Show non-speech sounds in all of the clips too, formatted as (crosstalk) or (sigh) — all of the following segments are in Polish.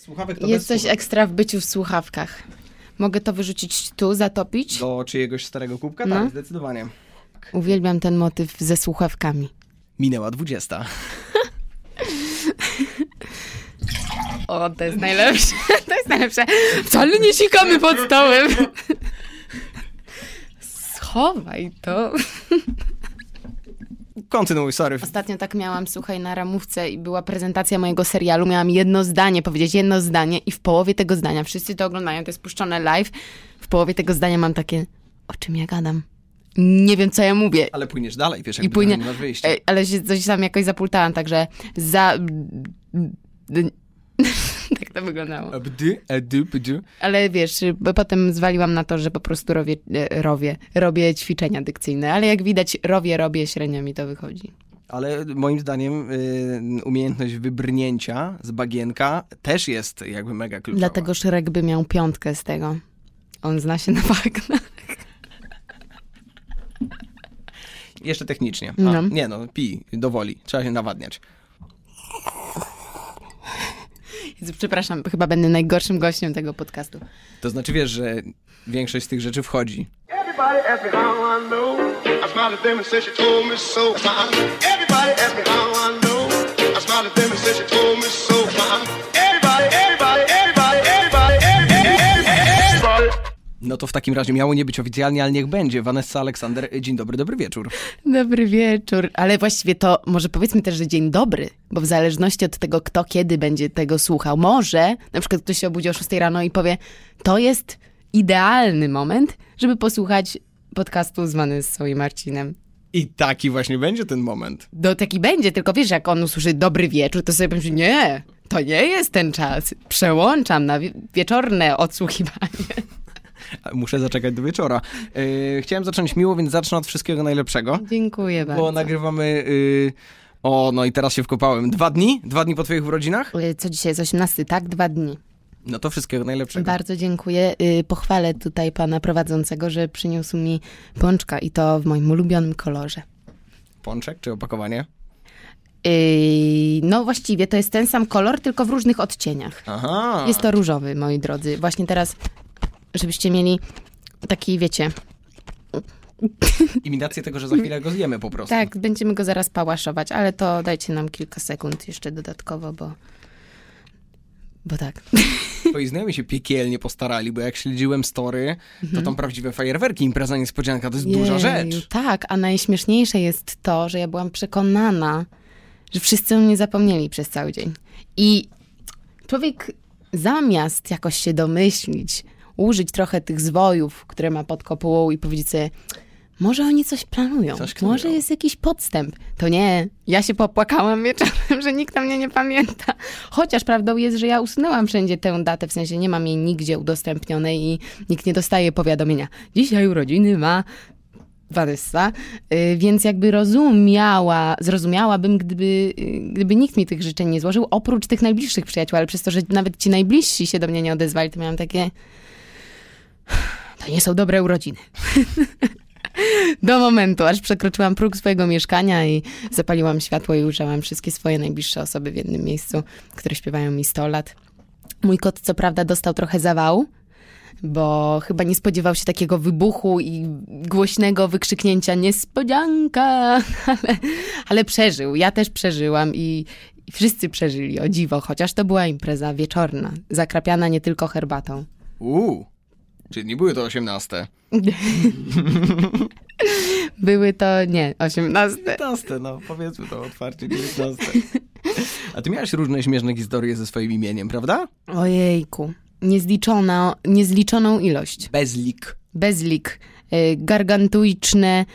Słuchawek to Jest coś ekstra w byciu w słuchawkach. Mogę to wyrzucić tu, zatopić? Do czyjegoś starego kubka? No. Tak, zdecydowanie. Uwielbiam ten motyw ze słuchawkami. Minęła 20. (laughs) O, to jest najlepsze. (laughs) To jest najlepsze. Wcale nie sikamy pod stołem. (laughs) Schowaj to. Kontynuuj, sorry. Ostatnio tak miałam, słuchaj, na ramówce i była prezentacja mojego serialu. Miałam jedno zdanie, powiedzieć jedno zdanie i w połowie tego zdania, wszyscy to oglądają, to jest puszczone live, w połowie tego zdania mam takie, o czym ja gadam? Nie wiem, co ja mówię. Ale płyniesz dalej, wiesz, I jakby płynie, nie masz wyjścia. Ale się coś tam jakoś zapultałam, także za... (laughs) tak to wyglądało. Ale wiesz, bo potem zwaliłam na to, że po prostu robię, e, robię, robię ćwiczenia dykcyjne, ale jak widać, robię, robię, średnio mi to wychodzi. Ale moim zdaniem y, umiejętność wybrnięcia z bagienka też jest jakby mega kluczowa. Dlatego Szrek by miał piątkę z tego. On zna się na bagnach. Jeszcze technicznie. A, No. Nie no, pij, do woli. Trzeba się nawadniać. Jezu, Przepraszam, chyba będę najgorszym gościem tego podcastu. To znaczy, wiesz, że większość z tych rzeczy wchodzi. Everybody No to w takim razie miało nie być oficjalnie, ale niech będzie. Vanessa Aleksander, dzień dobry, dobry wieczór. Dobry wieczór. Ale właściwie to może powiedzmy też, że dzień dobry, bo w zależności od tego, kto kiedy będzie tego słuchał, może na przykład ktoś się obudzi o 6 rano i powie, to jest idealny moment, żeby posłuchać podcastu z Vanessą i Marcinem. I taki właśnie będzie ten moment. Do taki będzie, tylko wiesz, jak on usłyszy dobry wieczór, to sobie pomyśli, nie, to nie jest ten czas. Przełączam na wie- wieczorne odsłuchiwanie. Muszę zaczekać do wieczora. Yy, chciałem zacząć miło, więc zacznę od wszystkiego najlepszego. Dziękuję bardzo. Bo nagrywamy... Yy, o, no i teraz się wkopałem. Dwa dni? Dwa dni po twoich urodzinach? Y, Co dzisiaj jest 18, tak? Dwa dni. No to wszystkiego najlepszego. Bardzo dziękuję. Y, Pochwalę tutaj pana prowadzącego, że przyniósł mi pączka i to w moim ulubionym kolorze. Pączek czy opakowanie? Yy, no właściwie to jest ten sam kolor, tylko w różnych odcieniach. Aha. Jest to różowy, moi drodzy. Właśnie teraz, żebyście mieli taki, wiecie, Imitację tego, że za chwilę go zjemy po prostu. tak, będziemy go zaraz pałaszować, ale to dajcie nam kilka sekund jeszcze dodatkowo, bo... Bo tak. Twoi znajomi się piekielnie postarali, bo jak śledziłem story, to tam prawdziwe fajerwerki, impreza niespodzianka, to jest duża Jeju, rzecz. Tak, a najśmieszniejsze jest to, że ja byłam przekonana, że wszyscy o mnie zapomnieli przez cały dzień. I człowiek zamiast jakoś się domyślić, użyć trochę tych zwojów, które ma pod kopułą i powiedzieć sobie, może oni coś planują, Coś może jest jakiś podstęp. To nie, ja się popłakałam (laughs) wieczorem, że nikt na mnie nie pamięta. Chociaż prawdą jest, że ja usunęłam wszędzie tę datę, w sensie nie mam jej nigdzie udostępnionej i nikt nie dostaje powiadomienia. Dzisiaj urodziny ma Vanessa, y, więc jakby rozumiała, zrozumiałabym, gdyby, y, gdyby nikt mi tych życzeń nie złożył, oprócz tych najbliższych przyjaciół, ale przez to, że nawet ci najbliżsi się do mnie nie odezwali, to miałam takie... To nie są dobre urodziny. (laughs) Do momentu, aż przekroczyłam próg swojego mieszkania i zapaliłam światło i ujrzałam wszystkie swoje najbliższe osoby w jednym miejscu, które śpiewają mi 100 lat. Mój kot co prawda dostał trochę zawału, bo chyba nie spodziewał się takiego wybuchu i głośnego wykrzyknięcia niespodzianka, (laughs) ale, ale przeżył. Ja też przeżyłam i, i wszyscy przeżyli, o dziwo, chociaż to była impreza wieczorna, zakrapiana nie tylko herbatą. Uuu, czyli nie były to 18. (laughs) Były to, nie, 18. 19, no powiedzmy to otwarcie, 19. A ty miałeś różne śmieszne historie ze swoim imieniem, prawda? Ojejku, niezliczona, niezliczoną ilość. Bezlik. Bezlik, y, gargantuiczne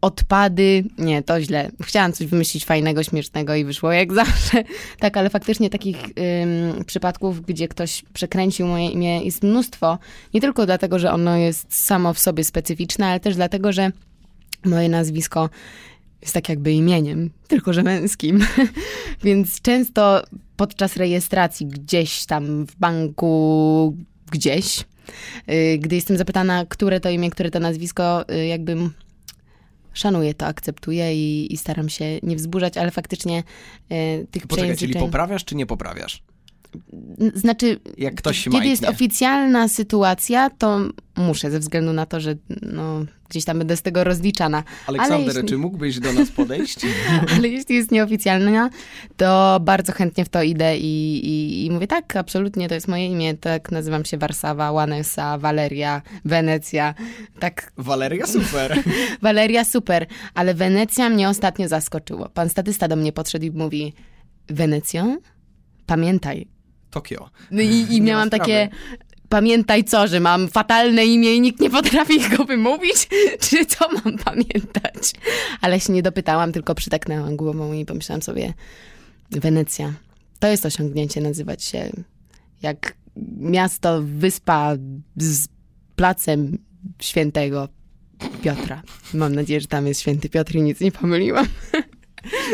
odpady. Nie, to źle. Chciałam coś wymyślić fajnego, śmiesznego i wyszło jak (laughs) zawsze. Tak, ale faktycznie takich ym, przypadków, gdzie ktoś przekręcił moje imię jest mnóstwo. Nie tylko dlatego, że ono jest samo w sobie specyficzne, ale też dlatego, że moje nazwisko jest tak jakby imieniem, tylko że męskim. (laughs) Więc często podczas rejestracji gdzieś tam w banku, gdzieś, y, gdy jestem zapytana, które to imię, które to nazwisko, y, jakby szanuję to, akceptuję i, i staram się nie wzburzać, ale faktycznie y, tych Poczekaj, czyli poprawiasz czy nie poprawiasz? Znaczy, kiedy jest oficjalna sytuacja, to muszę, ze względu na to, że no, gdzieś tam będę z tego rozliczana. Aleksander, jeśli- czy mógłbyś do nas podejść? (laughs) Ale jeśli jest nieoficjalna, to bardzo chętnie w to idę i, i, i mówię tak, absolutnie, to jest moje imię, tak nazywam się Warszawa, Wanesa, Waleria, Wenecja, tak, Waleria, super. (laughs) Waleria super, ale Wenecja mnie ostatnio zaskoczyło. Pan statysta do mnie podszedł i mówi, Wenecjo, pamiętaj. Tokio. No i, i miałam takie, pamiętaj co, że mam fatalne imię i nikt nie potrafi (laughs) go wymówić? Czy co mam pamiętać? Ale się nie dopytałam, tylko przytaknęłam głową i pomyślałam sobie, Wenecja, to jest osiągnięcie nazywać się jak miasto, wyspa z placem świętego Piotra. Mam nadzieję, że tam jest święty Piotr i nic nie pomyliłam. (laughs)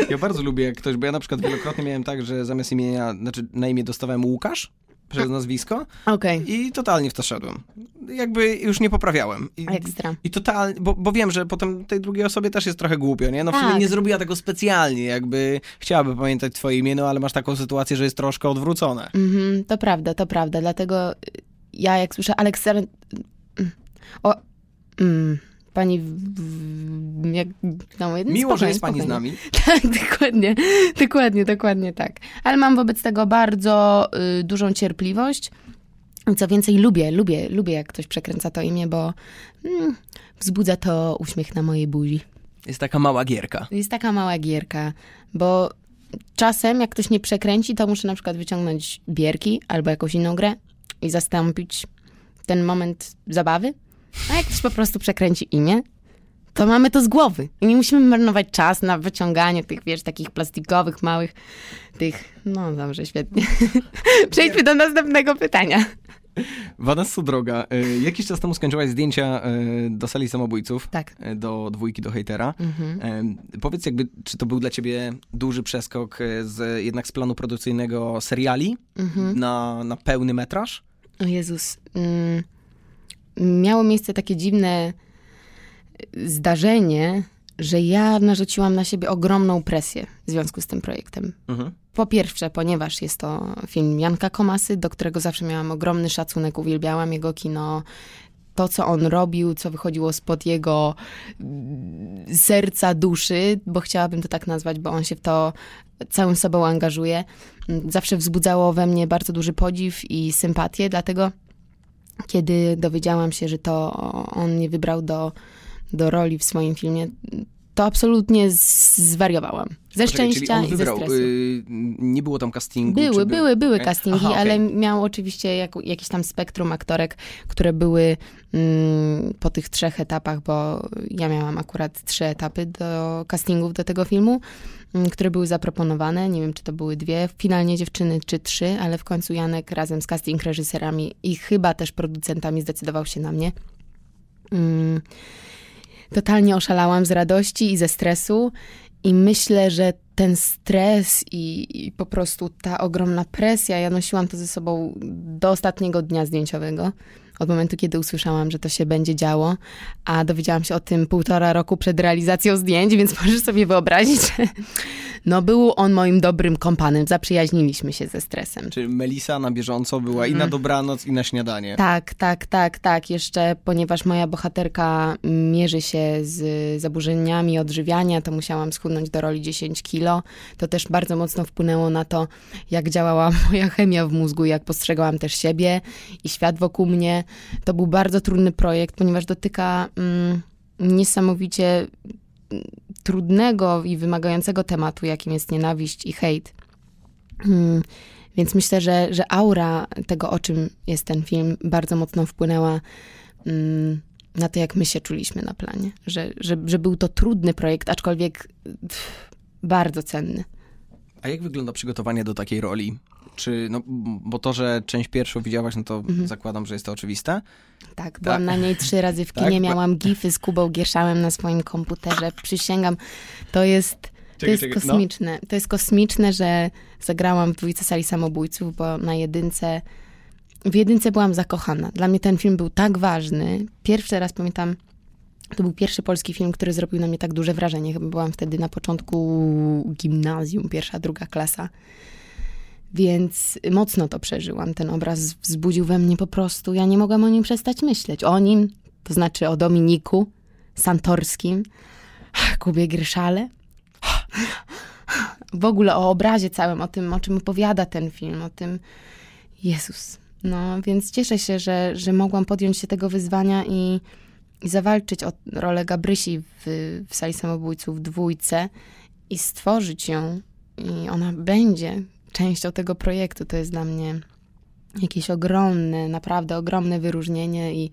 Ja bardzo lubię jak ktoś, bo ja na przykład wielokrotnie miałem tak, że zamiast imienia, znaczy na imię dostawałem Łukasz przez nazwisko Okej, i totalnie w to szedłem. Jakby już nie poprawiałem. I, ekstra. I totalnie, bo, bo wiem, że potem tej drugiej osobie też jest trochę głupio, nie? No w sumie Tak. nie zrobiła tego specjalnie, jakby chciałaby pamiętać twoje imię, no ale masz taką sytuację, że jest troszkę odwrócone. Mhm, to prawda, to prawda. Dlatego ja jak słyszę Aleksander... O, mm, pani... Jak, no, Miło, że spokojnie, jest pani z spokojnie. nami. (laughs) Tak, dokładnie, dokładnie, dokładnie tak. Ale mam wobec tego bardzo y, dużą cierpliwość. Co więcej, lubię, lubię, lubię jak ktoś przekręca to imię, bo mm, wzbudza to uśmiech na mojej buzi. Jest taka mała gierka. Jest taka mała gierka, bo czasem jak ktoś nie przekręci, to muszę na przykład wyciągnąć bierki albo jakąś inną grę i zastąpić ten moment zabawy. A jak ktoś po prostu przekręci imię, to mamy to z głowy. I nie musimy marnować czas na wyciąganie tych, wiesz, takich plastikowych, małych, tych... No dobrze, świetnie. (laughs) Przejdźmy do następnego pytania. Vanessa Droga, y, jakiś czas temu skończyłaś zdjęcia y, do sali samobójców. Tak. y, Do dwójki, do hejtera. Mhm. Powiedz jakby, czy to był dla ciebie duży przeskok z, jednak z planu produkcyjnego seriali Mhm. na, na pełny metraż? O Jezus. Mm, miało miejsce takie dziwne zdarzenie, że ja narzuciłam na siebie ogromną presję w związku z tym projektem. Mhm. Po pierwsze, ponieważ jest to film Janka Komasy, do którego zawsze miałam ogromny szacunek, uwielbiałam jego kino. To, co on robił, co wychodziło spod jego mm, serca, duszy, bo chciałabym to tak nazwać, bo on się w to całym sobą angażuje, mm, zawsze wzbudzało we mnie bardzo duży podziw i sympatię, dlatego kiedy dowiedziałam się, że to on mnie wybrał do, do roli w swoim filmie, to absolutnie zwariowałam. Ze Poczekaj, szczęścia i ze wybrał, stresu. y, nie było tam castingu? Były, były, były castingi, Aha, okej. ale miał oczywiście jak, jakiś tam spektrum aktorek, które były mm, po tych trzech etapach, bo ja miałam akurat trzy etapy do castingów do tego filmu, które były zaproponowane. Nie wiem, czy to były dwie finalnie dziewczyny, czy trzy, ale w końcu Janek razem z casting reżyserami i chyba też producentami zdecydował się na mnie. Mm, totalnie oszalałam z radości i ze stresu. I myślę, że ten stres i, i po prostu ta ogromna presja, ja nosiłam to ze sobą do ostatniego dnia zdjęciowego. Od momentu, kiedy usłyszałam, że to się będzie działo, a dowiedziałam się o tym półtora roku przed realizacją zdjęć, więc (laughs) możesz sobie wyobrazić, no był on moim dobrym kompanem. Zaprzyjaźniliśmy się ze stresem. Czy Melisa na bieżąco była i na dobranoc, i na śniadanie? Mhm. Tak, tak, tak, tak. Jeszcze ponieważ moja bohaterka mierzy się z zaburzeniami odżywiania, to musiałam schudnąć do roli 10 kilo. To też bardzo mocno wpłynęło na to, jak działała (laughs) moja chemia w mózgu, jak postrzegałam też siebie i świat wokół mnie. To był bardzo trudny projekt, ponieważ dotyka mm, niesamowicie mm, trudnego i wymagającego tematu, jakim jest nienawiść i hejt. Mm, Więc myślę, że, że aura tego, o czym jest ten film, bardzo mocno wpłynęła mm, na to, jak my się czuliśmy na planie. Że, że, że był to trudny projekt, aczkolwiek pff, bardzo cenny. A jak wygląda przygotowanie do takiej roli? Czy, no, bo to, że część pierwszą widziałaś, no to Mhm. zakładam, że jest to oczywiste. Tak, byłam Tak. na niej trzy razy w (laughs) Tak? kinie, Bo- miałam gify z Kubą Gierszałem na swoim komputerze. Przysięgam, to jest, to jest czekaj, no. kosmiczne. To jest kosmiczne, że zagrałam w dwójce sali samobójców, bo na jedynce, w jedynce byłam zakochana. Dla mnie ten film był tak ważny. Pierwszy raz pamiętam, to był pierwszy polski film, który zrobił na mnie tak duże wrażenie. Chyba byłam wtedy na początku gimnazjum, pierwsza, druga klasa. Więc mocno to przeżyłam. Ten obraz wzbudził we mnie po prostu. Ja nie mogłam o nim przestać myśleć. O nim, to znaczy o Dominiku Santorskim, Kubie Gryszale. W ogóle o obrazie całym, o tym, o czym opowiada ten film, o tym. Jezus. No, więc cieszę się, że, że mogłam podjąć się tego wyzwania i, i zawalczyć o rolę Gabrysi w, w Sali Samobójców dwójce i stworzyć ją. I ona będzie częścią tego projektu. To jest dla mnie jakieś ogromne, naprawdę ogromne wyróżnienie i,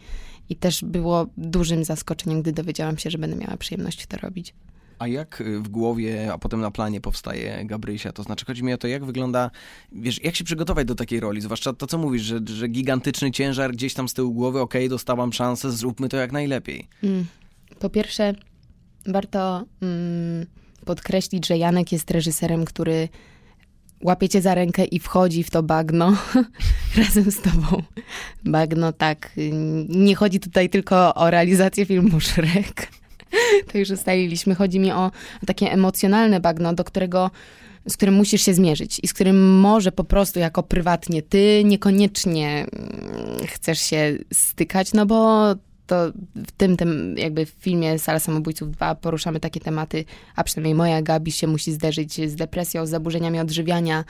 i też było dużym zaskoczeniem, gdy dowiedziałam się, że będę miała przyjemność to robić. A jak y, w głowie, a potem na planie powstaje Gabrysia? To znaczy, chodzi mi o to, jak wygląda, wiesz, jak się przygotować do takiej roli? Zwłaszcza to, co mówisz, że, że gigantyczny ciężar gdzieś tam z tyłu głowy, okej, okay, dostałam szansę, zróbmy to jak najlepiej. Mm. Po pierwsze, warto mm, podkreślić, że Janek jest reżyserem, który łapie cię za rękę i wchodzi w to bagno (laughs) razem z tobą. Bagno, tak. Nie chodzi tutaj tylko o realizację filmu Shrek. (laughs) To już ustaliliśmy. Chodzi mi o takie emocjonalne bagno, do którego z którym musisz się zmierzyć i z którym może po prostu jako prywatnie ty niekoniecznie mm, chcesz się stykać, no bo to w tym, tym jakby w filmie Sala Samobójców 2 poruszamy takie tematy, a przynajmniej moja Gabi się musi zderzyć z depresją, z zaburzeniami odżywiania,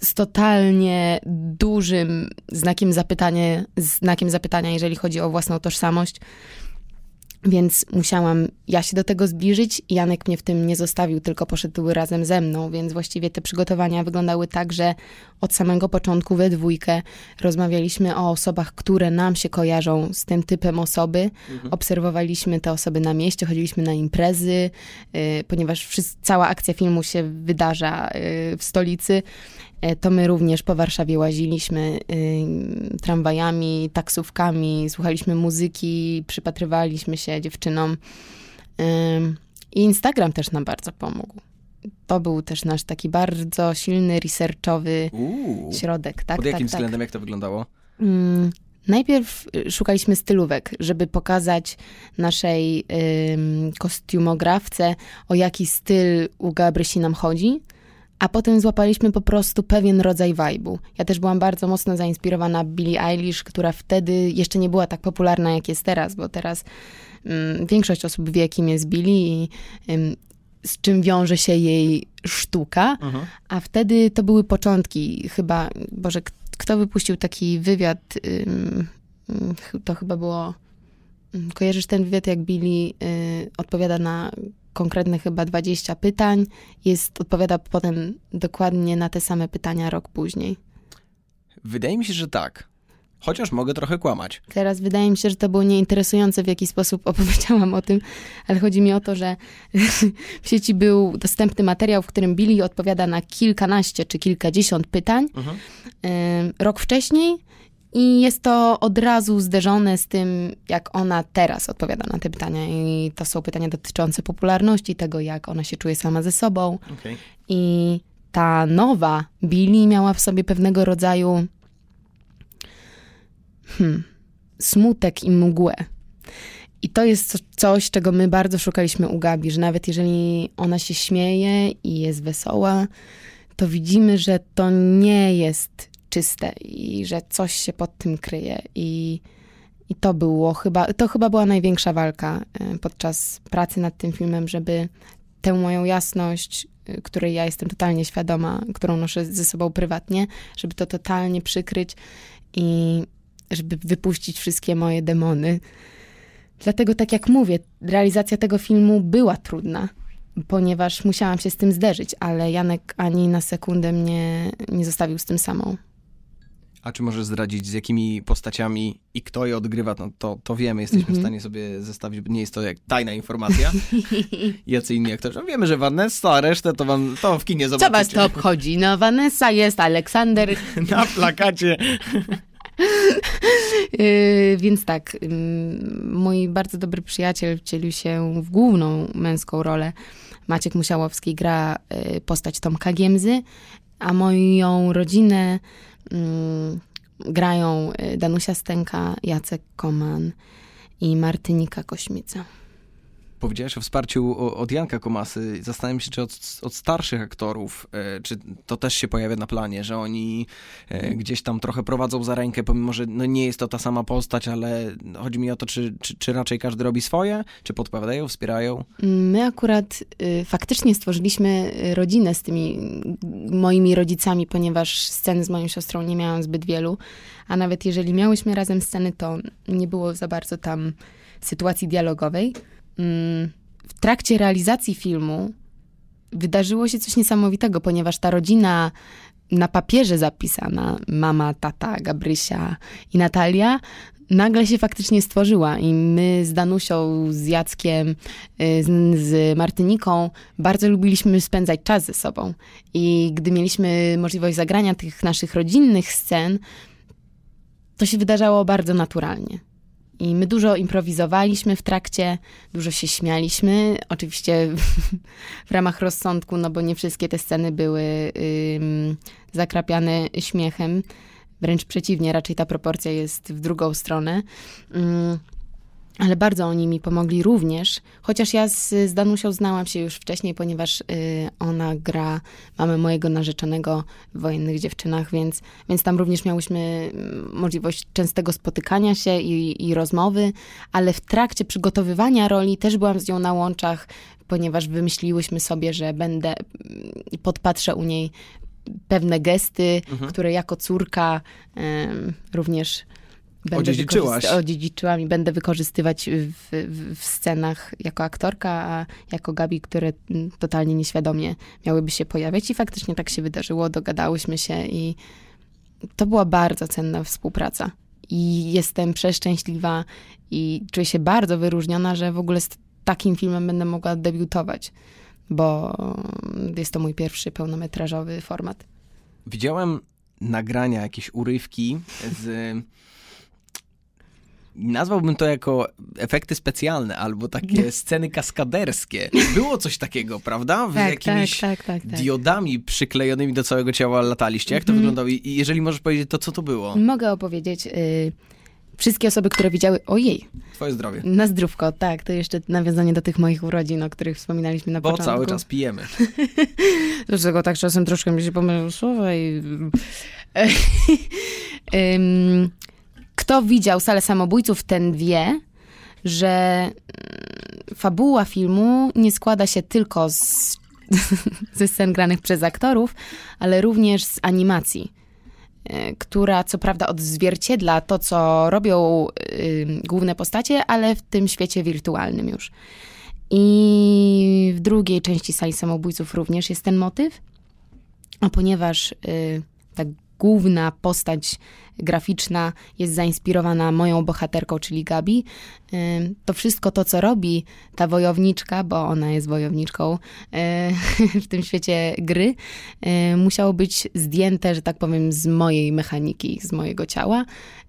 z totalnie dużym znakiem zapytania, znakiem zapytania, jeżeli chodzi o własną tożsamość. Więc musiałam ja się do tego zbliżyć i Janek mnie w tym nie zostawił, tylko poszedł razem ze mną, więc właściwie te przygotowania wyglądały tak, że od samego początku we dwójkę rozmawialiśmy o osobach, które nam się kojarzą z tym typem osoby. Mhm. Obserwowaliśmy te osoby na mieście, chodziliśmy na imprezy, yy, ponieważ cała akcja filmu się wydarza yy, w stolicy. E, to my również po Warszawie łaziliśmy y, tramwajami, taksówkami, słuchaliśmy muzyki, przypatrywaliśmy się dziewczynom. Y, I Instagram też nam bardzo pomógł. To był też nasz taki bardzo silny, researchowy Uuu, środek. Tak, Pod tak, jakim tak, względem, jak to wyglądało? Mm, najpierw y, szukaliśmy stylówek, żeby pokazać naszej kostiumografce, o jaki styl u Gabrysi nam chodzi a potem złapaliśmy po prostu pewien rodzaj vibe'u. Ja też byłam bardzo mocno zainspirowana Billie Eilish, która wtedy jeszcze nie była tak popularna, jak jest teraz, bo teraz mm, większość osób wie, kim jest Billie i mm, z czym wiąże się jej sztuka, uh-huh. a wtedy to były początki. Chyba, Boże, kto wypuścił taki wywiad, ym, to chyba było... Kojarzysz ten wywiad, jak Billy y, odpowiada na konkretne chyba 20 pytań, jest, odpowiada potem dokładnie na te same pytania rok później. Wydaje mi się, że tak. Chociaż mogę trochę kłamać. Teraz wydaje mi się, że to było nieinteresujące, w jaki sposób (laughs) opowiedziałam o tym, ale chodzi mi o to, że (laughs) w sieci był dostępny materiał, w którym Billy odpowiada na kilkanaście czy kilkadziesiąt pytań. Mhm. Rok wcześniej i jest to od razu zderzone z tym, jak ona teraz odpowiada na te pytania. I to są pytania dotyczące popularności, tego, jak ona się czuje sama ze sobą. Okay. I ta nowa Billy miała w sobie pewnego rodzaju hmm, smutek i mgłę. I to jest coś, czego my bardzo szukaliśmy u Gabi, że nawet jeżeli ona się śmieje i jest wesoła, to widzimy, że to nie jest czyste i że coś się pod tym kryje. I, i to było chyba, to chyba była największa walka e, podczas pracy nad tym filmem, żeby tę moją jasność, e, której ja jestem totalnie świadoma, którą noszę ze sobą prywatnie, żeby to totalnie przykryć i żeby wypuścić wszystkie moje demony. Dlatego, tak jak mówię, realizacja tego filmu była trudna, ponieważ musiałam się z tym zderzyć, ale Janek ani na sekundę mnie nie zostawił z tym samą. A czy możesz zdradzić, z jakimi postaciami i kto je odgrywa? No, to, to wiemy, jesteśmy mm -hmm. w stanie sobie zestawić, nie jest to jak tajna informacja. (laughs) Jacy inni aktorzy. No, wiemy, że Vanessa, a resztę to wam to w kinie zobaczycie. Co was to obchodzi? No Vanessa jest, Aleksander... (laughs) Na plakacie. yy, (laughs) więc tak, yy, mój bardzo dobry przyjaciel wcielił się w główną męską rolę. Maciek Musiałowski gra yy, postać Tomka Giemzy, a moją rodzinę grają y, Danusia Stęka, Jacek Koman i Martynika Kośmica. Powiedziałeś o wsparciu od Janka Komasy. Zastanawiam się, czy od, od starszych aktorów, e, czy to też się pojawia na planie, że oni e, gdzieś tam trochę prowadzą za rękę, pomimo, że no nie jest to ta sama postać, ale chodzi mi o to, czy, czy, czy raczej każdy robi swoje, czy podpowiadają, wspierają. My akurat y, faktycznie stworzyliśmy y, rodzinę z tymi moimi rodzicami, ponieważ sceny z moją siostrą nie miałam zbyt wielu, a nawet jeżeli miałyśmy razem sceny, to nie było za bardzo tam sytuacji dialogowej. W trakcie realizacji filmu wydarzyło się coś niesamowitego, ponieważ ta rodzina na papierze zapisana, mama, tata, Gabrysia i Natalia, nagle się faktycznie stworzyła i my z Danusią, z Jackiem, y, z, z Martyniką bardzo lubiliśmy spędzać czas ze sobą. I gdy mieliśmy możliwość zagrania tych naszych rodzinnych scen, to się wydarzało bardzo naturalnie. I my dużo improwizowaliśmy w trakcie, dużo się śmialiśmy, oczywiście w ramach rozsądku, no bo nie wszystkie te sceny były zakrapiane śmiechem. Wręcz przeciwnie, raczej ta proporcja jest w drugą stronę. Ale bardzo oni mi pomogli również, chociaż ja z, z Danusią znałam się już wcześniej, ponieważ y, ona gra mamę mojego narzeczonego w Wojennych Dziewczynach, więc, więc tam również miałyśmy mm, możliwość częstego spotykania się i, i rozmowy, ale w trakcie przygotowywania roli też byłam z nią na łączach, ponieważ wymyśliłyśmy sobie, że będę, mm, podpatrzę u niej pewne gesty, które jako córka em, również będę Odziedziczyłaś. Odziedziczyłam i będę wykorzystywać w, w, w scenach jako aktorka, a jako Gabi, które totalnie nieświadomie miałyby się pojawiać. I faktycznie tak się wydarzyło, dogadałyśmy się i to była bardzo cenna współpraca. I jestem przeszczęśliwa i czuję się bardzo wyróżniona, że w ogóle z takim filmem będę mogła debiutować, bo jest to mój pierwszy pełnometrażowy format. Widziałem nagrania, jakieś urywki z... Nazwałbym to jako efekty specjalne albo takie sceny kaskaderskie. Było coś takiego, prawda? Wy Tak, jakimiś tak, tak, tak, tak. diodami przyklejonymi do całego ciała lataliście. Jak to Mhm. wyglądało? I jeżeli możesz powiedzieć, to co to było? Mogę opowiedzieć. Y, wszystkie osoby, które widziały. Ojej, Twoje zdrowie. na zdrówko, tak. To jeszcze nawiązanie do tych moich urodzin, o których wspominaliśmy na Bo początku. cały czas pijemy. (laughs) Dlaczego tak czasem troszkę mi się pomyliły słowa i... (laughs) Ym, Kto widział salę samobójców, ten wie, że mm, fabuła filmu nie składa się tylko z, (laughs) ze scen granych przez aktorów, ale również z animacji, y, która co prawda odzwierciedla to, co robią y, główne postacie, ale w tym świecie wirtualnym już. I w drugiej części sali samobójców również jest ten motyw. A ponieważ y, ta główna postać graficzna jest zainspirowana moją bohaterką, czyli Gabi, to wszystko to, co robi ta wojowniczka, bo ona jest wojowniczką y, (laughs) w tym świecie gry, y, musiało być zdjęte, że tak powiem, z mojej mechaniki, z mojego ciała.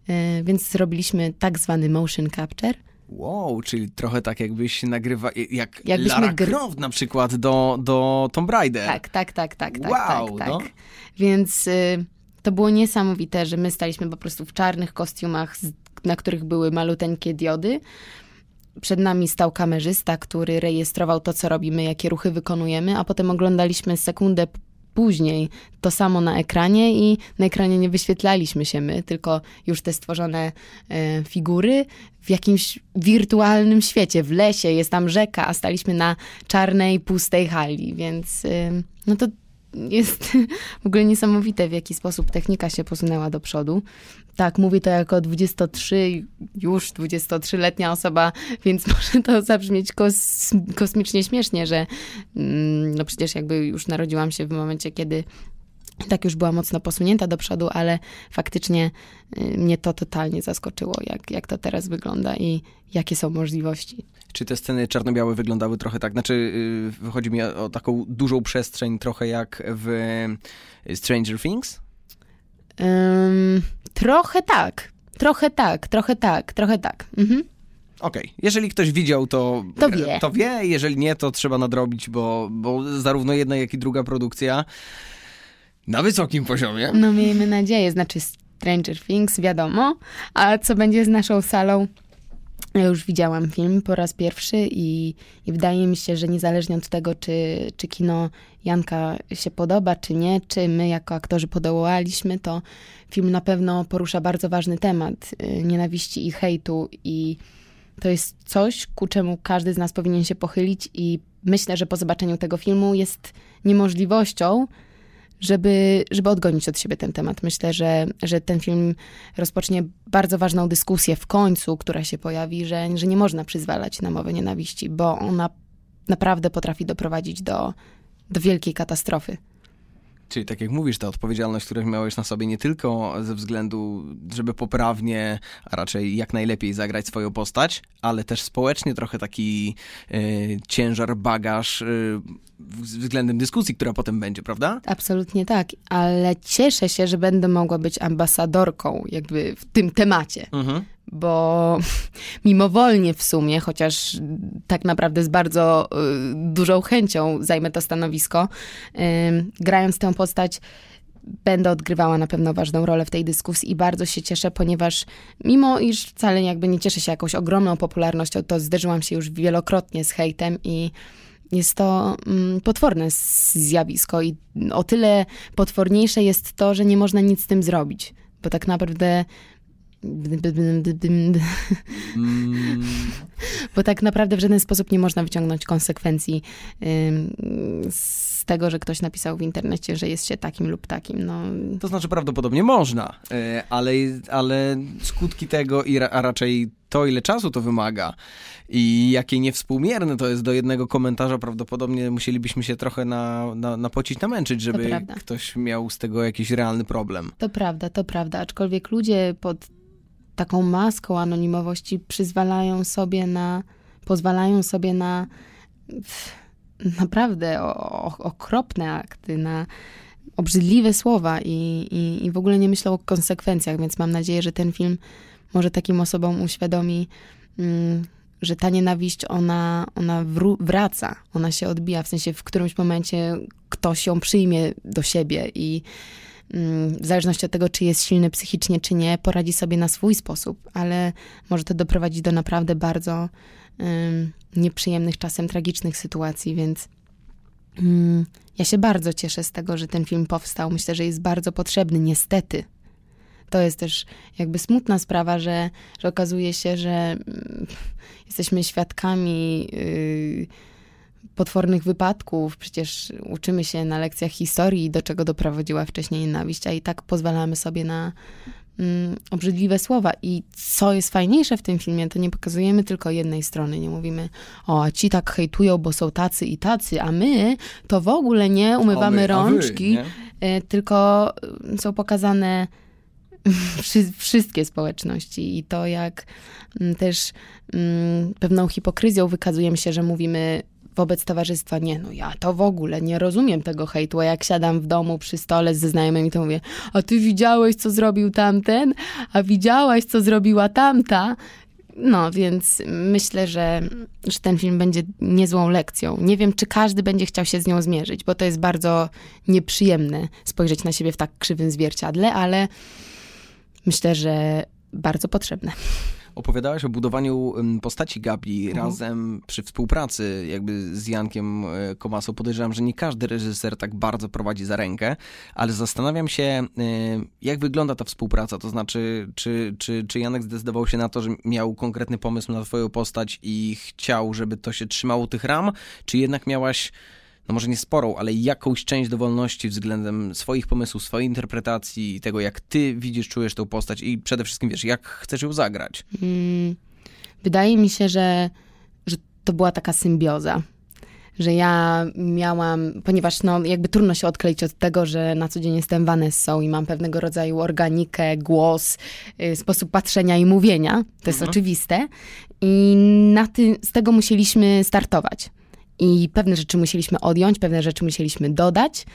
Y, Więc zrobiliśmy tak zwany motion capture. Wow, czyli trochę tak jakbyś nagrywa, jak Jakbyśmy Lara gry- Croft na przykład do, do Tomb Raider. Tak, tak, tak, tak, tak, Wow, tak, no. tak. Więc y, to było niesamowite, że my staliśmy po prostu w czarnych kostiumach, na których były maluteńkie diody. Przed nami stał kamerzysta, który rejestrował to, co robimy, jakie ruchy wykonujemy, a potem oglądaliśmy sekundę później to samo na ekranie i na ekranie nie wyświetlaliśmy się my, tylko już te stworzone e, figury w jakimś wirtualnym świecie, w lesie, jest tam rzeka, a staliśmy na czarnej, pustej hali, więc y, no to jest (laughs) w ogóle niesamowite, w jaki sposób technika się posunęła do przodu. Tak, mówię to jako 23, już 23-letnia osoba, więc (laughs) może to zabrzmieć kos, kosmicznie śmiesznie, że mm, no przecież jakby już narodziłam się w momencie, kiedy tak już była mocno posunięta do przodu, ale faktycznie y, mnie to totalnie zaskoczyło, jak, jak to teraz wygląda i jakie są możliwości. Czy te sceny czarno-białe wyglądały trochę tak? Znaczy, yy, chodzi mi o, taką dużą przestrzeń, trochę jak w y, Stranger Things? Ym, trochę tak, trochę tak, trochę tak, trochę tak. Mhm. Okej, jeżeli ktoś widział, to, To wie. to wie, jeżeli nie, to trzeba nadrobić, bo, bo zarówno jedna, jak i druga produkcja na wysokim poziomie. No miejmy nadzieję, znaczy Stranger Things, wiadomo. A co będzie z naszą salą Ja już widziałam film po raz pierwszy i, i wydaje mi się, że niezależnie od tego, czy, czy kino Janka się podoba, czy nie, czy my jako aktorzy podołaliśmy, to film na pewno porusza bardzo ważny temat y, nienawiści i hejtu. I to jest coś, ku czemu każdy z nas powinien się pochylić i myślę, że po zobaczeniu tego filmu jest niemożliwością, żeby, żeby odgonić od siebie ten temat. Myślę, że, że ten film rozpocznie bardzo ważną dyskusję w końcu, która się pojawi, że, że nie można przyzwalać na mowę nienawiści, bo ona naprawdę potrafi doprowadzić do, do wielkiej katastrofy. Czyli tak jak mówisz, ta odpowiedzialność, którą miałeś na sobie nie tylko ze względu, żeby poprawnie, a raczej jak najlepiej zagrać swoją postać, ale też społecznie trochę taki y, ciężar, bagaż y, względem dyskusji, która potem będzie, prawda? Absolutnie tak, ale cieszę się, że będę mogła być ambasadorką jakby w tym temacie. Mhm bo (laughs) mimowolnie w sumie, chociaż tak naprawdę z bardzo y, dużą chęcią zajmę to stanowisko, y, grając tę postać, będę odgrywała na pewno ważną rolę w tej dyskusji i bardzo się cieszę, ponieważ mimo iż wcale jakby nie cieszę się jakąś ogromną popularnością, to zderzyłam się już wielokrotnie z hejtem i jest to mm, potworne zjawisko i o tyle potworniejsze jest to, że nie można nic z tym zrobić, bo tak naprawdę Mm. (laughs) Bo tak naprawdę w żaden sposób nie można wyciągnąć konsekwencji z tego, że ktoś napisał w internecie, że jest się takim lub takim. No. To znaczy prawdopodobnie można, e, ale, ale skutki tego, a raczej to, ile czasu to wymaga i jakie niewspółmierne to jest do jednego komentarza, prawdopodobnie musielibyśmy się trochę na, na, napocić, namęczyć, żeby ktoś miał z tego jakiś realny problem. To prawda, to prawda. Aczkolwiek ludzie pod taką maską anonimowości przyzwalają sobie na, pozwalają sobie na naprawdę okropne akty, na obrzydliwe słowa i, i, i w ogóle nie myślą o konsekwencjach, więc mam nadzieję, że ten film może takim osobom uświadomi, mm, że ta nienawiść, ona, ona wraca, ona się odbija, w sensie w którymś momencie ktoś ją przyjmie do siebie i w zależności od tego, czy jest silny psychicznie, czy nie, poradzi sobie na swój sposób, ale może to doprowadzić do naprawdę bardzo nieprzyjemnych, czasem tragicznych sytuacji, więc um, ja się bardzo cieszę z tego, że ten film powstał. Myślę, że jest bardzo potrzebny, niestety. To jest też jakby smutna sprawa, że, że okazuje się, że um, jesteśmy świadkami. Yy, potwornych wypadków. Przecież uczymy się na lekcjach historii, do czego doprowadziła wcześniej nienawiść, a i tak pozwalamy sobie na mm, obrzydliwe słowa. I co jest fajniejsze w tym filmie, to nie pokazujemy tylko jednej strony. Nie mówimy, o, a ci tak hejtują, bo są tacy i tacy, a my to w ogóle nie umywamy my, rączki, wy, nie? tylko mm, są pokazane (laughs) wszystkie społeczności i to, jak mm, też pewną hipokryzją wykazujemy się, że mówimy wobec towarzystwa, nie, no ja to w ogóle nie rozumiem tego hejtu, a jak siadam w domu przy stole ze znajomymi, to mówię, a ty widziałeś, co zrobił tamten, a widziałaś, co zrobiła tamta, no, więc myślę, że, że ten film będzie niezłą lekcją. Nie wiem, czy każdy będzie chciał się z nią zmierzyć, bo to jest bardzo nieprzyjemne spojrzeć na siebie w tak krzywym zwierciadle, ale myślę, że bardzo potrzebne opowiadałaś o budowaniu postaci Gabi mhm. razem przy współpracy jakby z Jankiem e, Komasą. Podejrzewam, że nie każdy reżyser tak bardzo prowadzi za rękę, ale zastanawiam się, e, jak wygląda ta współpraca. To znaczy, czy, czy, czy Janek zdecydował się na to, że miał konkretny pomysł na twoją postać i chciał, żeby to się trzymało tych ram, czy jednak miałaś no może nie sporą, ale jakąś część dowolności względem swoich pomysłów, swojej interpretacji i tego, jak ty widzisz, czujesz tę postać i przede wszystkim, wiesz, jak chcesz ją zagrać? Hmm, wydaje mi się, że, że to była taka symbioza. Że ja miałam, ponieważ no, jakby trudno się odkleić od tego, że na co dzień jestem Vanessą i mam pewnego rodzaju organikę, głos, y, sposób patrzenia i mówienia. To mhm. jest oczywiste. I na ty, z tego musieliśmy startować i pewne rzeczy musieliśmy odjąć, pewne rzeczy musieliśmy dodać.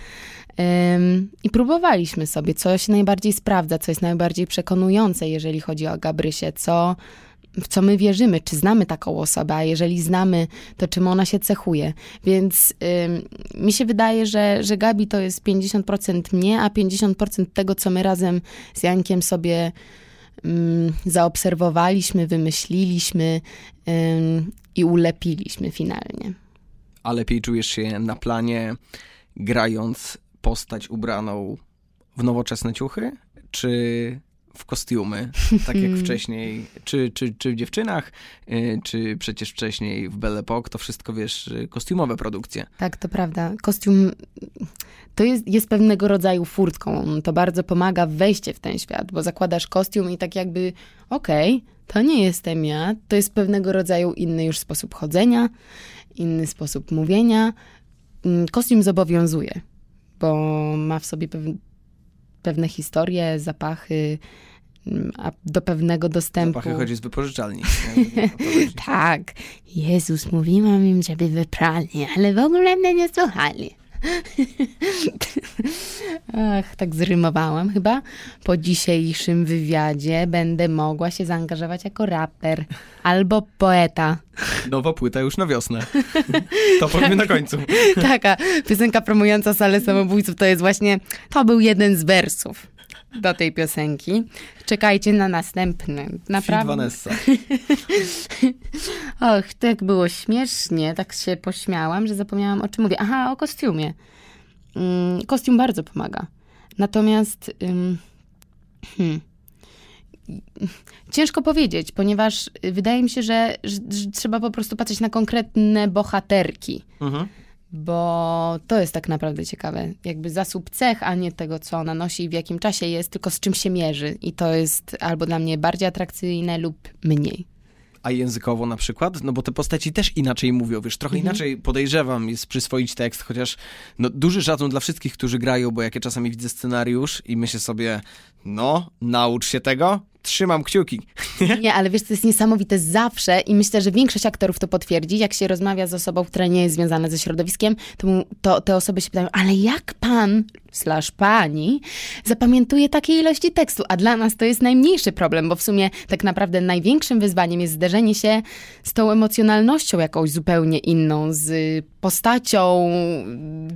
I próbowaliśmy sobie, co się najbardziej sprawdza, co jest najbardziej przekonujące, jeżeli chodzi o Gabrysię, co, w co my wierzymy, czy znamy taką osobę, a jeżeli znamy, to czym ona się cechuje. Więc mi się wydaje, że, że Gabi to jest 50% mnie, a 50% tego, co my razem z Jankiem sobie mm, zaobserwowaliśmy, wymyśliliśmy ym, i ulepiliśmy finalnie. A lepiej czujesz się na planie, grając postać ubraną w nowoczesne ciuchy, czy w kostiumy, tak jak (laughs) wcześniej, czy, czy, czy w dziewczynach, y, czy przecież wcześniej w Belle Époque, to wszystko, wiesz, y, kostiumowe produkcje. Tak, to prawda. Kostium to jest, jest pewnego rodzaju furtką. To bardzo pomaga wejście w ten świat, bo zakładasz kostium i tak jakby, okej, okay, to nie jestem ja. To jest pewnego rodzaju inny już sposób chodzenia, inny sposób mówienia. Mm, kostium zobowiązuje, bo ma w sobie pewne historie, zapachy, mm, a do pewnego dostępu. Zapachy chodzi z wypożyczalni. (laughs) tak. Jezus, mówiłam im, żeby wyprali, ale w ogóle mnie nie słuchali. Ach, tak zrymowałam chyba. Po dzisiejszym wywiadzie będę mogła się zaangażować jako raper albo poeta. Nowa płyta już na wiosnę. To powiemy na końcu. (laughs) Taka piosenka promująca salę samobójców to jest właśnie, to był jeden z wersów do tej piosenki. Czekajcie na następny. Naprawdę. Vanessa. (laughs) Och, tak było śmiesznie. Tak się pośmiałam, że zapomniałam o czym mówię. Aha, o kostiumie. Mm, kostium bardzo pomaga. Natomiast... Hmm, Ciężko powiedzieć, ponieważ wydaje mi się, że, że, że trzeba po prostu patrzeć na konkretne bohaterki. Mhm bo to jest tak naprawdę ciekawe. Jakby zasób cech, a nie tego, co ona nosi i w jakim czasie jest, tylko z czym się mierzy. I to jest albo dla mnie bardziej atrakcyjne lub mniej. A językowo na przykład? No bo te postaci też inaczej mówią, wiesz, trochę mhm. inaczej podejrzewam jest przyswoić tekst, chociaż no, duży szacun dla wszystkich, którzy grają, bo jak ja czasami widzę scenariusz i myślę sobie, no, naucz się tego, trzymam kciuki. (laughs) Nie, ale wiesz, to jest niesamowite zawsze i myślę, że większość aktorów to potwierdzi. Jak się rozmawia z osobą, która nie jest związana ze środowiskiem, to, to te osoby się pytają, ale jak pan slash pani zapamiętuje takiej ilości tekstu, a dla nas to jest najmniejszy problem, bo w sumie tak naprawdę największym wyzwaniem jest zderzenie się z tą emocjonalnością jakąś zupełnie inną, z postacią,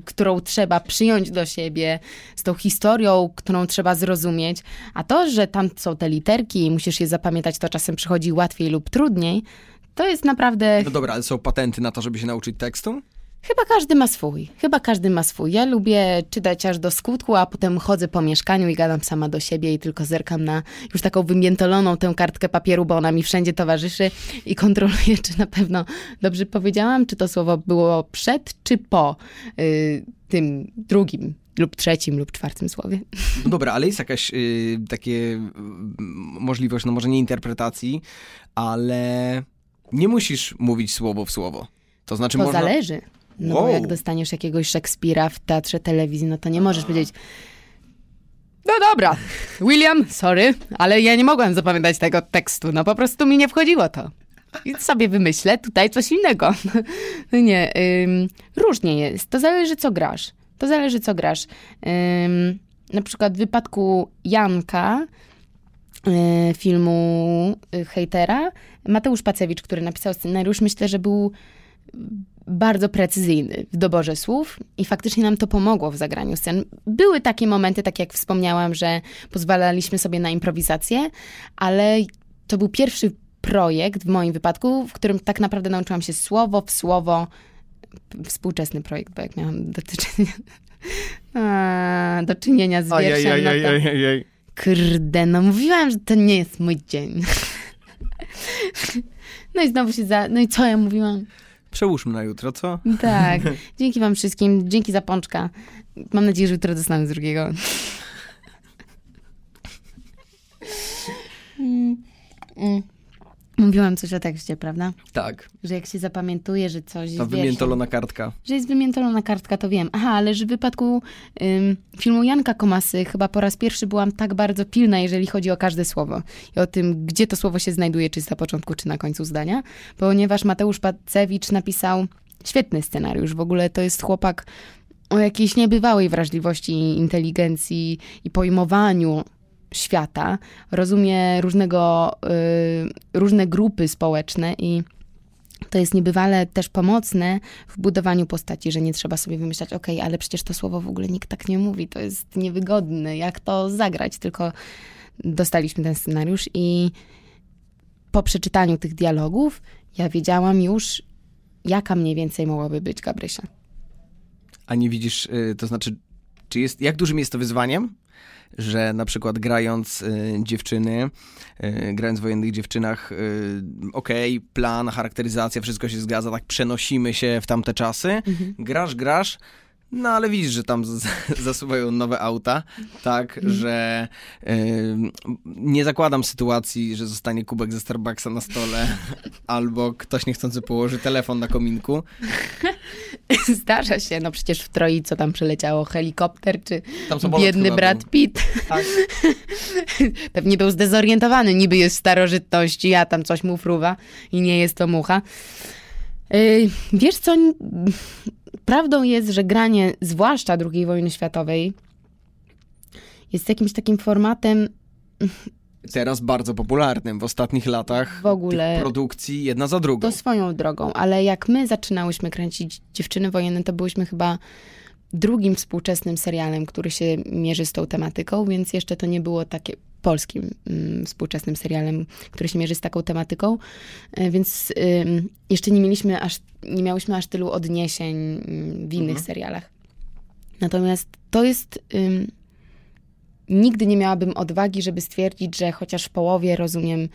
którą trzeba przyjąć do siebie, z tą historią, którą trzeba zrozumieć, a to, że tam są te literki i musisz je zapamiętać, to czasem przychodzi łatwiej lub trudniej, to jest naprawdę... No dobra, ale są patenty na to, żeby się nauczyć tekstu? Chyba każdy ma swój. Chyba każdy ma swój. Ja lubię czytać aż do skutku, a potem chodzę po mieszkaniu i gadam sama do siebie i tylko zerkam na już taką wymiętoloną tę kartkę papieru, bo ona mi wszędzie towarzyszy i kontroluję, czy na pewno dobrze powiedziałam, czy to słowo było przed, czy po y, tym drugim lub trzecim, lub czwartym słowie. (laughs) No dobra, ale jest jakaś y, takie y, możliwość, no może nie interpretacji, ale nie musisz mówić słowo w słowo. To znaczy to można... zależy. No wow. bo jak dostaniesz jakiegoś Szekspira w teatrze telewizji, no to nie możesz powiedzieć no dobra, William, sorry, ale ja nie mogłem zapamiętać tego tekstu, no po prostu mi nie wchodziło to. I sobie wymyślę tutaj coś innego. (laughs) No nie, ym, różnie jest. To zależy, co grasz. To zależy, co grasz. Ym, na przykład w wypadku Janka, y, filmu y, Hejtera, Mateusz Pacewicz, który napisał scenariusz, myślę, że był bardzo precyzyjny w doborze słów i faktycznie nam to pomogło w zagraniu scen. Były takie momenty, tak jak wspomniałam, że pozwalaliśmy sobie na improwizację, ale to był pierwszy projekt w moim wypadku, w którym tak naprawdę nauczyłam się słowo w słowo, współczesny projekt, bo jak miałam do czynienia, a, (laughs) do czynienia z wierszem, ojej, ojej, no to... Ojej, Kurde, no mówiłam, że to nie jest mój dzień. (laughs) No i znowu się za... No i co ja mówiłam? Przełóżmy na jutro, co? Tak. (laughs) Dzięki wam wszystkim. Dzięki za pączka. Mam nadzieję, że jutro dostanę z drugiego. Mm, mm. Mówiłam coś o tekście, prawda? Tak. Że jak się zapamiętuje, że coś Ta jest wymiętolona kartka. Że jest wymiętolona kartka, to wiem. Aha, ale że w wypadku ym, filmu Janka Komasy chyba po raz pierwszy byłam tak bardzo pilna, jeżeli chodzi o każde słowo. I o tym, gdzie to słowo się znajduje, czy na początku, czy na końcu zdania. Ponieważ Mateusz Pacewicz napisał świetny scenariusz. W ogóle to jest chłopak o jakiejś niebywałej wrażliwości, inteligencji i pojmowaniu świata, rozumie różnego, y, różne grupy społeczne i to jest niebywale też pomocne w budowaniu postaci, że nie trzeba sobie wymyślać, ok, ale przecież to słowo w ogóle nikt tak nie mówi, to jest niewygodne, jak to zagrać, tylko dostaliśmy ten scenariusz i po przeczytaniu tych dialogów ja wiedziałam już, jaka mniej więcej mogłaby być Gabrysia. A nie widzisz, y, to znaczy, czy jest, jak dużym jest to wyzwaniem? Że na przykład grając y, dziewczyny, y, grając w wojennych dziewczynach, y, okej, plan, charakteryzacja, wszystko się zgadza, tak przenosimy się w tamte czasy, grasz, grasz, no ale widzisz, że tam (laughs) zasuwają nowe auta, tak, że y, nie zakładam sytuacji, że zostanie kubek ze Starbucksa na stole, (laughs) albo ktoś niechcący położy telefon na kominku. (laughs) Zdarza się, no przecież w Troi co tam przeleciało, helikopter czy biedny Brad był. Pitt. Tak. Pewnie był zdezorientowany, niby jest starożytności, a tam coś mu fruwa i nie jest to mucha. Yy, wiesz co, prawdą jest, że granie, zwłaszcza II wojny światowej, jest jakimś takim formatem Teraz bardzo popularnym w ostatnich latach. W ogóle- produkcji jedna za drugą. To swoją drogą, ale jak my zaczynałyśmy kręcić Dziewczyny Wojenne, to byłyśmy chyba drugim współczesnym serialem, który się mierzy z tą tematyką, więc jeszcze to nie było takie polskim mm, współczesnym serialem, który się mierzy z taką tematyką, E, więc jeszcze nie mieliśmy aż, nie miałyśmy aż tylu odniesień mm, w innych serialach. Natomiast to jest... Nigdy nie miałabym odwagi, żeby stwierdzić, że chociaż w połowie rozumiem,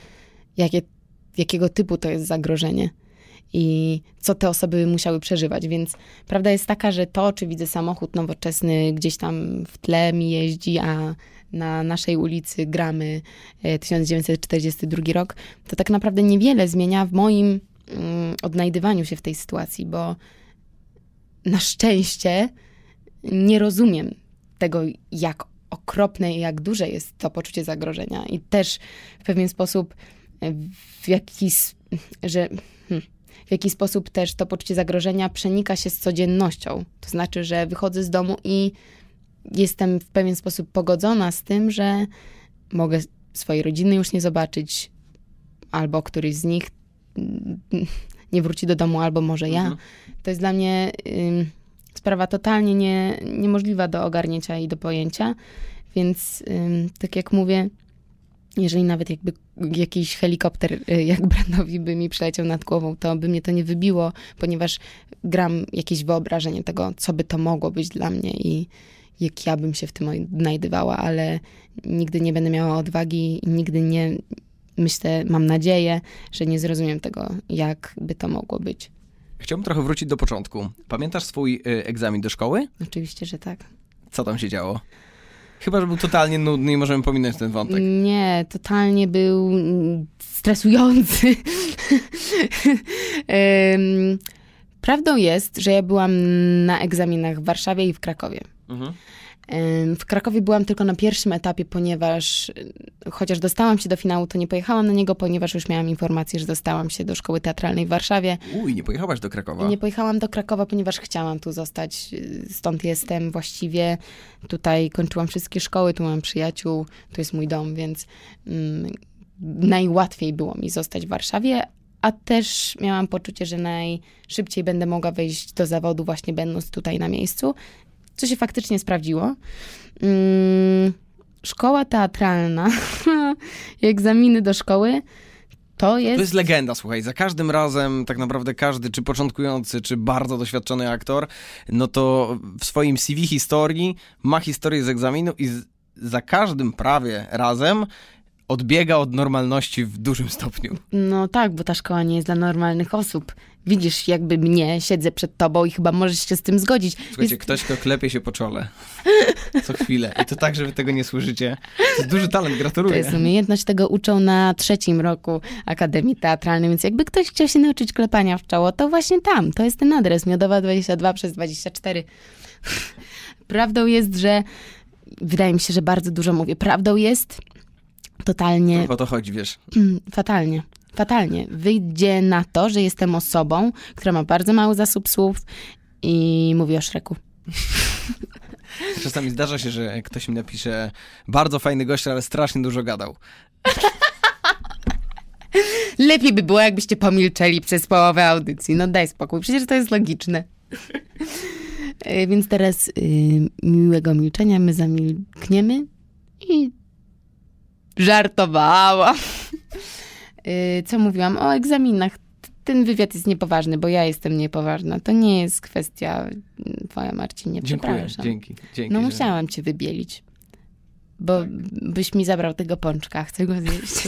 jakie jakiego typu to jest zagrożenie i co te osoby musiały przeżywać. Więc prawda jest taka, że to, czy widzę samochód nowoczesny gdzieś tam w tle mi jeździ, a na naszej ulicy gramy e, 1942 rok, to tak naprawdę niewiele zmienia w moim mm, odnajdywaniu się w tej sytuacji, bo na szczęście nie rozumiem tego, jak okropne i jak duże jest to poczucie zagrożenia. I też w pewien sposób, e, w jaki, że, hmm, w jaki sposób też to poczucie zagrożenia przenika się z codziennością. To znaczy, że wychodzę z domu i jestem w pewien sposób pogodzona z tym, że mogę swojej rodziny już nie zobaczyć, albo któryś z nich mm, (laughs) nie wróci do domu, albo może ja. Mhm. To jest dla mnie ym, sprawa totalnie nie, niemożliwa do ogarnięcia i do pojęcia. Więc ym, tak jak mówię, jeżeli nawet jakby jakiś helikopter y, (laughs) jak Brandowi by mi przeleciał nad głową, to by mnie to nie wybiło, ponieważ gram jakieś wyobrażenie tego, co by to mogło być dla mnie i jak ja bym się w tym odnajdywała, ale nigdy nie będę miała odwagi i nigdy nie, myślę, mam nadzieję, że nie zrozumiem tego, jak by to mogło być. Chciałbym trochę wrócić do początku. Pamiętasz swój y, egzamin do szkoły? Oczywiście, że tak. Co tam się działo? Chyba, że był totalnie nudny i możemy pominąć ten wątek. Nie, totalnie był mm, stresujący. (laughs) Prawdą jest, że ja byłam na egzaminach w Warszawie i w Krakowie. Mhm. W Krakowie byłam tylko na pierwszym etapie, ponieważ y, chociaż dostałam się do finału, to nie pojechałam na niego, ponieważ już miałam informację, że dostałam się do szkoły teatralnej w Warszawie. Uj, nie pojechałaś do Krakowa. Nie pojechałam do Krakowa, ponieważ chciałam tu zostać. y, Stąd jestem właściwie. Tutaj kończyłam wszystkie szkoły, tu mam przyjaciół, tu jest mój dom, więc mm, najłatwiej było mi zostać w Warszawie. A też miałam poczucie, że najszybciej będę mogła wejść do zawodu, właśnie będąc tutaj na miejscu, co się faktycznie sprawdziło. Mm, szkoła teatralna (laughs) egzaminy do szkoły to jest. To jest legenda, słuchaj, za każdym razem tak naprawdę każdy, czy początkujący, czy bardzo doświadczony aktor, no to w swoim CV historii ma historię z egzaminu i z, za każdym prawie razem odbiega od normalności w dużym stopniu. No tak, bo ta szkoła nie jest dla normalnych osób. Widzisz, jakby mnie, siedzę przed tobą i chyba możesz się z tym zgodzić. Słuchajcie, Jest, ktoś, kto klepie się po czole (laughs) co chwilę i to tak, że wy tego nie słyszycie. To jest duży talent, to gratuluję. jest umiejętność, tego uczą na trzecim roku Akademii Teatralnej, więc jakby ktoś chciał się nauczyć klepania w czoło, to właśnie tam, to jest ten adres, Miodowa 22 przez 24. (laughs) Prawdą jest, że wydaje mi się, że bardzo dużo mówię. Prawdą jest totalnie O to chodzi, wiesz. Mm, Fatalnie. Fatalnie. Wyjdzie na to, że jestem osobą, która ma bardzo mały zasób słów i mówi o Szreku. (laughs) Czasami zdarza się, że ktoś mi napisze bardzo fajny gość, ale strasznie dużo gadał. (laughs) Lepiej by było, jakbyście pomilczeli przez połowę audycji. No daj spokój, przecież to jest logiczne. (laughs) E, Więc teraz y, miłego milczenia my zamilkniemy i Żartowałam. Y, Co mówiłam? O egzaminach. Ten wywiad jest niepoważny, bo ja jestem niepoważna. To nie jest kwestia mm, twoja, Marcinie. Dziękuję, Przepraszam. dzięki. dzięki No że- musiałam cię wybielić. Bo byś mi zabrał tego pączka, (laughs) chcę go zjeść.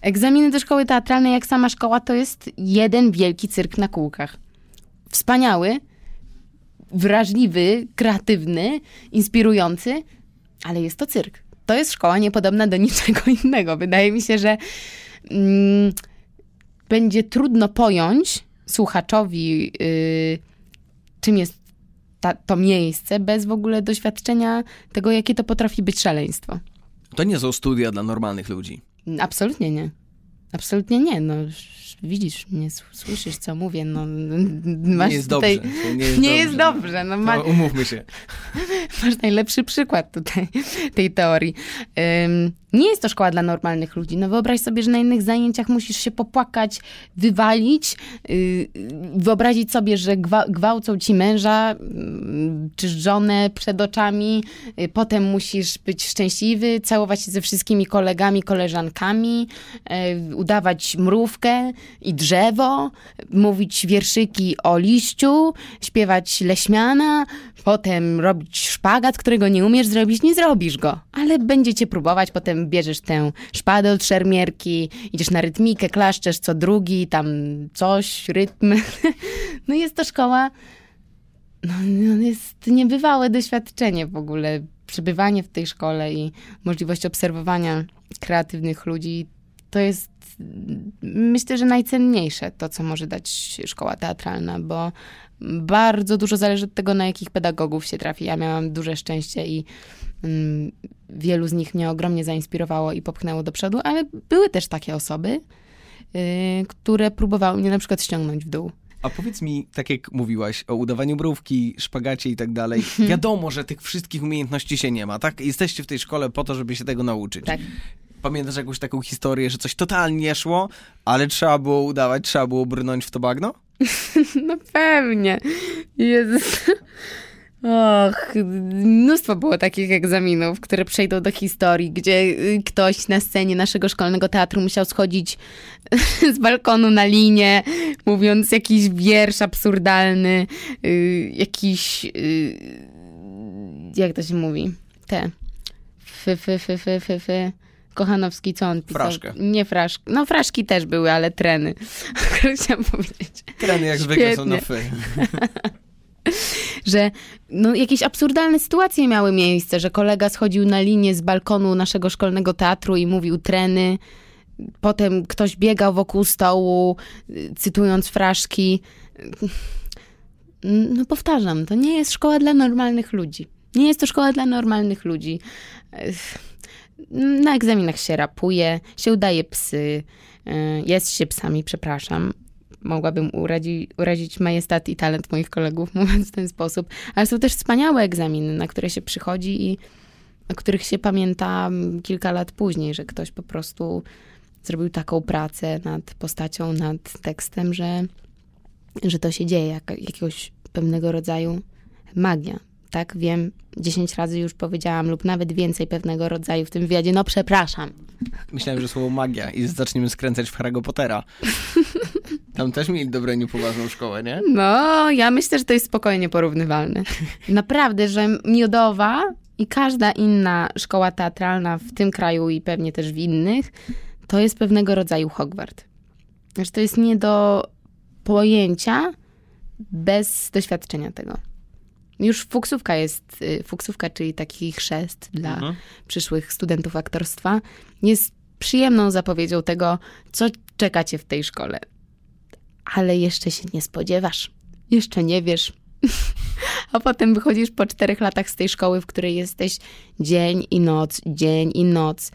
Egzaminy do szkoły teatralnej, jak sama szkoła, to jest jeden wielki cyrk na kółkach. Wspaniały, wrażliwy, kreatywny, inspirujący, ale jest to cyrk. To jest szkoła niepodobna do niczego (laughs) innego. Wydaje mi się, że mm, będzie trudno pojąć słuchaczowi, yy, czym jest ta, to miejsce, bez w ogóle doświadczenia tego, jakie to potrafi być szaleństwo. To nie są studia dla normalnych ludzi. Absolutnie nie. Absolutnie nie. No, sz- widzisz mnie, słyszysz, co mówię. No, masz nie jest tutaj... dobrze. Nie jest (laughs) Nie dobrze. jest dobrze. No, ma, umówmy się. (laughs) masz najlepszy przykład tutaj tej teorii. Ym, nie jest to szkoła dla normalnych ludzi. No wyobraź sobie, że na innych zajęciach musisz się popłakać, wywalić, yy, wyobrazić sobie, że gwa, gwałcą ci męża yy, czy żonę przed oczami, yy, potem musisz być szczęśliwy, całować się ze wszystkimi kolegami, koleżankami, yy, udawać mrówkę i drzewo, mówić wierszyki o liściu, śpiewać leśmiana, potem robić szpagat, którego nie umiesz zrobić, nie zrobisz go, ale będziecie próbować, potem bierzesz tę szpadę od szermierki, idziesz na rytmikę, klaszczesz co drugi, tam coś, rytm. (laughs) No jest to szkoła, no, no jest niebywałe doświadczenie w ogóle, przebywanie w tej szkole i możliwość obserwowania kreatywnych ludzi, to jest myślę, że najcenniejsze to, co może dać szkoła teatralna, bo bardzo dużo zależy od tego, na jakich pedagogów się trafi. Ja miałam duże szczęście i mm, wielu z nich mnie ogromnie zainspirowało i popchnęło do przodu, ale były też takie osoby, yy, które próbowały mnie na przykład ściągnąć w dół. A powiedz mi, tak jak mówiłaś o udawaniu mrówki, szpagacie i tak dalej, (laughs) wiadomo, że tych wszystkich umiejętności się nie ma, tak? Jesteście w tej szkole po to, żeby się tego nauczyć. Tak. Pamiętasz jakąś taką historię, że coś totalnie nie szło, ale trzeba było udawać, trzeba było brnąć w to bagno? (laughs) No pewnie. Jezus. Och, mnóstwo było takich egzaminów, które przejdą do historii, gdzie y, ktoś na scenie naszego szkolnego teatru musiał schodzić (laughs) z balkonu na linię, mówiąc jakiś wiersz absurdalny, y, jakiś. y, Jak to się mówi? Te. Fy, fy, fy, fy, fy, fy. Kochanowski, co on pisał? Fraszkę. Nie fraszki. No fraszki też były, ale treny. (laughs) Chciałam powiedzieć Treny jak zwykle są na Świetnie. fy. (laughs) że no, jakieś absurdalne sytuacje miały miejsce, że kolega schodził na linię z balkonu naszego szkolnego teatru i mówił treny. Potem ktoś biegał wokół stołu, cytując fraszki. No powtarzam, to nie jest szkoła dla normalnych ludzi. Nie jest to szkoła dla normalnych ludzi. Na egzaminach się rapuje, się udaje psy, y, jest się psami, przepraszam. Mogłabym urazi, urazić majestat i talent moich kolegów, (laughs) mówiąc w ten sposób. Ale są też wspaniałe egzaminy, na które się przychodzi i o których się pamięta mm, kilka lat później, że ktoś po prostu zrobił taką pracę nad postacią, nad tekstem, że, że to się dzieje, jak, jakiegoś pewnego rodzaju magia. Tak, wiem, 10 razy już powiedziałam, lub nawet więcej pewnego rodzaju w tym wywiadzie. No przepraszam. Myślałem, że słowo magia i zaczniemy skręcać w Harry'ego Pottera. (laughs) Tam też mieli dobrą, niepoważną szkołę, nie? No, ja myślę, że to jest spokojnie porównywalne. Naprawdę, że Miodowa i każda inna szkoła teatralna w tym kraju i pewnie też w innych, to jest pewnego rodzaju Hogwart. Że to jest nie do pojęcia bez doświadczenia tego. Już fuksówka jest, y, fuksówka, czyli taki chrzest dla Mhm. przyszłych studentów aktorstwa, jest przyjemną zapowiedzią tego, co czekacie w tej szkole. Ale jeszcze się nie spodziewasz. Jeszcze nie wiesz. (laughs) A potem wychodzisz po czterech latach z tej szkoły, w której jesteś dzień i noc, dzień i noc.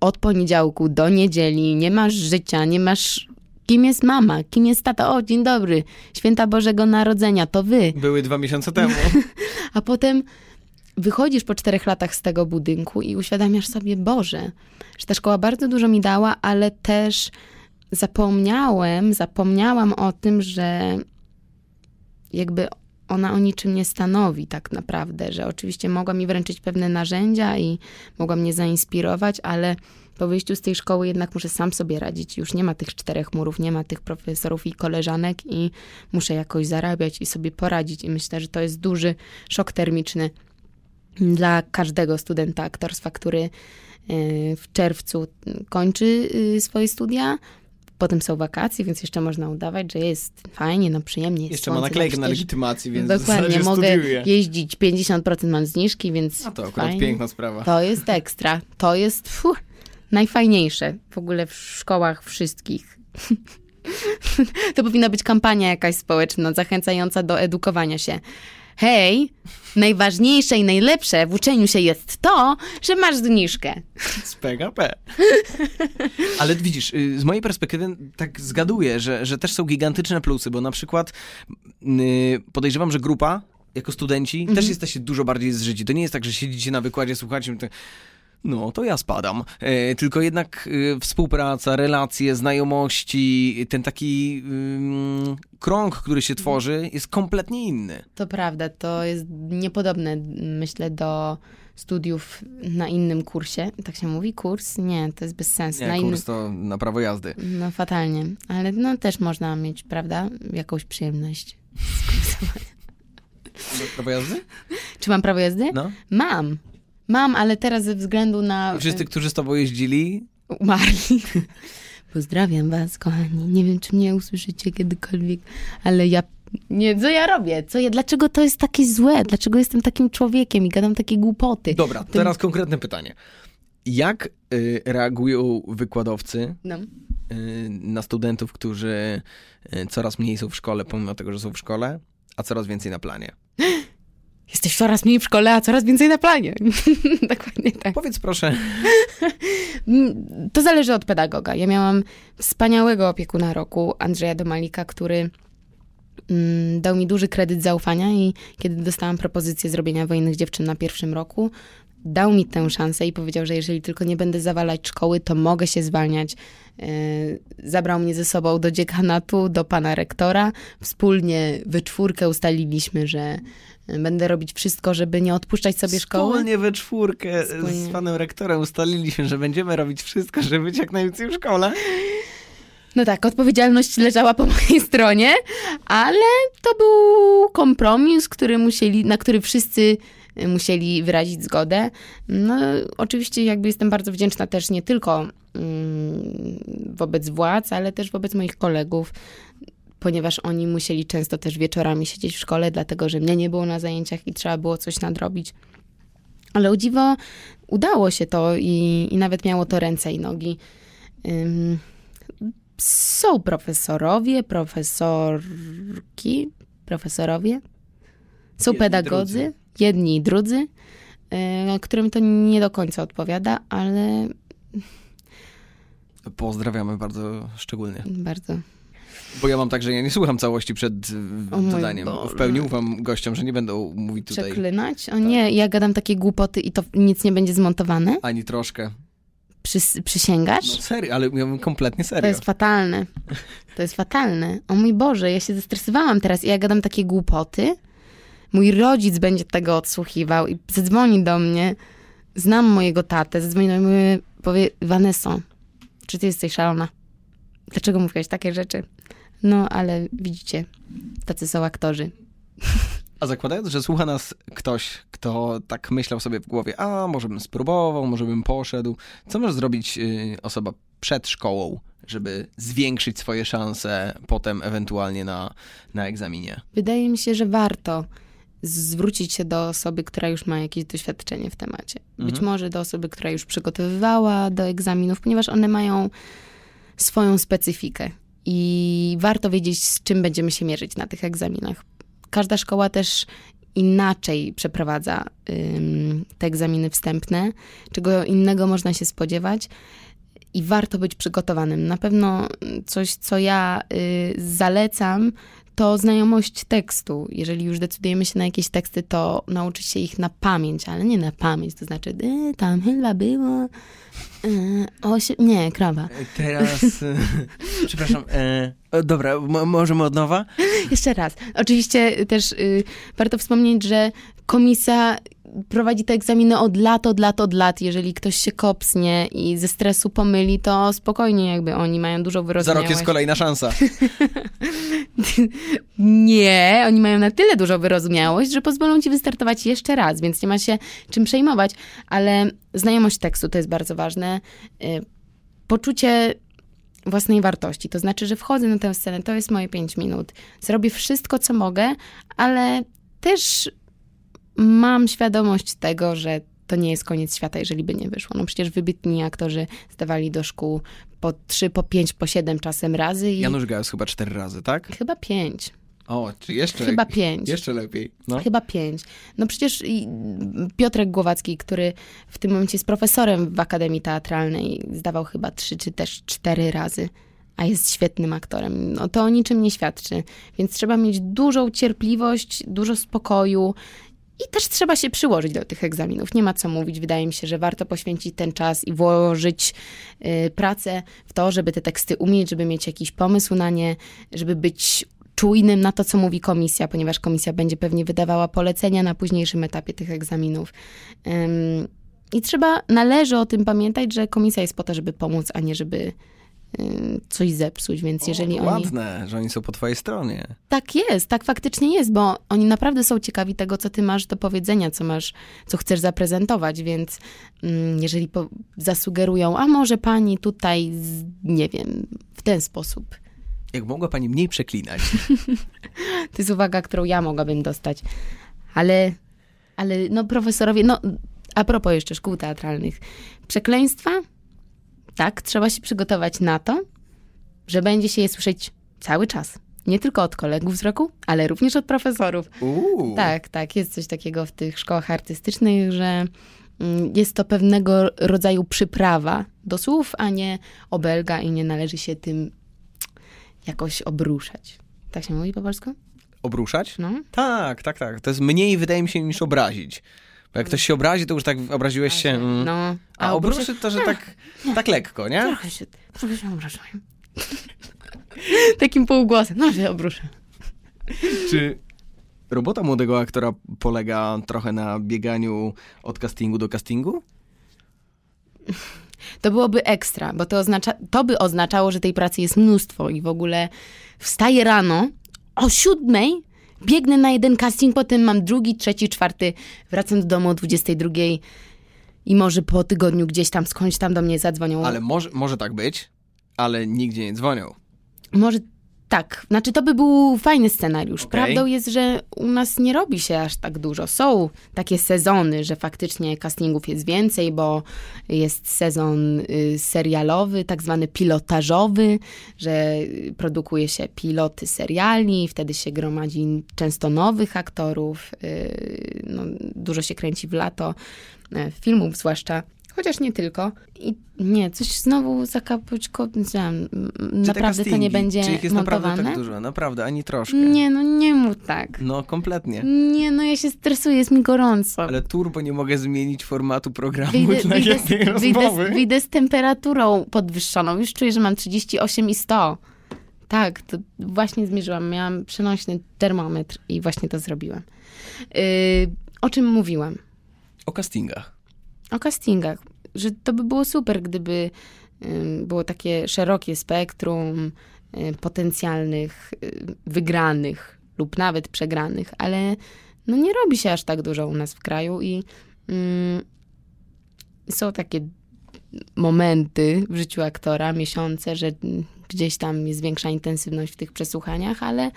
Od poniedziałku do niedzieli. Nie masz życia, nie masz... Kim jest mama? Kim jest tata? O, dzień dobry. Święta Bożego Narodzenia, to wy. Były dwa miesiące temu. (laughs) A potem wychodzisz po czterech latach z tego budynku i uświadamiasz sobie, Boże, że ta szkoła bardzo dużo mi dała, ale też zapomniałem, zapomniałam o tym, że jakby ona o niczym nie stanowi tak naprawdę, że oczywiście mogła mi wręczyć pewne narzędzia i mogła mnie zainspirować, ale po wyjściu z tej szkoły jednak muszę sam sobie radzić. Już nie ma tych czterech murów, nie ma tych profesorów i koleżanek i muszę jakoś zarabiać i sobie poradzić. I myślę, że to jest duży szok termiczny dla każdego studenta aktorstwa, który y, w czerwcu kończy y, swoje studia. Potem są wakacje, więc jeszcze można udawać, że jest fajnie, no przyjemnie. Jest Jeszcze ma słońce, naklejkę na przecież- legitymacji, więc Dokładnie, mogę studiuje. jeździć, 50% mam zniżki, więc A to akurat fajnie. piękna sprawa. To jest ekstra. To jest fuh, najfajniejsze w ogóle w szkołach wszystkich. (laughs) to powinna być kampania jakaś społeczna, zachęcająca do edukowania się. Hej, najważniejsze i najlepsze w uczeniu się jest to, że masz zniżkę. Z PKP. (laughs) Ale widzisz, y, z mojej perspektywy tak zgaduję, że, że też są gigantyczne plusy, bo na przykład y, podejrzewam, że grupa jako studenci Mhm. też jesteście dużo bardziej zżyci. To nie jest tak, że siedzicie na wykładzie, słuchacie, to, no to ja spadam. E, tylko jednak y, współpraca, relacje, znajomości, ten taki ym, krąg, który się tworzy, jest kompletnie inny. To prawda, to jest niepodobne, myślę, do studiów na innym kursie. Tak się mówi? Kurs? Nie, to jest bez sensu. na Nie, innym... kurs to na prawo jazdy. No fatalnie, ale no też można mieć, prawda, jakąś przyjemność. z (laughs) kursowania. Prawo jazdy? Czy mam prawo jazdy? No. Mam. Mam, ale teraz ze względu na... Wszyscy, którzy z tobą jeździli, Umarli. (laughs) Pozdrawiam was, kochani. Nie wiem, czy mnie usłyszycie kiedykolwiek, ale ja... Nie, co ja robię? Co ja, dlaczego to jest takie złe? Dlaczego jestem takim człowiekiem i gadam takie głupoty? Dobra, teraz konkretne pytanie. Jak y, reagują wykładowcy No. y, na studentów, którzy y, coraz mniej są w szkole, pomimo tego, że są w szkole, a coraz więcej na planie? (laughs) Jesteś coraz mniej w szkole, a coraz więcej na planie. (laughs) Dokładnie tak. Powiedz proszę, (laughs) Mm, To zależy od pedagoga. Ja miałam wspaniałego opiekuna roku, Andrzeja Domalika, który mm, dał mi duży kredyt zaufania i kiedy dostałam propozycję zrobienia Wojennych Dziewczyn na pierwszym roku, dał mi tę szansę i powiedział, że jeżeli tylko nie będę zawalać szkoły, to mogę się zwalniać. Yy, Zabrał mnie ze sobą do dziekanatu, do pana rektora. Wspólnie we czwórkę ustaliliśmy, że będę robić wszystko, żeby nie odpuszczać sobie szkoły. wspólnie we czwórkę Wspólnie. z panem rektorem ustaliliśmy, że będziemy robić wszystko, żeby być jak najwięcej w szkole. No tak, odpowiedzialność leżała po mojej stronie, ale to był kompromis, który musieli, na który wszyscy musieli wyrazić zgodę. No, oczywiście jakby jestem bardzo wdzięczna też nie tylko mm, wobec władz, ale też wobec moich kolegów, ponieważ oni musieli często też wieczorami siedzieć w szkole, dlatego że mnie nie było na zajęciach i trzeba było coś nadrobić. Ale o dziwo udało się to i, i nawet miało to ręce i nogi. Ym, są profesorowie, profesorki, profesorowie, są Jedni, pedagodzy, drudzy. jedni i drudzy, y, którym to nie do końca odpowiada, ale Pozdrawiamy bardzo szczególnie. bardzo. Bo ja mam tak, że ja nie słucham całości przed. Boże. W pełni ufam gościom, że nie będą mówić tutaj Przeklinać? O nie, ja gadam takie głupoty i to nic nie będzie zmontowane? ani troszkę. Przys- przysięgasz? No serio, ale ja mówię kompletnie To serio. jest fatalne. To jest fatalne. O mój Boże, ja się zestresowałam teraz i ja gadam takie głupoty. Mój rodzic będzie tego odsłuchiwał i zadzwoni do mnie. Znam mojego tatę, zadzwoni do mnie i powie, Vanesso, czy ty jesteś szalona? Dlaczego mówiłaś takie rzeczy? No, ale widzicie, tacy są aktorzy. A zakładając, że słucha nas ktoś, kto tak myślał sobie w głowie, a może bym spróbował, może bym poszedł, co może zrobić y, osoba przed szkołą, żeby zwiększyć swoje szanse potem ewentualnie na, na egzaminie? Wydaje mi się, że warto zwrócić się do osoby, która już ma jakieś doświadczenie w temacie. Być Mhm. może do osoby, która już przygotowywała do egzaminów, ponieważ one mają swoją specyfikę i warto wiedzieć, z czym będziemy się mierzyć na tych egzaminach. Każda szkoła też inaczej przeprowadza ym, te egzaminy wstępne, czego innego można się spodziewać. I warto być przygotowanym. Na pewno coś, co ja y, zalecam, to znajomość tekstu. Jeżeli już decydujemy się na jakieś teksty, to nauczyć się ich na pamięć, ale nie na pamięć, to znaczy, y, tam chyba było. Y, osiem, nie, krawa. Teraz, e, (laughs) przepraszam, e, dobra, mo- możemy od nowa? (laughs) Jeszcze raz. Oczywiście też y, warto wspomnieć, że komisja prowadzi te egzaminy od lat, od lat, od lat. Jeżeli ktoś się kopsnie i ze stresu pomyli, to spokojnie jakby oni mają dużo Za wyrozumiałości. rok jest kolejna szansa. (laughs) Nie, oni mają na tyle dużo wyrozumiałość, że pozwolą ci wystartować jeszcze raz, więc nie ma się czym przejmować. Ale znajomość tekstu to jest bardzo ważne. Y, Poczucie własnej wartości. To znaczy, że wchodzę na tę scenę, to jest moje 5 minut. Zrobię wszystko, co mogę, ale też mam świadomość tego, że to nie jest koniec świata, jeżeli by nie wyszło. No przecież wybitni aktorzy zdawali do szkół po 3, po 5, po 7 czasem razy i Janusz Gajos chyba cztery razy, tak? chyba 5. O, czy jeszcze... Chyba 5. Jeszcze lepiej. No. Chyba pięć. No przecież Piotrek Głowacki, który w tym momencie jest profesorem w Akademii Teatralnej, zdawał chyba trzy czy też cztery razy, a jest świetnym aktorem. No to o niczym nie świadczy. Więc trzeba mieć dużą cierpliwość, dużo spokoju i też trzeba się przyłożyć do tych egzaminów. Nie ma co mówić. Wydaje mi się, że warto poświęcić ten czas i włożyć y, pracę w to, żeby te teksty umieć, żeby mieć jakiś pomysł na nie, żeby być czujnym na to, co mówi komisja, ponieważ komisja będzie pewnie wydawała polecenia na późniejszym etapie tych egzaminów. I trzeba, należy o tym pamiętać, że komisja jest po to, żeby pomóc, a nie żeby coś zepsuć, więc jeżeli o, oni... Ładne, że oni są po twojej stronie. Tak jest, tak faktycznie jest, bo oni naprawdę są ciekawi tego, co ty masz do powiedzenia, co masz, co chcesz zaprezentować, więc mm, jeżeli po, zasugerują, a może pani tutaj, nie wiem, w ten sposób. Jak mogła pani mniej przeklinać? (laughs) To jest uwaga, którą ja mogłabym dostać. Ale, ale no profesorowie, no a propos jeszcze szkół teatralnych. Przekleństwa? Tak, trzeba się przygotować na to, że będzie się je słyszeć cały czas. Nie tylko od kolegów z roku, ale również od profesorów. Uuu. Tak, tak, jest coś takiego w tych szkołach artystycznych, że mm, jest to pewnego rodzaju przyprawa do słów, a nie obelga i nie należy się tym jakoś obruszać. Tak się mówi po polsku? Obruszać? No. Tak, tak, tak. To jest mniej, wydaje mi się, niż obrazić. Bo jak ktoś się obrazi, to już tak obraziłeś się... Mm. No. A obruszy to, że tak, tak lekko, nie? Trochę się, trochę się. (laughs) Takim półgłosem. No, się obruszę. Czy robota młodego aktora polega trochę na bieganiu od castingu do castingu? To byłoby ekstra, bo to, oznacza, to by oznaczało, że tej pracy jest mnóstwo i w ogóle wstaję rano o siódmej, biegnę na jeden casting, potem mam drugi, trzeci, czwarty, wracam do domu o 22 i może po tygodniu gdzieś tam skądś tam do mnie zadzwonią. Ale może, może tak być, ale nigdzie nie dzwonią. Może tak, znaczy to by był fajny scenariusz. Okej. Prawdą jest, że u nas nie robi się aż tak dużo. Są takie sezony, że faktycznie castingów jest więcej, bo jest sezon y, serialowy, tak zwany pilotażowy, że produkuje się piloty seriali, wtedy się gromadzi często nowych aktorów, y, no, dużo się kręci w lato, y, filmów zwłaszcza. Chociaż nie tylko. I nie, coś znowu zakapoćkowałem. Czy te Naprawdę to nie będzie Czy ich jest montowane? naprawdę tak dużo? Naprawdę, ani troszkę. Nie, no nie mów tak. No, kompletnie. Nie, no ja się stresuję, jest mi gorąco. Ale turbo nie mogę zmienić formatu programu Wyjdę, dla wyjdę, jednej z, wyjdę, rozmowy. z, wyjdę z temperaturą podwyższoną. Już czuję, że mam 38 i 100. Tak, to właśnie zmierzyłam. Miałam przenośny termometr i właśnie to zrobiłam. Yy, o czym mówiłam? O castingach. O castingach. Że to by było super, gdyby było takie szerokie spektrum potencjalnych wygranych lub nawet przegranych, ale no nie robi się aż tak dużo u nas w kraju i ym, są takie momenty w życiu aktora, miesiące, że mm, gdzieś tam jest większa intensywność w tych przesłuchaniach, ale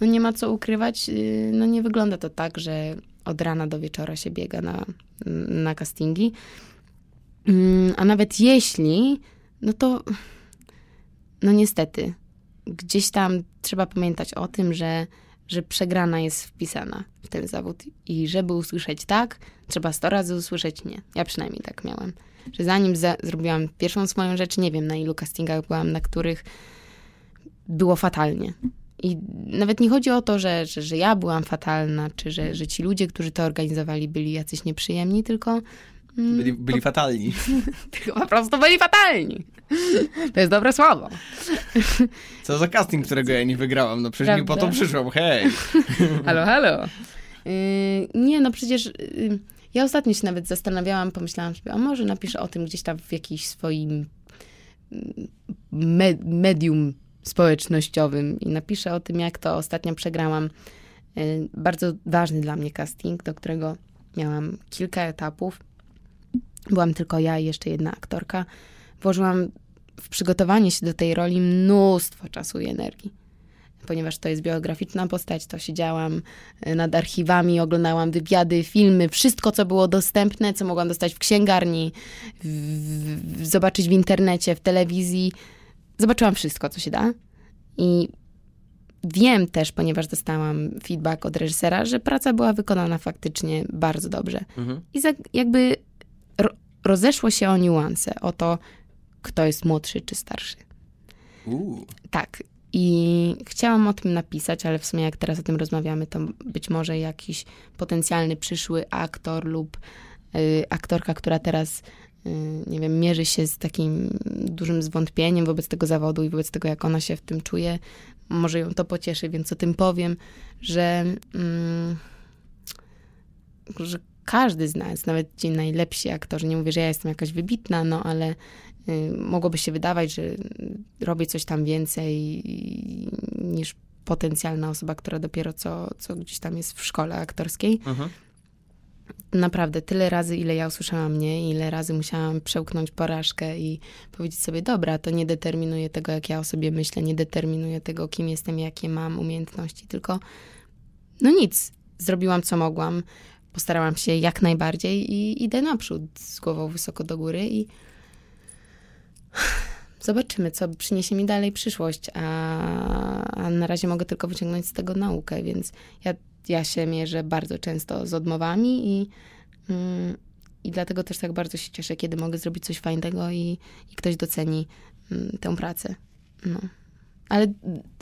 no nie ma co ukrywać, y, no nie wygląda to tak, że od rana do wieczora się biega na, na castingi. Mm, A nawet jeśli, no to no niestety, gdzieś tam trzeba pamiętać o tym, że, że przegrana jest wpisana w ten zawód i żeby usłyszeć tak, trzeba sto razy usłyszeć nie. Ja przynajmniej tak miałam. Że zanim za, zrobiłam pierwszą swoją rzecz, nie wiem na ilu castingach byłam, na których było fatalnie. I nawet nie chodzi o to, że, że, że ja byłam fatalna, czy że, że ci ludzie, którzy to organizowali, byli jacyś nieprzyjemni, tylko Byli, byli fatalni. (laughs) Tylko po prostu byli fatalni. To jest dobre słowo. Co za casting, którego ja nie wygrałam? No przecież nie po to Prawda? przyszłam, hej. (laughs) Halo, halo. Yy, nie, no przecież yy, ja ostatnio się nawet zastanawiałam, pomyślałam sobie, a może napiszę o tym gdzieś tam w jakimś swoim mm, me medium społecznościowym i napiszę o tym, jak to ostatnio przegrałam. Yy, bardzo ważny dla mnie casting, do którego miałam kilka etapów. Byłam tylko ja i jeszcze jedna aktorka. Włożyłam w przygotowanie się do tej roli mnóstwo czasu i energii ponieważ to jest biograficzna postać, to siedziałam y, nad archiwami, oglądałam wywiady, filmy, wszystko, co było dostępne, co mogłam dostać w księgarni, w, w, zobaczyć w internecie, w telewizji. Zobaczyłam wszystko, co się da. I wiem też, ponieważ dostałam feedback od reżysera, że praca była wykonana faktycznie bardzo dobrze. Mhm. I za, jakby ro, rozeszło się o niuanse, o to, kto jest młodszy czy starszy. Uuu. Tak. I chciałam o tym napisać, ale w sumie jak teraz o tym rozmawiamy, to być może jakiś potencjalny przyszły aktor lub y, aktorka, która teraz, nie wiem, mierzy się z takim dużym zwątpieniem wobec tego zawodu i wobec tego, jak ona się w tym czuje, może ją to pocieszy, więc o tym powiem, że, mm, że każdy z nas, nawet ci najlepsi aktorzy, nie mówię, że ja jestem jakaś wybitna, no ale y, mogłoby się wydawać, że robię coś tam więcej niż potencjalna osoba, która dopiero co, co gdzieś tam jest w szkole aktorskiej. Mhm. Naprawdę, tyle razy, ile ja usłyszałam nie, ile razy musiałam przełknąć porażkę i powiedzieć sobie, dobra, to nie determinuje tego, jak ja o sobie myślę, nie determinuje tego, kim jestem, jakie mam umiejętności, tylko no nic, zrobiłam co mogłam, postarałam się jak najbardziej i idę naprzód z głową wysoko do góry i (sighs) zobaczymy, co przyniesie mi dalej przyszłość, a, a na razie mogę tylko wyciągnąć z tego naukę, więc ja, ja się mierzę bardzo często z odmowami i, mm, i dlatego też tak bardzo się cieszę, kiedy mogę zrobić coś fajnego i, i ktoś doceni mm, tę pracę. No. Ale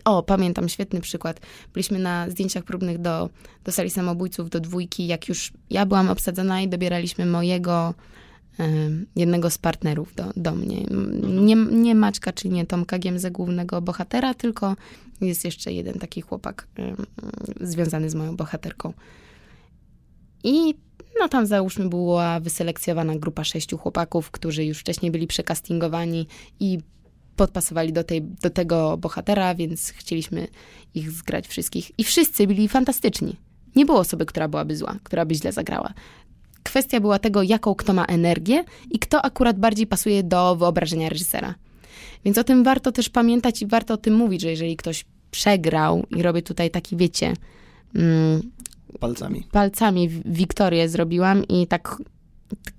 o, pamiętam świetny przykład. Byliśmy na zdjęciach próbnych do, do sali samobójców, do dwójki, jak już ja byłam obsadzona i dobieraliśmy mojego jednego z partnerów do, do mnie. Nie, nie Maćka, czy nie Tomka Giemze, głównego bohatera, tylko jest jeszcze jeden taki chłopak związany z moją bohaterką. I no tam załóżmy była wyselekcjonowana grupa sześciu chłopaków, którzy już wcześniej byli przekastingowani i podpasowali do, tej, do tego bohatera, więc chcieliśmy ich zgrać wszystkich. I wszyscy byli fantastyczni. Nie było osoby, która byłaby zła, która by źle zagrała. Kwestia była tego, jaką kto ma energię i kto akurat bardziej pasuje do wyobrażenia reżysera. Więc o tym warto też pamiętać i warto o tym mówić, że jeżeli ktoś przegrał i robię tutaj taki, wiecie, mm, Palcami. palcami Wiktorię zrobiłam i tak,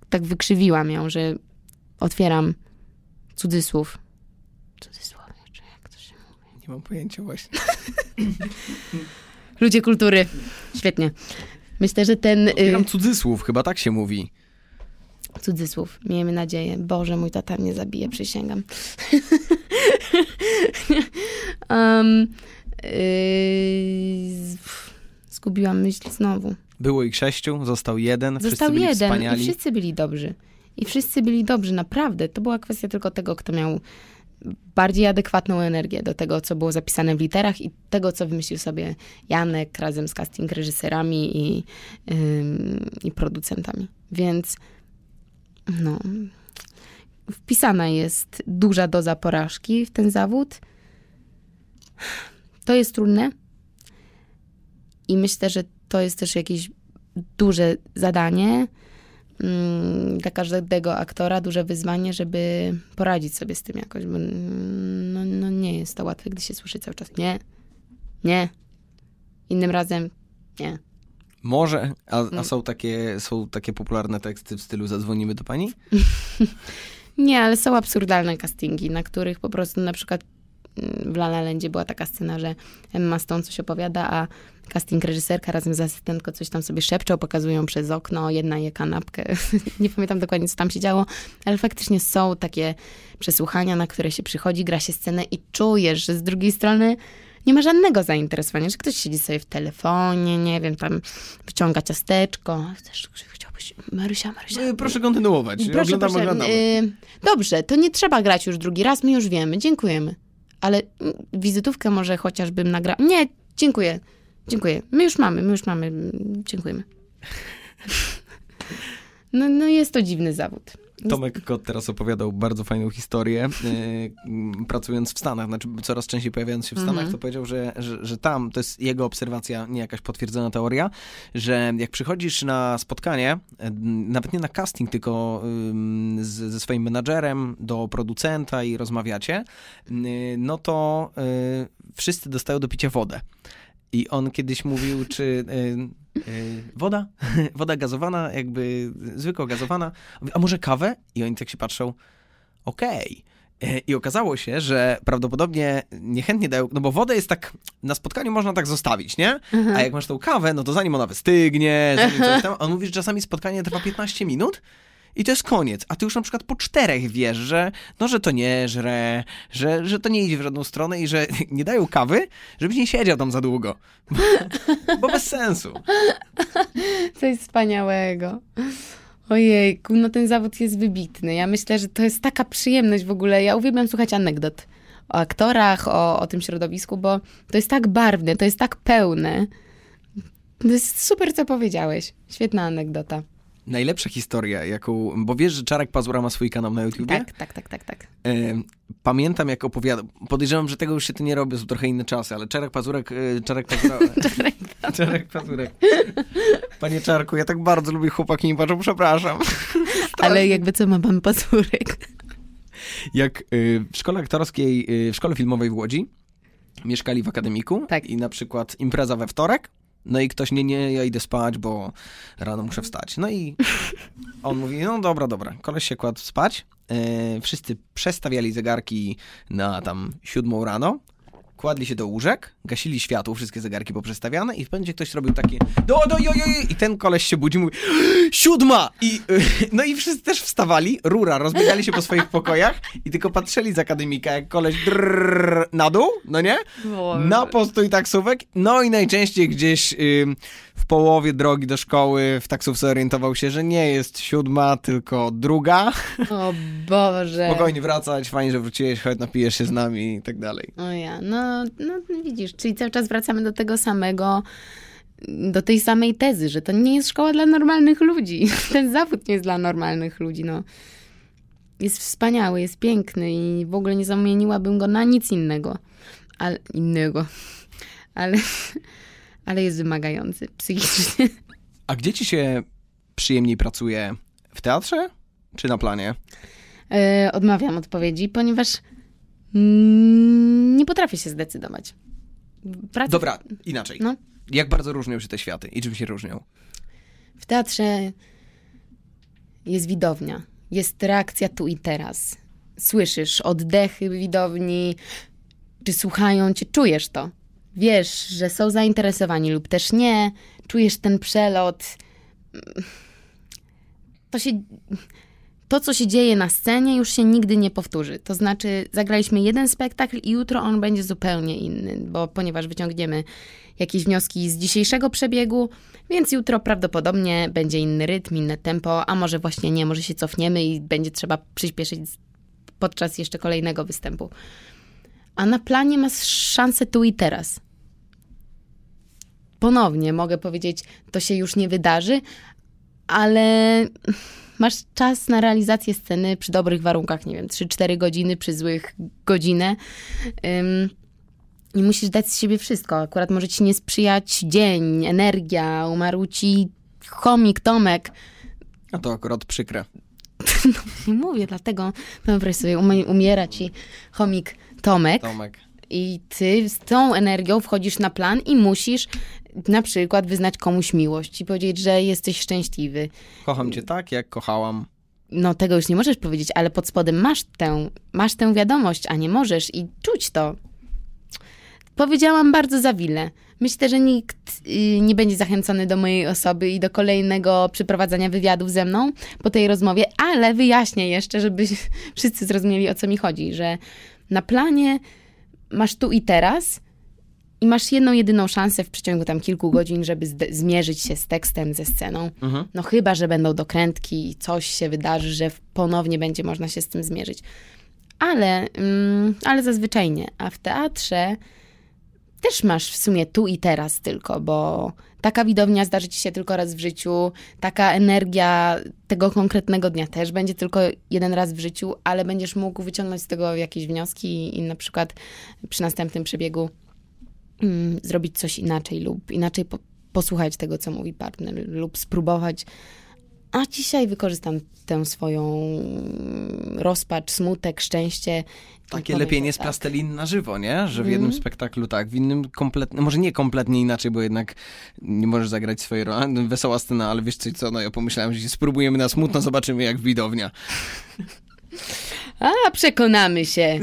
tak wykrzywiłam ją, że otwieram cudzysłów. Cudzysłowie, czy jak to się mówi? Nie mam pojęcia właśnie. Ludzie kultury. Świetnie. Myślę, że ten y, Otwieram cudzysłów, chyba tak się mówi. Cudzysłów, miejmy nadzieję. Boże, mój tata mnie zabije, przysięgam. (laughs) um, y, zgubiłam myśl znowu. Było ich sześciu, został jeden, wszyscy Został byli jeden wspaniali. i wszyscy byli dobrzy. I wszyscy byli dobrzy, naprawdę. To była kwestia tylko tego, kto miał bardziej adekwatną energię do tego, co było zapisane w literach i tego, co wymyślił sobie Janek razem z casting reżyserami i, ym, i producentami. Więc no, wpisana jest duża doza porażki w ten zawód. To jest trudne i myślę, że to jest też jakieś duże zadanie mm, dla każdego aktora, duże wyzwanie, żeby poradzić sobie z tym jakoś, bo mm, no, no nie jest to łatwe, gdy się słyszy cały czas nie, nie, innym razem nie. Może, a, Mm. a są, takie, są takie popularne teksty w stylu zadzwonimy do pani? (laughs) Nie, ale są absurdalne castingi, na których po prostu na przykład mm, w La La Landzie była taka scena, że Emma Stone coś opowiada, a casting reżyserka razem z asystentką coś tam sobie szepczą, pokazują przez okno, jedna je kanapkę. (laughs) Nie pamiętam dokładnie, co tam się działo, ale faktycznie są takie przesłuchania, na które się przychodzi, gra się scenę i czujesz, że z drugiej strony nie ma żadnego zainteresowania, że ktoś siedzi sobie w telefonie, nie wiem, tam wyciąga ciasteczko. Chcesz, chciałbyś, Marysia, Marysia. Y, Proszę kontynuować. Proszę, oglądam, proszę. oglądam. y, dobrze, to nie trzeba grać już drugi raz, my już wiemy, dziękujemy. Ale mm, wizytówkę może chociażbym nagrał. Nie, dziękuję, dziękuję. My już mamy, my już mamy, mm, dziękujemy. (laughs) No, no jest to dziwny zawód. Tomek Kot teraz opowiadał bardzo fajną historię, m, pracując w Stanach, znaczy coraz częściej pojawiając się w Stanach, Mhm. to powiedział, że, że, że tam, to jest jego obserwacja, nie jakaś potwierdzona teoria, że jak przychodzisz na spotkanie, e, nawet nie na casting, tylko ym, z, ze swoim menadżerem do producenta i rozmawiacie, y, no to y, wszyscy dostają do picia wodę. I on kiedyś mówił, czy y, y, woda, (laughs) woda gazowana, jakby zwykła gazowana, a może kawę? I oni tak się patrzą, okej. E, I okazało się, że prawdopodobnie niechętnie dają, no bo wodę jest tak, na spotkaniu można tak zostawić, nie? A jak masz tą kawę, no to zanim ona wystygnie, zanim coś tam, on mówi, że czasami spotkanie trwa 15 minut i to jest koniec. A ty już na przykład po czterech wiesz, że no, że to nie żre, że, że to nie idzie w żadną stronę i że (laughs) nie dają kawy, żebyś nie siedział tam za długo. Bo, bo bez sensu. Coś wspaniałego. Ojejku, no ten zawód jest wybitny. Ja myślę, że to jest taka przyjemność w ogóle. Ja uwielbiam słuchać anegdot o aktorach, o, o tym środowisku, bo to jest tak barwne, to jest tak pełne. To jest super, co powiedziałeś. Świetna anegdota. Najlepsza historia, jaką, bo wiesz, że Czarek Pazura ma swój kanał na YouTubie? Tak, tak, tak, tak, tak. E, pamiętam, jak opowiadał. Podejrzewam, że tego już się to nie robi, są trochę inne czasy, ale Czarek Pazurek. E, Czarek Pazura, (laughs) Czarek Pazurek. Panie Czarku, ja tak bardzo lubię chłopaki, nie patrzą, przepraszam. (laughs) Ale jakby co ma pan pazurek? Jak y, w szkole aktorskiej, y, w szkole filmowej w Łodzi mieszkali w akademiku Tak. i na przykład impreza we wtorek, no i ktoś, nie, nie, ja idę spać, bo rano muszę wstać. No i on mówi, no dobra, dobra. Koleś się kładł spać, e, wszyscy przestawiali zegarki na tam siódmą rano, kładli się do łóżek, gasili światło, wszystkie zegarki poprzestawiane i będzie ktoś robił takie do, do, jo, jo, jo, i ten koleś się budzi, mówi siódma! I, y, no i wszyscy też wstawali, rura, rozbiegali się po swoich pokojach i tylko patrzyli z akademika, jak koleś drrrr, na dół, no nie? Na postój taksówek, no i najczęściej gdzieś w połowie drogi do szkoły w taksówce orientował się, że nie jest siódma, tylko druga. O Boże. Spokojnie wracać, fajnie, że wróciłeś, chodź napijesz się z nami i tak dalej. O ja, no, no widzisz, czyli cały czas wracamy do tego samego, do tej samej tezy, że to nie jest szkoła dla normalnych ludzi. (laughs) Ten zawód nie jest dla normalnych ludzi, no. Jest wspaniały, jest piękny i w ogóle nie zamieniłabym go na nic innego. Ale, innego. (laughs) Ale, ale jest wymagający psychicznie. A gdzie ci się przyjemniej pracuje? W teatrze czy na planie? E, odmawiam odpowiedzi, ponieważ mm, nie potrafię się zdecydować. Dobra, inaczej. No. Jak bardzo różnią się te światy i czym się różnią? W teatrze jest widownia, jest reakcja tu i teraz. Słyszysz oddechy widowni, czy słuchają cię, czujesz to. Wiesz, że są zainteresowani lub też nie, czujesz ten przelot. To się. To, co się dzieje na scenie, już się nigdy nie powtórzy. To znaczy, zagraliśmy jeden spektakl i jutro on będzie zupełnie inny, bo ponieważ wyciągniemy jakieś wnioski z dzisiejszego przebiegu, więc jutro prawdopodobnie będzie inny rytm, inne tempo, a może właśnie nie, może się cofniemy i będzie trzeba przyspieszyć podczas jeszcze kolejnego występu. A na planie masz szansę tu i teraz. Ponownie mogę powiedzieć, to się już nie wydarzy, ale masz czas na realizację sceny przy dobrych warunkach, nie wiem, 3-4 godziny, przy złych godzinę. Ym, i musisz dać z siebie wszystko. Akurat może ci nie sprzyjać dzień, energia, umarł ci chomik, Tomek. A to akurat przykre. (laughs) Nie mówię, dlatego wyobraź sobie, umie- umiera ci chomik Tomek Tomek. i ty z tą energią wchodzisz na plan i musisz na przykład wyznać komuś miłość i powiedzieć, że jesteś szczęśliwy. Kocham cię tak, jak kochałam. No tego już nie możesz powiedzieć, ale pod spodem masz tę, masz tę wiadomość, a nie możesz i czuć to. Powiedziałam bardzo za wiele. Myślę, że nikt y, nie będzie zachęcony do mojej osoby i do kolejnego przeprowadzania wywiadów ze mną po tej rozmowie, ale wyjaśnię jeszcze, żeby (laughs) wszyscy zrozumieli o co mi chodzi, że na planie masz tu i teraz i masz jedną, jedyną szansę w przeciągu tam kilku godzin, żeby zmierzyć się z tekstem, ze sceną. Mhm. No chyba, że będą dokrętki i coś się wydarzy, że ponownie będzie można się z tym zmierzyć. Ale, mm, ale zazwyczaj nie. A w teatrze też masz w sumie tu i teraz tylko, bo taka widownia zdarzy ci się tylko raz w życiu, taka energia tego konkretnego dnia też będzie tylko jeden raz w życiu, ale będziesz mógł wyciągnąć z tego jakieś wnioski i na przykład przy następnym przebiegu mm, zrobić coś inaczej lub inaczej po, posłuchać tego, co mówi partner lub spróbować. A dzisiaj wykorzystam tę swoją rozpacz, smutek, szczęście. Takie powiem, lepienie z tak. plasteliny na żywo, nie? Że w jednym spektaklu tak, w innym kompletnie, może nie kompletnie inaczej, bo jednak nie możesz zagrać swojej roli. Wesoła scena, ale wiesz co, no ja pomyślałem, że spróbujemy na smutno, zobaczymy jak widownia. A, przekonamy się.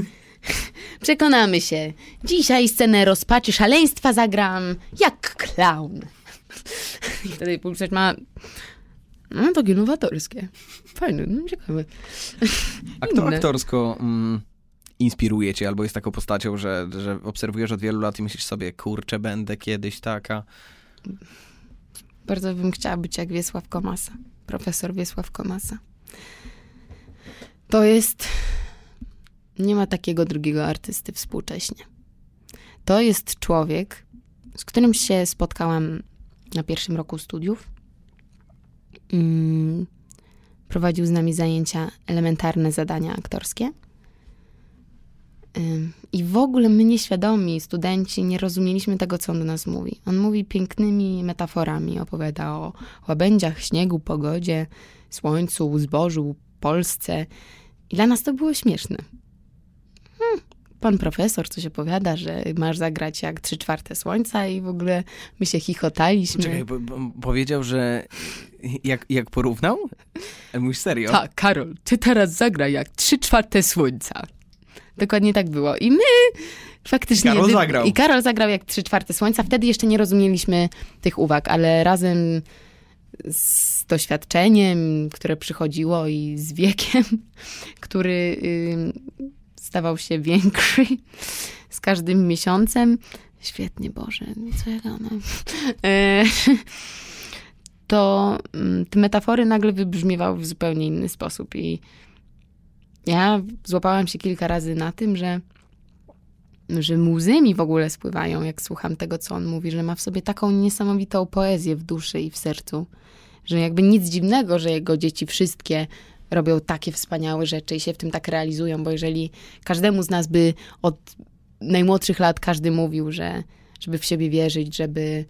Przekonamy się. Dzisiaj scenę rozpaczy szaleństwa zagram jak klaun. (laughs) I wtedy publiczność ma... No, takie nowatorskie. Fajne, no, ciekawe. A kto Inne. aktorsko mm, inspiruje cię, albo jest taką postacią, że, że obserwujesz od wielu lat i myślisz sobie, kurczę, będę kiedyś taka. Bardzo bym chciała być jak Wiesław Komasa. Profesor Wiesław Komasa. To jest... Nie ma takiego drugiego artysty współcześnie. To jest człowiek, z którym się spotkałam na pierwszym roku studiów. Mm, prowadził z nami zajęcia elementarne zadania aktorskie. I w ogóle my nieświadomi, studenci, nie rozumieliśmy tego, co on do nas mówi. On mówi pięknymi metaforami, opowiada o łabędziach, śniegu, pogodzie, słońcu, zbożu, Polsce. I dla nas to było śmieszne. Pan profesor coś opowiada, że masz zagrać jak trzy czwarte słońca i w ogóle my się chichotaliśmy. Czekaj, bo, bo, powiedział, że jak, jak porównał? Mówisz serio? Tak, Karol, ty teraz zagraj jak trzy czwarte słońca. Dokładnie tak było. I my faktycznie... Karol zagrał. I Karol zagrał jak trzy czwarte słońca. Wtedy jeszcze nie rozumieliśmy tych uwag, ale razem z doświadczeniem, które przychodziło i z wiekiem, (laughs) który stawał się większy z każdym miesiącem. Świetnie, Boże, co ja gadam. To mm, te metafory nagle wybrzmiewały w zupełnie inny sposób i ja złapałam się kilka razy na tym, że, że muzy mi w ogóle spływają, jak słucham tego, co on mówi, że ma w sobie taką niesamowitą poezję w duszy i w sercu, że jakby nic dziwnego, że jego dzieci wszystkie robią takie wspaniałe rzeczy i się w tym tak realizują, bo jeżeli każdemu z nas by od najmłodszych lat każdy mówił, że żeby w siebie wierzyć, żeby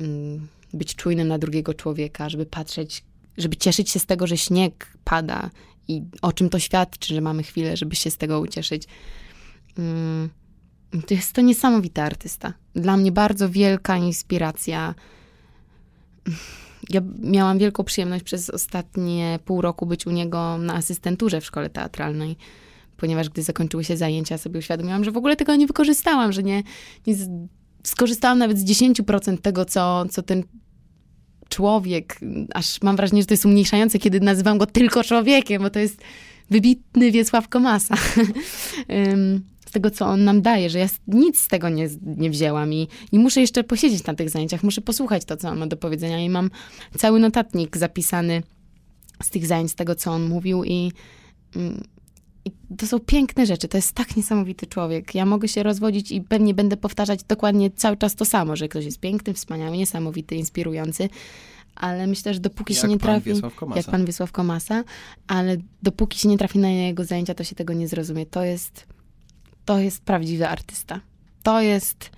mm, być czujnym na drugiego człowieka, żeby patrzeć, żeby cieszyć się z tego, że śnieg pada i o czym to świadczy, że mamy chwilę, żeby się z tego ucieszyć. Mm, To jest to niesamowity artysta. Dla mnie bardzo wielka inspiracja. Ja miałam wielką przyjemność przez ostatnie pół roku być u niego na asystenturze w szkole teatralnej, ponieważ gdy zakończyły się zajęcia, sobie uświadomiłam, że w ogóle tego nie wykorzystałam, że nie, nie skorzystałam nawet z 10% tego, co, co ten człowiek, aż mam wrażenie, że to jest umniejszające, kiedy nazywam go tylko człowiekiem, bo to jest wybitny Wiesław Komasa. (laughs) Tego, co on nam daje, że ja nic z tego nie, nie wzięłam i, i muszę jeszcze posiedzieć na tych zajęciach, muszę posłuchać to, co on ma do powiedzenia i mam cały notatnik zapisany z tych zajęć, z tego, co on mówił i, mm, i to są piękne rzeczy, to jest tak niesamowity człowiek. Ja mogę się rozwodzić i pewnie będę powtarzać dokładnie cały czas to samo, że ktoś jest piękny, wspaniały, niesamowity, inspirujący, ale myślę, że dopóki Jak się nie trafi... Jak pan Wiesław Komasa, ale dopóki się nie trafi na jego zajęcia, to się tego nie zrozumie. To jest, to jest prawdziwy artysta. To jest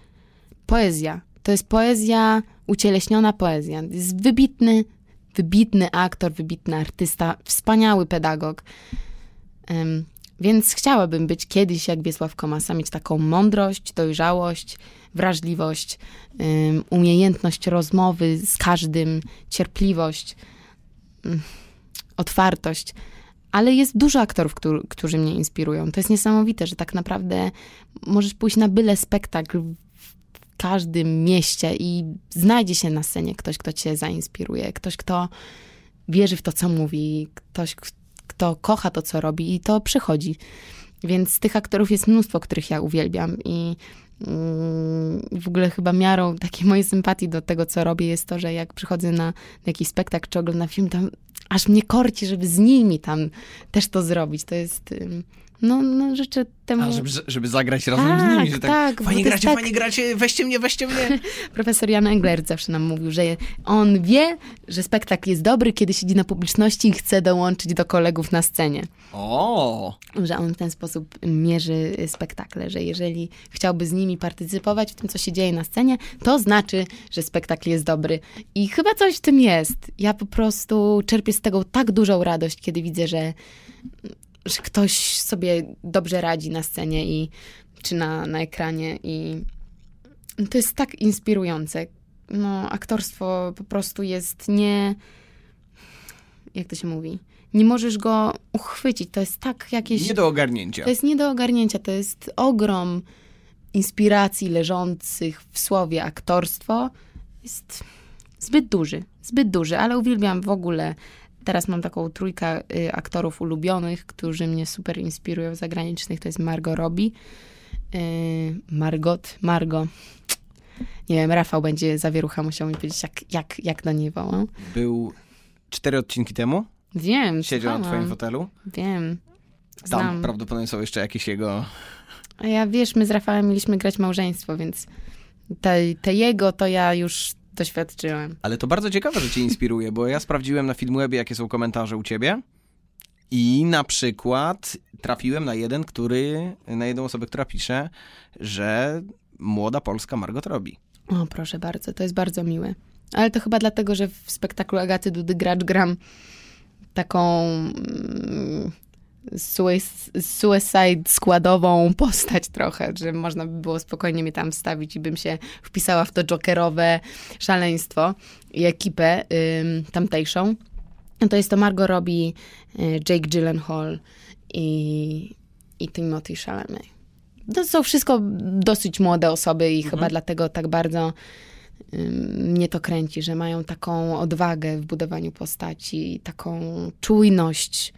poezja. To jest poezja, ucieleśniona poezja. Jest wybitny, wybitny aktor, wybitny artysta, wspaniały pedagog. Em, więc chciałabym być kiedyś jak Wiesław Komasa, mieć taką mądrość, dojrzałość, wrażliwość, em, umiejętność rozmowy z każdym, cierpliwość, mm, otwartość. Ale jest dużo aktorów, którzy, którzy mnie inspirują. To jest niesamowite, że tak naprawdę możesz pójść na byle spektakl w każdym mieście i znajdzie się na scenie ktoś, kto cię zainspiruje, ktoś, kto wierzy w to, co mówi, ktoś, kto kocha to, co robi i to przychodzi. Więc tych aktorów jest mnóstwo, których ja uwielbiam i mm, w ogóle chyba miarą takiej mojej sympatii do tego, co robię, jest to, że jak przychodzę na jakiś spektakl czy oglądam film, to aż mnie korci, żeby z nimi tam też to zrobić. To jest, no, no życzę temu... A, żeby, żeby zagrać razem z Tak, nimi, że tak, tak, fajnie gracie, tak- fajnie gracie, weźcie mnie, weźcie mnie. (laughs) Profesor Jan Englert zawsze nam mówił, że on wie, że spektakl jest dobry, kiedy siedzi na publiczności i chce dołączyć do kolegów na scenie. O, Że on w ten sposób mierzy spektakle, że jeżeli chciałby z nimi partycypować w tym, co się dzieje na scenie, to znaczy, że spektakl jest dobry. I chyba coś w tym jest. Ja po prostu czerpię z tego tak dużą radość, kiedy widzę, że, że ktoś sobie dobrze radzi na scenie i czy na, na ekranie i to jest tak inspirujące. No, aktorstwo po prostu jest nie... Jak to się mówi? Nie możesz go uchwycić. To jest tak jakieś... nie do ogarnięcia. To jest nie do ogarnięcia. To jest ogrom inspiracji leżących w słowie aktorstwo. Jest zbyt duży. Zbyt duży, ale uwielbiam w ogóle. Teraz mam taką trójkę y, aktorów ulubionych, którzy mnie super inspirują zagranicznych. To jest Margot Robbie, y, Margot, Margot. Nie wiem, Rafał będzie zawierucha musiał mi powiedzieć, jak, jak, jak do niej wołam. Był cztery odcinki temu, Wiem, siedział na twoim fotelu. Wiem. Tam Znam. prawdopodobnie są jeszcze jakieś jego... A ja wiesz, my z Rafałem mieliśmy grać małżeństwo, więc te, te jego to ja już doświadczyłem. Ale to bardzo ciekawe, że cię inspiruje, bo ja sprawdziłem na Filmwebie, jakie są komentarze u ciebie i na przykład trafiłem na jeden, który, na jedną osobę, która pisze, że młoda polska Margot robi. O, proszę bardzo, to jest bardzo miłe. Ale to chyba dlatego, że w spektaklu Agaty Dudy Gracz gram taką mm, suicide składową postać trochę, że można by było spokojnie mnie tam wstawić i bym się wpisała w to jokerowe szaleństwo i ekipę ym, tamtejszą. No to jest to Margot Robbie, y, Jake Gyllenhaal i, i Timothy Chalamet. To są wszystko dosyć młode osoby i chyba dlatego tak bardzo mnie to kręci, że mają taką odwagę w budowaniu postaci, taką czujność.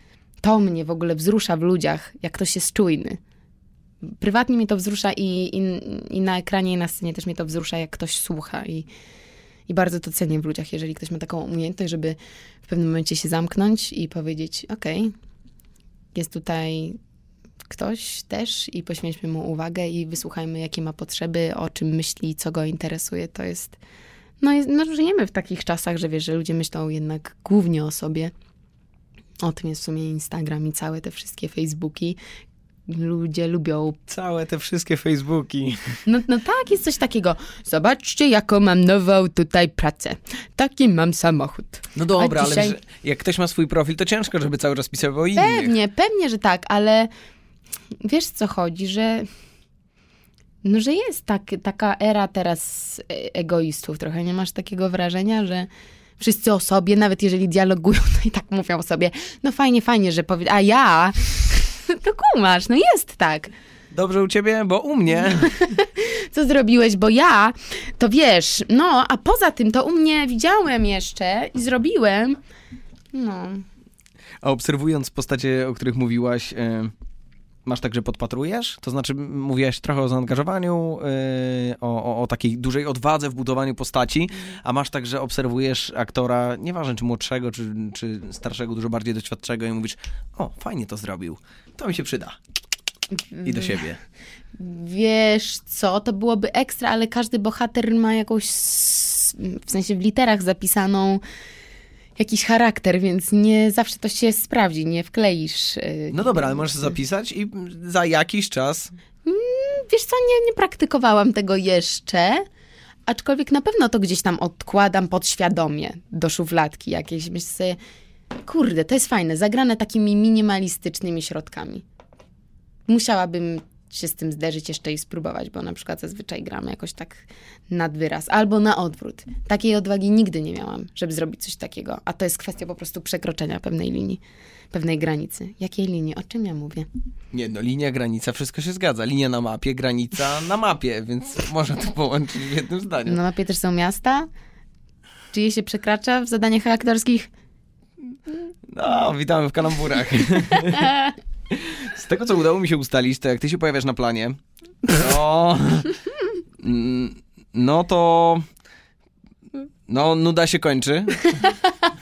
To mnie w ogóle wzrusza w ludziach, jak ktoś jest czujny. Prywatnie mnie to wzrusza i, i, i na ekranie, i na scenie też mnie to wzrusza, jak ktoś słucha. I, I bardzo to cenię w ludziach, jeżeli ktoś ma taką umiejętność, żeby w pewnym momencie się zamknąć i powiedzieć: Okej, jest tutaj ktoś też i poświęćmy mu uwagę i wysłuchajmy, jakie ma potrzeby, o czym myśli, co go interesuje. To jest. No, jest, no żyjemy w takich czasach, że wiesz, że ludzie myślą jednak głównie o sobie. O tym jest w sumie Instagram i całe te wszystkie Facebooki. Ludzie lubią. Całe te wszystkie Facebooki. No, no tak, jest coś takiego. Zobaczcie, jaką mam nową tutaj pracę. Taki mam samochód. No dobra, A dzisiaj- ale jak ktoś ma swój profil, to ciężko, żeby cały czas pisał o innych. Pewnie, pewnie, że tak, ale wiesz co chodzi, że no, że jest tak, taka era teraz e- egoistów trochę. Nie masz takiego wrażenia, że wszyscy o sobie, nawet jeżeli dialogują, to i tak mówią o sobie, no fajnie, fajnie, że powie, a ja, (laughs) to kumasz, no jest tak. Dobrze u ciebie, bo u mnie... (laughs) Co zrobiłeś, bo ja, to wiesz, no, a poza tym to u mnie widziałem jeszcze i zrobiłem, no. A obserwując postacie, o których mówiłaś, masz tak, że podpatrujesz? To znaczy, m- mówiłaś trochę o zaangażowaniu, y, o, o, o takiej dużej odwadze w budowaniu postaci, a masz tak, że obserwujesz aktora, nieważne czy młodszego, czy, czy starszego, dużo bardziej doświadczego i mówisz, o, fajnie to zrobił, to mi się przyda. I do siebie. Wiesz co, to byłoby ekstra, ale każdy bohater ma jakąś, w sensie w literach zapisaną jakiś charakter, więc nie zawsze to się sprawdzi, nie wkleisz. y, No dobra, ale możesz zapisać i za jakiś czas Wiesz co, nie, nie praktykowałam tego jeszcze, aczkolwiek na pewno to gdzieś tam odkładam podświadomie do szufladki jakiejś. Myślę sobie, kurde, to jest fajne, zagrane takimi minimalistycznymi środkami. Musiałabym się z tym zderzyć jeszcze i spróbować, bo na przykład zazwyczaj gram jakoś tak nad wyraz, albo na odwrót. Takiej odwagi nigdy nie miałam, żeby zrobić coś takiego, a to jest kwestia po prostu przekroczenia pewnej linii, pewnej granicy. Jakiej linii? O czym ja mówię? Nie no, linia, granica, wszystko się zgadza. Linia na mapie, granica na mapie, więc można to połączyć w jednym zdaniu. Na mapie też są miasta, czyje się przekracza w zadaniach aktorskich. No, witamy w kalamburach. (laughs) (laughs) Z tego, co udało mi się ustalić, to jak ty się pojawiasz na planie, to... Mm, No to... No, nuda się kończy.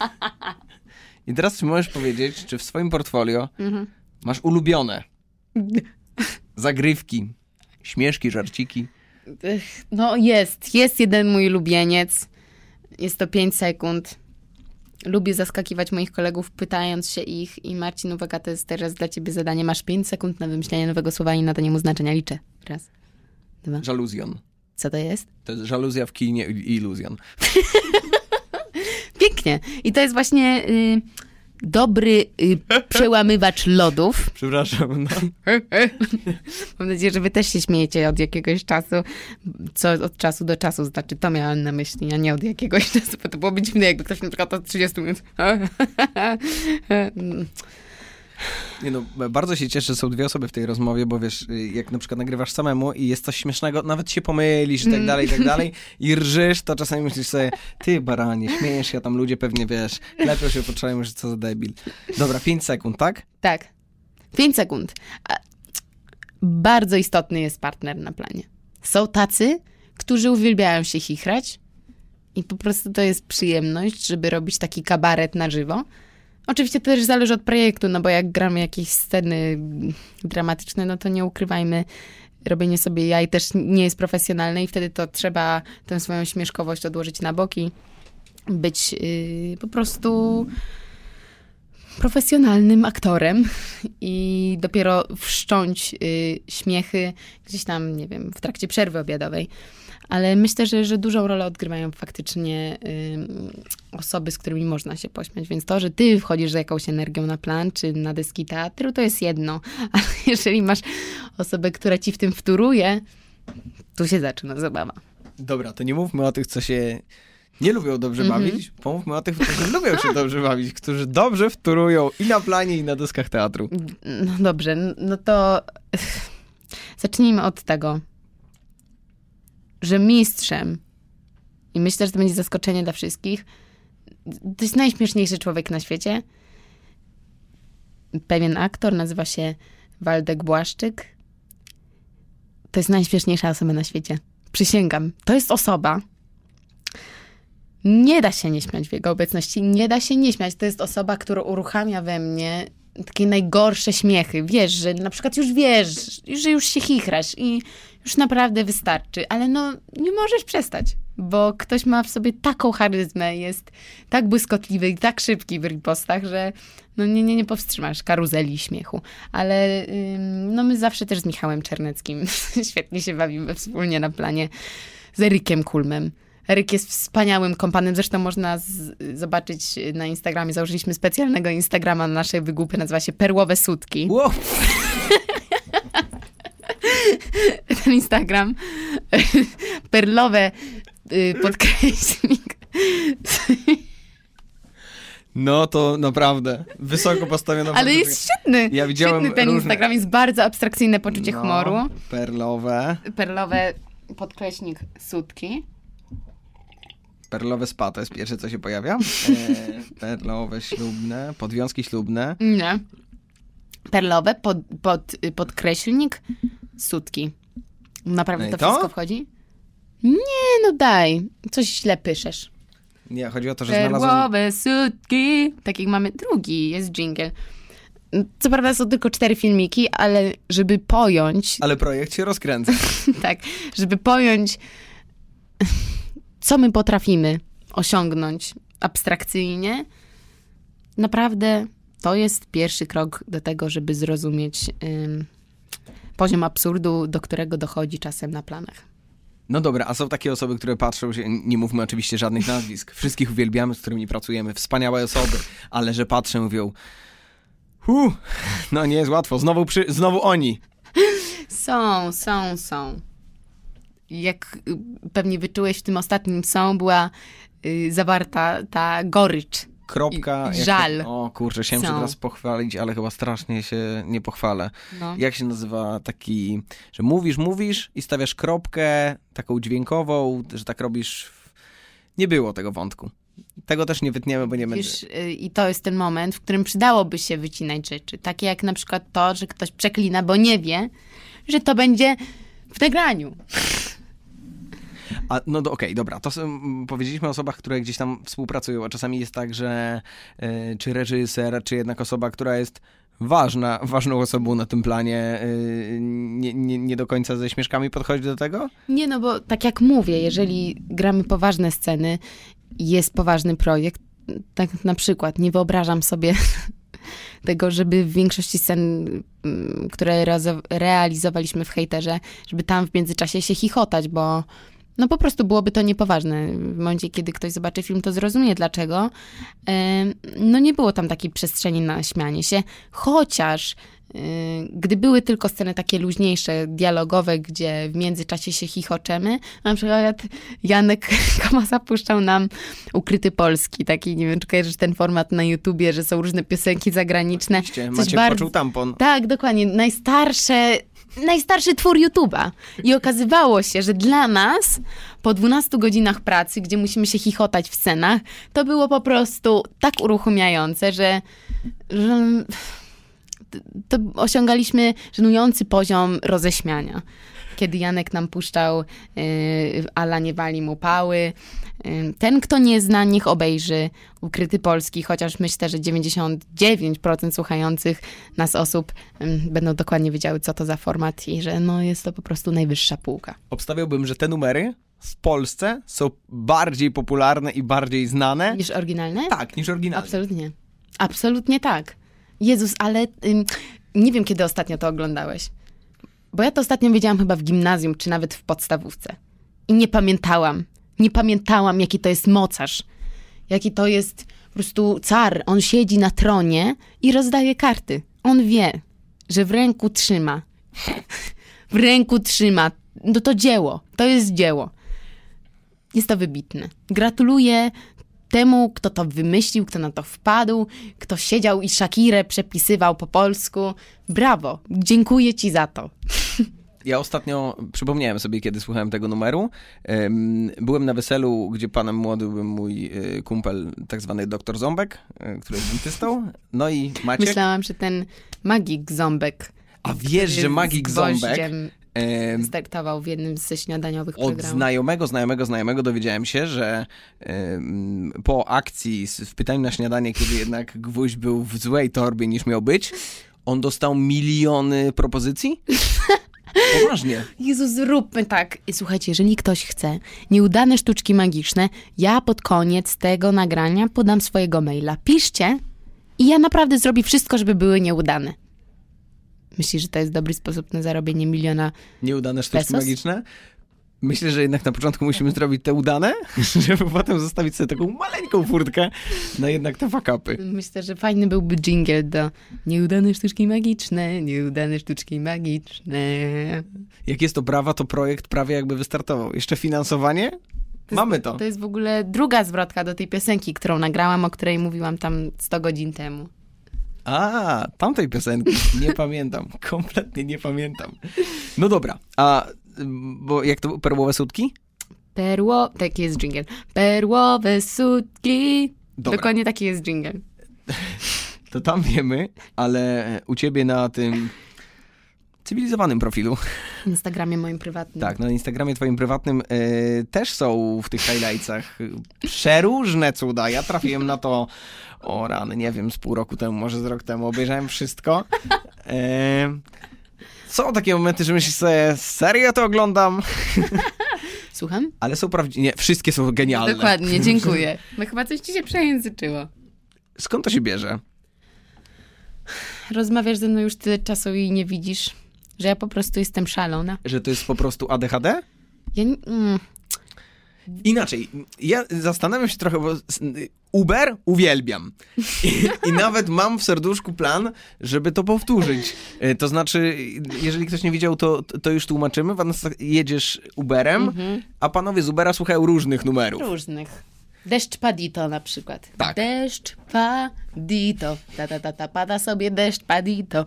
(laughs) I teraz czy możesz powiedzieć, czy w swoim portfolio Mhm. masz ulubione zagrywki, śmieszki, żarciki? No jest, jest jeden mój ulubieniec. Jest to 5 sekund. Lubię zaskakiwać moich kolegów, pytając się ich i Marcin, uwaga, to jest teraz dla ciebie zadanie. Masz 5 sekund na wymyślenie nowego słowa i nadanie mu znaczenia. Liczę. Raz, dwa. Żaluzjon. Co to jest? To jest żaluzja w kinie i iluzjon. (laughs) Pięknie. I to jest właśnie y, dobry y, przełamywacz lodów. (laughs) Przepraszam, no. (laughs) Mam nadzieję, że wy też się śmiejecie od jakiegoś czasu, co od czasu do czasu, znaczy to miałam na myśli, a nie od jakiegoś (laughs) czasu, bo to byłoby dziwne, jakby ktoś na przykład od 30 minut. Nie no, bardzo się cieszę, że są dwie osoby w tej rozmowie, bo wiesz, y, jak na przykład nagrywasz samemu i jest coś śmiesznego, nawet się pomylisz i tak dalej, i tak dalej (laughs) i rżysz, to czasami myślisz sobie, ty baranie, śmiejesz się, a tam ludzie pewnie, wiesz, lepiej się poczują, że co za debil. Dobra, 5 sekund, tak? Tak. 5 sekund. Bardzo istotny jest partner na planie. Są tacy, którzy uwielbiają się chichrać i po prostu to jest przyjemność, żeby robić taki kabaret na żywo. Oczywiście to też zależy od projektu, no bo jak gramy jakieś sceny dramatyczne, no to nie ukrywajmy, robienie sobie jaj też nie jest profesjonalne i wtedy to trzeba tę swoją śmieszkowość odłożyć na boki, być yy, po prostu profesjonalnym aktorem i dopiero wszcząć y, śmiechy gdzieś tam, nie wiem, w trakcie przerwy obiadowej. Ale myślę, że, że dużą rolę odgrywają faktycznie y, osoby, z którymi można się pośmiać. Więc to, że ty wchodzisz z jakąś energią na plan czy na deski teatru, to jest jedno. (laughs) Ale jeżeli masz osobę, która ci w tym wtóruje, tu się zaczyna zabawa. Dobra, to nie mówmy o tych, co się nie lubią dobrze Mhm. bawić, pomówmy o tych, którzy lubią się dobrze bawić, którzy dobrze wtórują i na planie, i na deskach teatru. No dobrze, no to (laughs) zacznijmy od tego, że mistrzem, i myślę, że to będzie zaskoczenie dla wszystkich, to jest najśmieszniejszy człowiek na świecie. Pewien aktor nazywa się Waldek Błaszczyk. To jest najśmieszniejsza osoba na świecie. Przysięgam. To jest osoba. Nie da się nie śmiać w jego obecności. Nie da się nie śmiać. To jest osoba, która uruchamia we mnie takie najgorsze śmiechy. Wiesz, że na przykład już wiesz, że już się chichrasz i już naprawdę wystarczy, ale no nie możesz przestać, bo ktoś ma w sobie taką charyzmę, jest tak błyskotliwy i tak szybki w ripostach, że no nie, nie, nie powstrzymasz karuzeli śmiechu. Ale ym, no my zawsze też z Michałem Czerneckim (laughs) świetnie się bawimy wspólnie na planie z Erykiem Kulmem. Eryk jest wspaniałym kompanem, zresztą można z, zobaczyć na Instagramie, założyliśmy specjalnego Instagrama na naszej wygłupy, nazywa się Perłowe Sutki. Wow. (laughs) (laughs) ten Instagram (laughs) perlowe y, podkreślnik. No to naprawdę wysoko postawiona Ale jest świetny. Ja widziałem świetny ten różne- Instagram, jest bardzo abstrakcyjne poczucie No, humoru. Perlowe. Perlowe podkreślnik sutki. Perlowe spa to jest pierwsze, co się pojawia. E, perlowe ślubne, podwiązki ślubne. Nie. Perlowe pod, pod, y, podkreślnik sutki. Naprawdę No to, to? wszystko wchodzi? Nie, no daj. Coś źle piszesz. Nie, chodzi o to, że znalazłem... Perłowe sutki. Tak jak mamy drugi, jest jingle. Co prawda są tylko cztery filmiki, ale żeby pojąć, (laughs) Ale projekt się rozkręca. (laughs) tak, żeby pojąć, co my potrafimy osiągnąć abstrakcyjnie, naprawdę to jest pierwszy krok do tego, żeby zrozumieć ym, poziom absurdu, do którego dochodzi czasem na planach. No dobra, a są takie osoby, które patrzą się, nie mówmy oczywiście żadnych nazwisk, wszystkich uwielbiamy, z którymi pracujemy, wspaniałe osoby, ale że patrzą i mówią, huh, no nie jest łatwo, znowu, przy, znowu oni. Są, są, są. Jak y, pewnie wyczułeś w tym ostatnim są, była y, zawarta ta gorycz. Kropka. I- jak żal. To, o kurczę, chciałem się teraz pochwalić, ale chyba strasznie się nie pochwalę. No. Jak się nazywa taki, że mówisz, mówisz i stawiasz kropkę taką dźwiękową, że tak robisz. Nie było tego wątku. Tego też nie wytniemy, bo nie będzie. Wiesz, y, I to jest ten moment, w którym przydałoby się wycinać rzeczy. Takie jak na przykład to, że ktoś przeklina, bo nie wie, że to będzie w nagraniu. A, no do- okej, dobra, to są, powiedzieliśmy o osobach, które gdzieś tam współpracują, a czasami jest tak, że e, czy reżyser, czy jednak osoba, która jest ważna, ważną osobą na tym planie, e, nie, nie, nie do końca ze śmieszkami podchodzi do tego? Nie, no bo tak jak mówię, jeżeli gramy poważne sceny, jest poważny projekt, tak na przykład nie wyobrażam sobie (laughs) tego, żeby w większości scen, które realizowaliśmy w hejterze, żeby tam w międzyczasie się chichotać, bo no po prostu byłoby to niepoważne. W momencie, kiedy ktoś zobaczy film, to zrozumie dlaczego. No nie było tam takiej przestrzeni na śmianie się, chociaż y, gdy były tylko sceny takie luźniejsze, dialogowe, gdzie w międzyczasie się chichoczemy, na przykład Janek (laughs) Komasa puszczał nam Ukryty Polski, taki, nie wiem, czy kojarzysz ten format na YouTubie, że są różne piosenki zagraniczne. Oczywiście, Coś Maciek bardzo- poczuł tampon. tak, dokładnie. Najstarsze, najstarszy twór YouTube'a. I okazywało się, że dla nas po 12 godzinach pracy, gdzie musimy się chichotać w scenach, to było po prostu tak uruchamiające, że, że to osiągaliśmy żenujący poziom roześmiania. Kiedy Janek nam puszczał y, Ala nie wali mu pały. Y, ten, kto nie zna, niech obejrzy Ukryty Polski, chociaż myślę, że 99% słuchających nas osób y, będą dokładnie wiedziały, co to za format i że no, jest to po prostu najwyższa półka. Obstawiałbym, że te numery w Polsce są bardziej popularne i bardziej znane. Niż oryginalne? Tak, niż oryginalne. Absolutnie. Absolutnie tak. Jezus, ale nie wiem, kiedy ostatnio to oglądałeś. Bo ja to ostatnio wiedziałam chyba w gimnazjum, czy nawet w podstawówce. I nie pamiętałam. Nie pamiętałam, jaki to jest mocarz. Jaki to jest po prostu car. On siedzi na tronie i rozdaje karty. On wie, że w ręku trzyma. (laughs) w ręku trzyma. No to dzieło. To jest dzieło. Jest to wybitne. Gratuluję temu, kto to wymyślił, kto na to wpadł, kto siedział i Shakirę przepisywał po polsku. Brawo, dziękuję ci za to. Ja ostatnio przypomniałem sobie, kiedy słuchałem tego numeru. Em, Byłem na weselu, gdzie panem młodym był mój e, kumpel, tak zwany doktor Ząbek, e, który jest dentystą. No i Maciek. Myślałam, że ten magik Ząbek A wiesz, że Magik Ząbek startował w jednym ze śniadaniowych od programów. znajomego, znajomego, znajomego dowiedziałem się, że po akcji w pytaniu na śniadanie, kiedy jednak gwóźdź był w złej torbie niż miał być, on dostał miliony propozycji? (laughs) Poważnie. Jezu, zróbmy tak. Słuchajcie, jeżeli ktoś chce nieudane sztuczki magiczne, ja pod koniec tego nagrania podam swojego maila. Piszcie i ja naprawdę zrobię wszystko, żeby były nieudane. Myślisz, że to jest dobry sposób na zarobienie miliona? Nieudane sztuczki Pesos? magiczne? Myślę, że jednak na początku musimy (laughs) zrobić te udane, (laughs) żeby potem zostawić sobie taką maleńką furtkę na jednak te fakapy. Myślę, że fajny byłby jingle do nieudane sztuczki magiczne, nieudane sztuczki magiczne. Jak jest to prawa, to projekt prawie jakby wystartował. Jeszcze finansowanie? Mamy to. To jest w ogóle druga zwrotka do tej piosenki, którą nagrałam, o której mówiłam tam 100 godzin temu. A, tamtej piosenki. Nie (laughs) pamiętam. Kompletnie nie pamiętam. No dobra, a bo jak to perłowe sutki? Perło, taki jest jingle. Perłowe sutki. Dobra. Dokładnie taki jest jingle. (laughs) To tam wiemy, ale u ciebie na tym cywilizowanym profilu, W Instagramie moim prywatnym. tak, na Instagramie twoim prywatnym e, też są w tych highlightsach przeróżne cuda. Ja trafiłem na to, o rany, nie wiem, z pół roku temu, może z rok temu, obejrzałem wszystko. E, są takie momenty, że myślisz sobie, serio to oglądam? (laughs) Słucham? Ale są prawdziwe, nie, wszystkie są genialne. Dokładnie, dziękuję. No chyba coś ci się przejęzyczyło. Skąd to się bierze? Rozmawiasz ze mną już tyle czasu i nie widzisz, że ja po prostu jestem szalona. Że to jest po prostu ADHD? Ja nie, mm, Inaczej, ja zastanawiam się trochę, bo Uber uwielbiam. I, I nawet mam w serduszku plan, żeby to powtórzyć. E, To znaczy, jeżeli ktoś nie widział, to, to już tłumaczymy. Vanessa, jedziesz Uberem, Mhm. a panowie z Ubera słuchają różnych numerów. różnych. Deszcz padito na przykład. Tak. Deszcz padito. Ta, ta, ta, ta, pada sobie deszcz padito.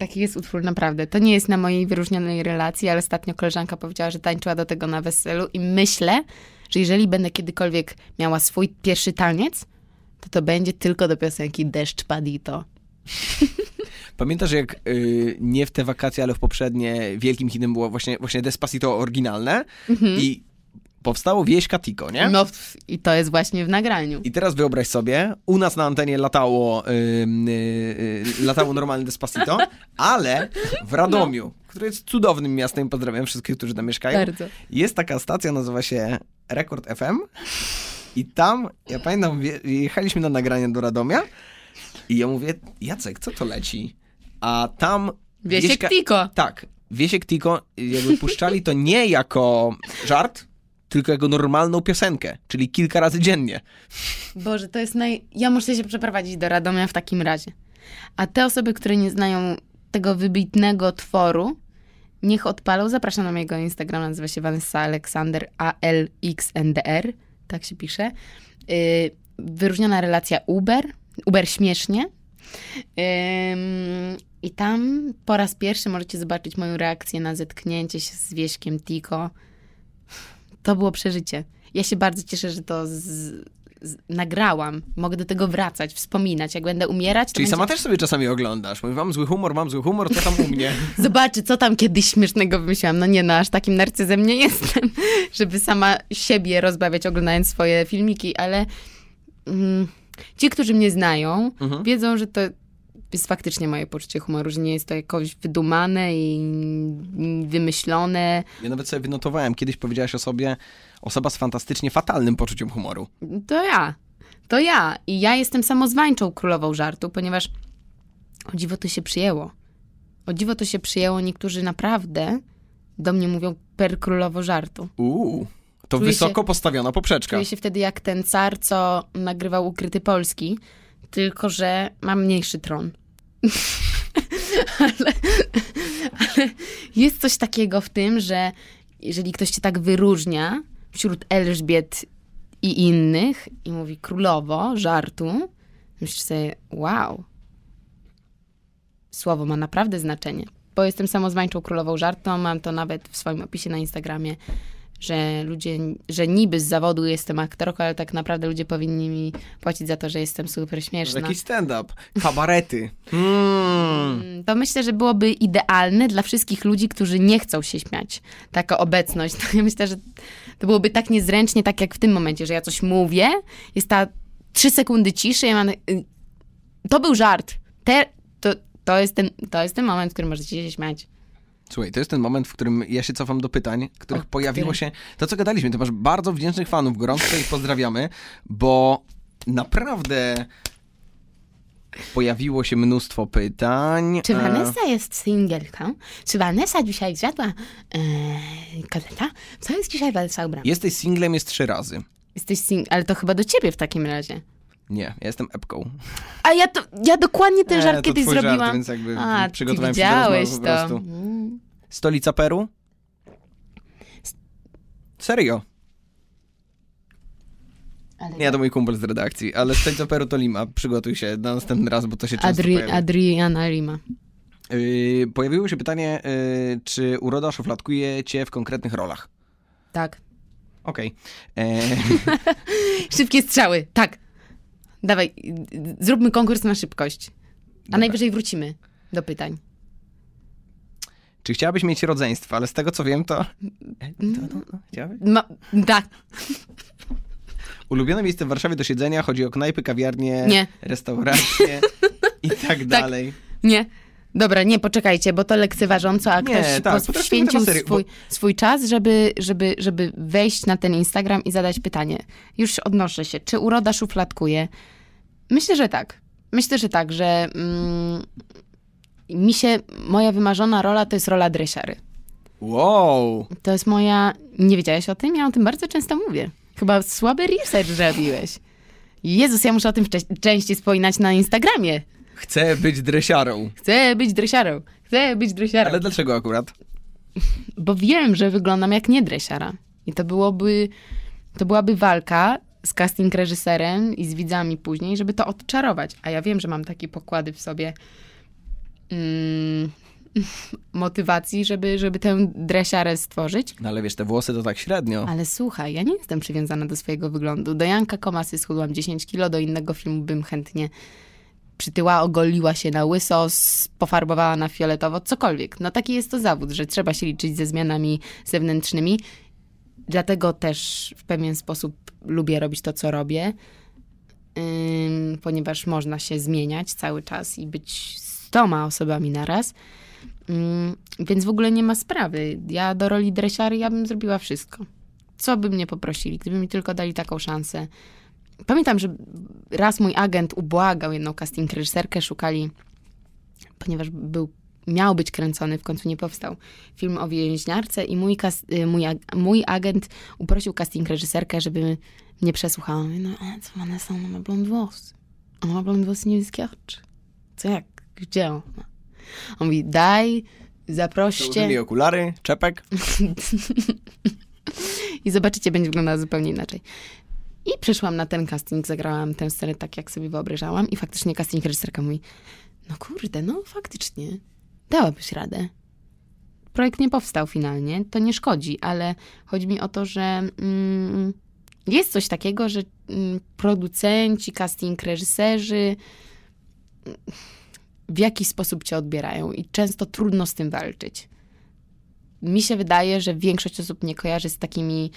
Taki jest utwór naprawdę. To nie jest na mojej wyróżnionej relacji, ale ostatnio koleżanka powiedziała, że tańczyła do tego na weselu i myślę, że jeżeli będę kiedykolwiek miała swój pierwszy taniec, to to będzie tylko do piosenki Deszcz Padito. (laughs) Pamiętasz, jak y, nie w te wakacje, ale w poprzednie wielkim hitem było właśnie, właśnie Despacito oryginalne i powstało Wieśka Tico, nie? No i to jest właśnie w nagraniu. I teraz wyobraź sobie, u nas na antenie latało, y, y, y, latało normalne Despacito, ale w Radomiu, No. które jest cudownym miastem, pozdrawiam wszystkich, którzy tam mieszkają, Bardzo. jest taka stacja, nazywa się Rekord FM i tam, ja pamiętam, jechaliśmy na nagranie do Radomia i ja mówię, Jacek, co to leci? A tam... Wiesiek Tiko. Tak, Wiesiek Tiko jakby puszczali to nie jako żart, tylko jako normalną piosenkę, czyli kilka razy dziennie. Boże, to jest naj... Ja muszę się przeprowadzić do Radomia w takim razie. A te osoby, które nie znają tego wybitnego tworu, niech odpalą. Zapraszam na mojego Instagrama, nazywa się Vanessa Aleksander, A-L-X-N-D-R, tak się pisze. Yy, wyróżniona relacja Uber, Uber śmiesznie. I tam po raz pierwszy możecie zobaczyć moją reakcję na zetknięcie się z Wieśkiem Tiko. To było przeżycie. Ja się bardzo cieszę, że to z, z, nagrałam. Mogę do tego wracać, wspominać. Jak będę umierać, Czyli będzie... sama też sobie czasami oglądasz. Mówię, mam zły humor, mam zły humor, co tam u mnie? (laughs) Zobaczy, co tam kiedyś śmiesznego wymyśliłam. No nie, no aż takim narcyzem nie jestem, (laughs) żeby sama siebie rozbawiać oglądając swoje filmiki, ale mm, ci, którzy mnie znają, Mhm. wiedzą, że to jest faktycznie moje poczucie humoru, że nie jest to jakoś wydumane i wymyślone. Ja nawet sobie wynotowałem, kiedyś powiedziałaś o sobie, osoba z fantastycznie fatalnym poczuciem humoru. To ja. To ja. I ja jestem samozwańczą królową żartu, ponieważ o dziwo to się przyjęło. O dziwo to się przyjęło. Niektórzy naprawdę do mnie mówią per królowo żartu. Uuu, to Czuję wysoko postawiona poprzeczka. Czuję się wtedy jak ten car, co nagrywał Ukryty Polski, tylko że mam mniejszy tron. (laughs) ale, ale jest coś takiego w tym, że jeżeli ktoś cię tak wyróżnia wśród Elżbiet i innych i mówi królowo żartu, myślisz sobie, wow, słowo ma naprawdę znaczenie. Bo jestem samozwańczą królową żartu, mam to nawet w swoim opisie na Instagramie, że ludzie, że niby z zawodu jestem aktorką, ale tak naprawdę ludzie powinni mi płacić za to, że jestem super śmieszna. Jakiś stand-up, kabarety. Mm. Mm, To myślę, że byłoby idealne dla wszystkich ludzi, którzy nie chcą się śmiać. Taka obecność. (laughs) Ja myślę, że to byłoby tak niezręcznie, tak jak w tym momencie, że ja coś mówię, jest ta trzy sekundy ciszy, ja mam... y, To był żart. Te, to, to, jest ten, to jest ten moment, w którym możecie się śmiać. Słuchaj, to jest ten moment, w którym ja się cofam do pytań, których O, pojawiło się... To, co gadaliśmy, ty masz bardzo wdzięcznych fanów, gorąco ich pozdrawiamy, bo naprawdę pojawiło się mnóstwo pytań. Czy e, Vanessa jest singielką? Czy Vanessa dzisiaj zjadła kotleta? Co jest dzisiaj Vanessa ubrana? Jesteś singlem jest trzy razy. Jesteś sing... Ale to chyba do ciebie w takim razie. Nie, ja jestem epką. A ja to, ja dokładnie ten żart to kiedyś twój żart, zrobiłam. więc jakby A, ty przygotowałem się do rozmowy po to. prostu. Mm. Stolica Peru? Serio? Ale Nie, to mój kumpel z redakcji, ale stolica Peru to Lima. Przygotuj się na następny raz, bo to się często Adri, pojawia. Adriana Rima. Yy, pojawiło się pytanie, yy, czy uroda szufladkuje cię w konkretnych rolach? Tak. Okej. E, (laughs) Szybkie strzały, tak. Dawaj, zróbmy konkurs na szybkość. A Dobra. najwyżej wrócimy do pytań. Czy chciałabyś mieć rodzeństwo? Ale z tego co wiem, to... E, to, to, to chciałabyś? Ma, tak, Ulubione miejsce w Warszawie do siedzenia, chodzi o knajpy, kawiarnie, Nie. restauracje (laughs) i tak dalej. nie. Dobra, nie, poczekajcie, bo to lekceważąco, a Nie, ktoś tak, poświęcił na serio, swój, swój czas, żeby, żeby, żeby wejść na ten Instagram i zadać pytanie. Już odnoszę się. Czy uroda szufladkuje? Myślę, że tak. Myślę, że tak, że mm, mi się, moja wymarzona rola to jest rola dresiary. Wow! To jest moja... Nie wiedziałeś o tym? Ja o tym bardzo często mówię. Chyba słaby research zrobiłeś. Jezus, ja muszę o tym częściej wspominać na Instagramie. Chcę być dresiarą. Chcę być dresiarą. Chcę być dresiarą. Ale dlaczego akurat? (laughs) Bo wiem, że wyglądam jak nie dresiara. I to byłoby... To byłaby walka z casting reżyserem i z widzami później, żeby to odczarować. A ja wiem, że mam takie pokłady w sobie. Mm, (laughs) motywacji, żeby, żeby tę dresiarę stworzyć. No ale wiesz, te włosy to tak średnio. Ale słuchaj, ja nie jestem przywiązana do swojego wyglądu. Do Janka Komasy schudłam 10 kilo, do innego filmu bym chętnie przytyła, ogoliła się na łyso, pofarbowała na fioletowo, cokolwiek. No taki jest to zawód, że trzeba się liczyć ze zmianami zewnętrznymi. Dlatego też w pewien sposób lubię robić to, co robię, ponieważ można się zmieniać cały czas i być z toma osobami naraz. Ym, więc w ogóle nie ma sprawy. Ja do roli dresiary ja bym zrobiła wszystko. Co by mnie poprosili, gdyby mi tylko dali taką szansę. Pamiętam, że raz mój agent ubłagał jedną casting reżyserkę, szukali, ponieważ był, miał być kręcony, w końcu nie powstał, film o więźniarce i mój, kas, y, mój, mój agent uprosił casting reżyserkę, żeby mnie przesłuchała. Mówię, no ale co one są, ona ma blond włosy. Ona ma blond włosy niebieskie oczy. Co jak? Gdzie ona? On mówi, daj, zaproście Założyli okulary, czepek. (laughs) i zobaczycie, będzie wyglądała zupełnie inaczej. I przyszłam na ten casting, zagrałam tę scenę tak, jak sobie wyobrażałam i faktycznie casting reżyserka mówi, no kurde, no faktycznie, dałabyś radę. Projekt nie powstał finalnie, to nie szkodzi, ale chodzi mi o to, że mm, jest coś takiego, że mm, producenci, casting reżyserzy w jakiś sposób cię odbierają i często trudno z tym walczyć mi się wydaje, że większość osób mnie kojarzy z takimi,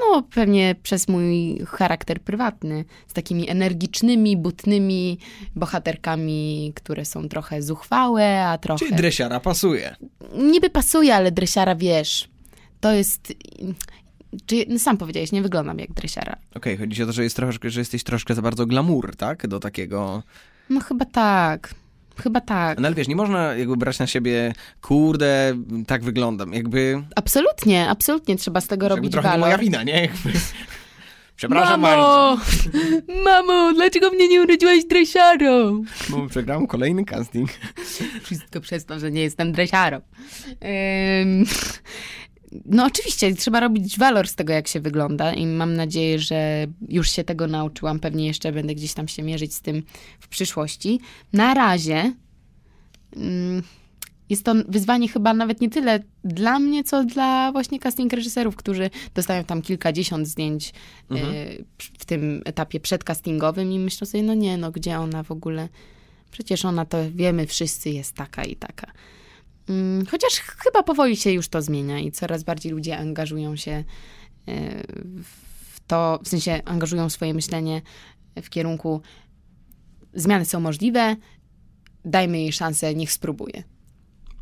no pewnie przez mój charakter prywatny, z takimi energicznymi, butnymi bohaterkami, które są trochę zuchwałe, a trochę... Czyli dresiara pasuje. Niby pasuje, ale dresiara, wiesz, to jest... Czy, no sam powiedziałeś, nie wyglądam jak dresiara. Okej, chodzi ci o to, że, jest troszkę, że jesteś troszkę za bardzo glamour, tak? Do takiego... No chyba tak. Chyba tak. No ale wiesz, nie można jakby brać na siebie, kurde, tak wyglądam. Jakby, Absolutnie, absolutnie trzeba z tego jakby robić trochę walor. moja wina, nie? Jakby... (laughs) Przepraszam bardzo, Mamo! (laughs) Mamo, dlaczego mnie nie urodziłaś dresiarą? bo przegrałem kolejny casting. (laughs) Wszystko przez to, że nie jestem dresiarą. Ym, no oczywiście, trzeba robić walor z tego, jak się wygląda i mam nadzieję, że już się tego nauczyłam. Pewnie jeszcze będę gdzieś tam się mierzyć z tym w przyszłości. Na razie ym, jest to wyzwanie chyba nawet nie tyle dla mnie, co dla właśnie casting reżyserów, którzy dostają tam kilkadziesiąt zdjęć Mhm. y, w tym etapie przedcastingowym i myślą sobie, no nie, no gdzie ona w ogóle Przecież ona to wiemy wszyscy jest taka i taka. Mm, Chociaż chyba powoli się już to zmienia i coraz bardziej ludzie angażują się e, w to, w sensie angażują swoje myślenie w kierunku zmiany są możliwe, dajmy jej szansę, niech spróbuje.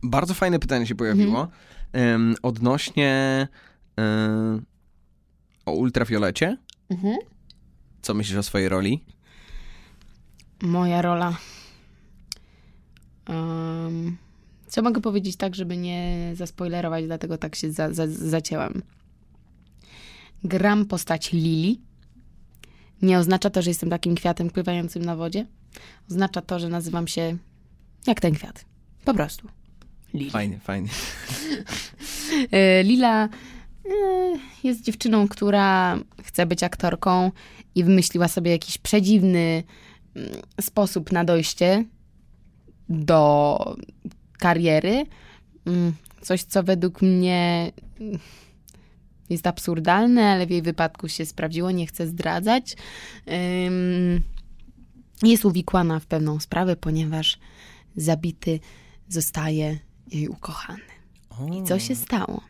Bardzo fajne pytanie się pojawiło. Em, odnośnie em, o ultrafiolecie. Co myślisz o swojej roli? Moja rola. Em, co mogę powiedzieć tak, żeby nie zaspoilerować, dlatego tak się za, za, zacięłam. Gram postać Lili. Nie oznacza to, że jestem takim kwiatem pływającym na wodzie. Oznacza to, że nazywam się jak ten kwiat. Po prostu. Lili. Fajnie, fajnie. (laughs) E, Lila e, jest dziewczyną, która chce być aktorką i wymyśliła sobie jakiś przedziwny mm, sposób na dojście do kariery. Mm, Coś, co według mnie mm, jest absurdalne, ale w jej wypadku się sprawdziło, nie chcę zdradzać. Jest uwikłana w pewną sprawę, ponieważ zabity zostaje jej ukochany. I co się stało?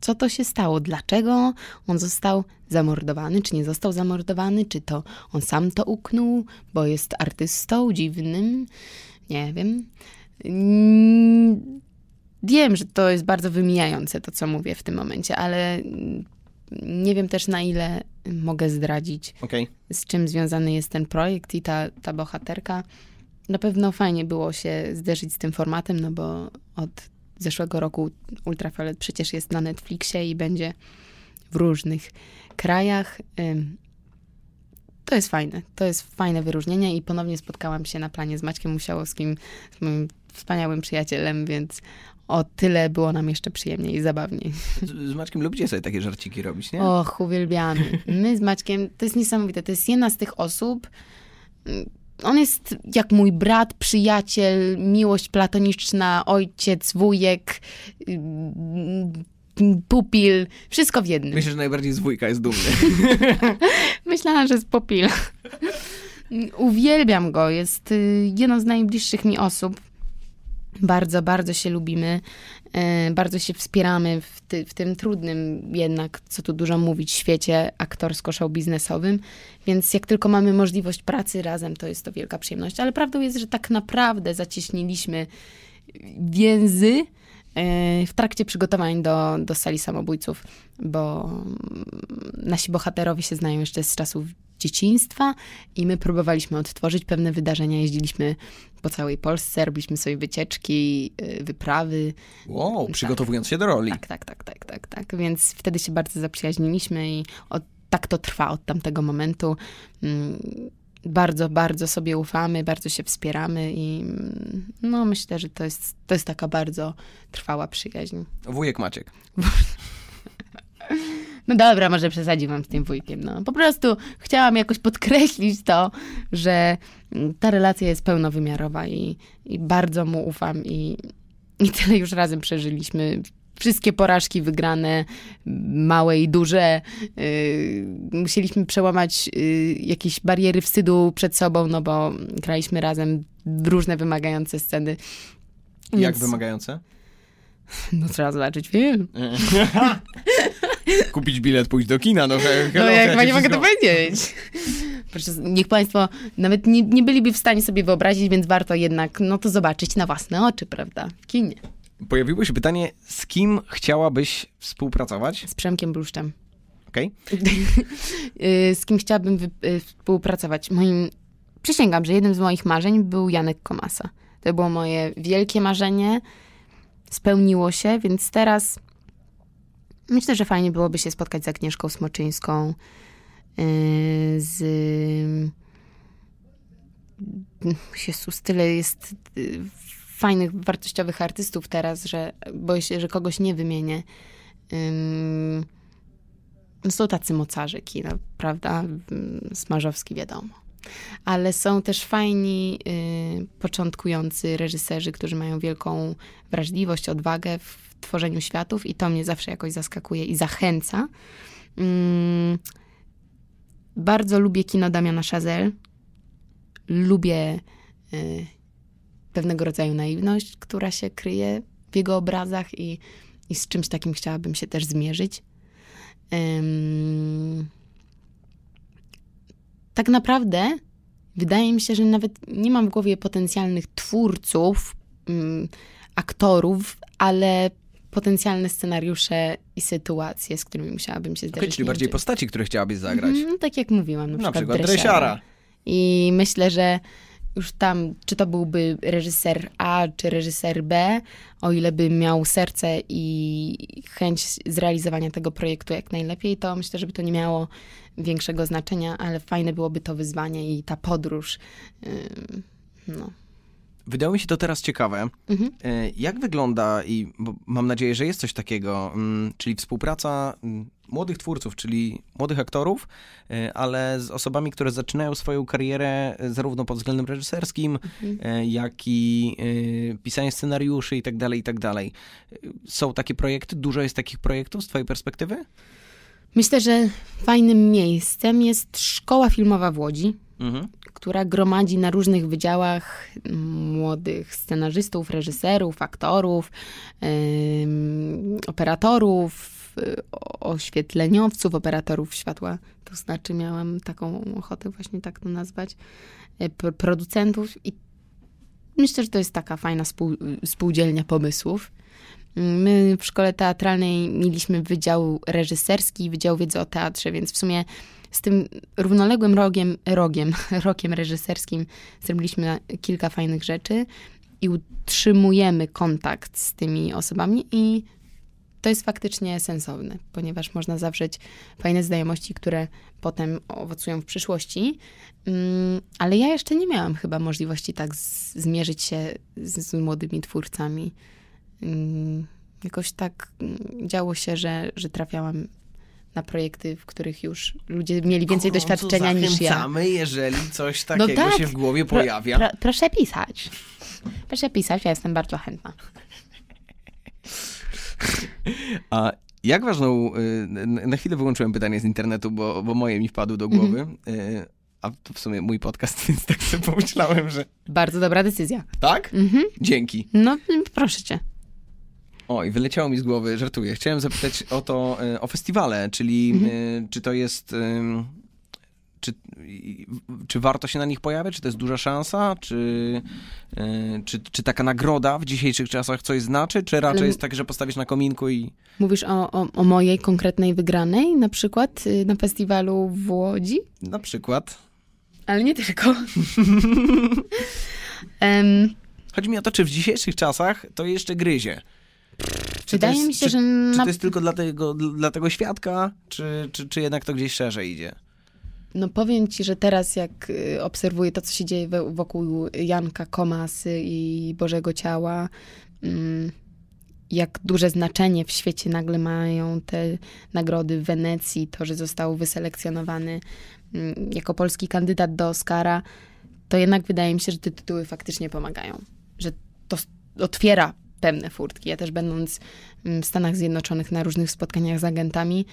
Co to się stało? Dlaczego on został zamordowany? Czy nie został zamordowany? Czy to on sam to uknął, bo jest artystą dziwnym? Nie wiem. Mm, Wiem, że to jest bardzo wymijające to, co mówię w tym momencie, ale nie wiem też na ile mogę zdradzić Okej. z czym związany jest ten projekt i ta, ta bohaterka. Na pewno fajnie było się zderzyć z tym formatem, no bo od zeszłego roku Ultrafiolet przecież jest na Netflixie i będzie w różnych krajach. To jest fajne. To jest fajne wyróżnienie i ponownie spotkałam się na planie z Maćkiem Musiałowskim, z moim wspaniałym przyjacielem, więc o tyle było nam jeszcze przyjemniej i zabawniej. Z, z Maćkiem lubicie sobie takie żarciki robić, nie? Och, uwielbiamy. My z Maćkiem, to jest niesamowite, to jest jedna z tych osób, mm, on jest jak mój brat, przyjaciel, miłość platoniczna, ojciec, wujek, yy, pupil, wszystko w jednym. Myślę, że najbardziej z wujka jest dumny. (laughs) Myślałam, że jest pupil. Uwielbiam go, jest y, jedną z najbliższych mi osób. Bardzo, bardzo się lubimy, y, bardzo się wspieramy w, ty, w tym trudnym jednak, co tu dużo mówić, świecie aktorsko-show-biznesowym, więc jak tylko mamy możliwość pracy razem, to jest to wielka przyjemność. Ale prawdą jest, że tak naprawdę zacieśniliśmy więzy y, w trakcie przygotowań do, do sali samobójców, bo nasi bohaterowie się znają jeszcze z czasów dzieciństwa i my próbowaliśmy odtworzyć pewne wydarzenia. Jeździliśmy po całej Polsce, robiliśmy sobie wycieczki, y, wyprawy. Wow, przygotowując się do roli. Tak, tak, tak, tak, tak, tak. Więc wtedy się bardzo zaprzyjaźniliśmy i od, tak to trwa od tamtego momentu. Mm, Bardzo, bardzo sobie ufamy, bardzo się wspieramy i mm, no myślę, że to jest, to jest taka bardzo trwała przyjaźń. Wujek Maciek. (laughs) No dobra, może przesadziłam z tym wujkiem. No. Po prostu chciałam jakoś podkreślić to, że mm, ta relacja jest pełnowymiarowa i, i bardzo mu ufam i, i tyle już razem przeżyliśmy. Wszystkie porażki wygrane, małe i duże. Yy, musieliśmy przełamać yy, jakieś bariery wstydu przed sobą, no bo graliśmy razem różne wymagające sceny. Jak Więc- wymagające? No trzeba zobaczyć film. (laughs) (laughs) (laughs) Kupić bilet, pójść do kina, no he, No hello, jak ja nie mogę to powiedzieć. (laughs) Proszę, niech Państwo nawet nie, nie byliby w stanie sobie wyobrazić, więc warto jednak no to zobaczyć na własne oczy, prawda? W kinie. Pojawiło się pytanie, z kim chciałabyś współpracować? Z Przemkiem Bluszczem. Okej. (laughs) Y, z kim chciałabym y, współpracować? Moim, przysięgam, że jednym z moich marzeń był Janek Komasa. To było moje wielkie marzenie. Spełniło się, więc teraz myślę, że fajnie byłoby się spotkać z Agnieszką Smoczyńską, y, z... Jezus, tyle jest y, fajnych, wartościowych artystów teraz, że boję się, że kogoś nie wymienię. Ym, no są tacy mocarze kina, prawda? Smarzowski wiadomo. Ale są też fajni, y, początkujący reżyserzy, którzy mają wielką wrażliwość, odwagę w tworzeniu światów i to mnie zawsze jakoś zaskakuje i zachęca. Mm, bardzo lubię kino Damiana Chazelle. Lubię y, pewnego rodzaju naiwność, która się kryje w jego obrazach i, i z czymś takim chciałabym się też zmierzyć. Ym, tak naprawdę wydaje mi się, że nawet nie mam w głowie potencjalnych twórców, ym, aktorów, ale potencjalne scenariusze i sytuacje, z którymi musiałabym się Okay, zderzyć. czyli Nie bardziej postaci, które chciałabyś zagrać. Mhm, tak jak mówiłam, na, Na przykład, przykład dresiara. I myślę, że już tam, czy to byłby reżyser A, czy reżyser B, o ile by miał serce i chęć zrealizowania tego projektu jak najlepiej, to myślę, żeby to nie miało większego znaczenia, ale fajne byłoby to wyzwanie i ta podróż. No. Wydało mi się to teraz ciekawe. Mhm. E, Jak wygląda, i mam nadzieję, że jest coś takiego, mm, czyli współpraca mm, młodych twórców, czyli młodych aktorów, e, ale z osobami, które zaczynają swoją karierę e, zarówno pod względem reżyserskim, e, jak i pisanie scenariuszy i tak dalej, i tak dalej. Są takie projekty? Dużo jest takich projektów z twojej perspektywy? Myślę, że fajnym miejscem jest szkoła filmowa w Łodzi, Mhm. Która gromadzi na różnych wydziałach młodych scenarzystów, reżyserów, aktorów, operatorów, oświetleniowców, operatorów światła. To znaczy miałam taką ochotę właśnie tak to nazwać, pro- producentów i myślę, że to jest taka fajna spół, spółdzielnia pomysłów. My w szkole teatralnej mieliśmy wydział reżyserski, wydział wiedzy o teatrze, więc w sumie z tym równoległym rogiem, rogiem, (laughs) rokiem reżyserskim zrobiliśmy kilka fajnych rzeczy i utrzymujemy kontakt z tymi osobami i to jest faktycznie sensowne, ponieważ można zawrzeć fajne znajomości, które potem owocują w przyszłości. Mm, Ale ja jeszcze nie miałam chyba możliwości tak zmierzyć się z, z młodymi twórcami. Mm, Jakoś tak mm, działo się, że, że trafiałam na projekty, w których już ludzie mieli więcej Gorąco doświadczenia niż ja. zachęcamy, jeżeli coś takiego tak. się w głowie Pro- pojawia. Pro, proszę pisać. Proszę pisać, ja jestem bardzo chętna. A jak ważną, y, na chwilę wyłączyłem pytanie z internetu, bo, bo moje mi wpadły do głowy, Mhm. y, a to w sumie mój podcast, (laughs) więc tak sobie pomyślałem, że Bardzo dobra decyzja. tak? Mhm. Dzięki. No, proszę cię. Oj, wyleciało mi z głowy, żartuję. Chciałem zapytać o to, y, o festiwale, czyli Mhm. y, czy to jest... ym, Czy, czy warto się na nich pojawiać? Czy to jest duża szansa? Czy, czy, czy taka nagroda w dzisiejszych czasach coś znaczy? Czy raczej Ale- jest tak, że postawisz na kominku i... Mówisz o, o, o mojej konkretnej wygranej, na przykład y, na festiwalu w Łodzi? Na przykład. Ale nie tylko. (laughs) Em, Chodzi mi o to, czy w dzisiejszych czasach to jeszcze gryzie. Czy to wydaje jest, mi się, czy, że Czy na, to jest tylko dla tego, dla tego świadka, czy, czy, czy jednak to gdzieś szerzej idzie? no powiem ci, że teraz jak y, obserwuję to, co się dzieje wokół Janka Komasy i Bożego Ciała, mm, jak duże znaczenie w świecie nagle mają te nagrody w Wenecji, to, że został wyselekcjonowany mm, jako polski kandydat do Oscara, to jednak wydaje mi się, że te tytuły faktycznie pomagają. Że to otwiera pewne furtki. Ja też będąc mm, w Stanach Zjednoczonych na różnych spotkaniach z agentami,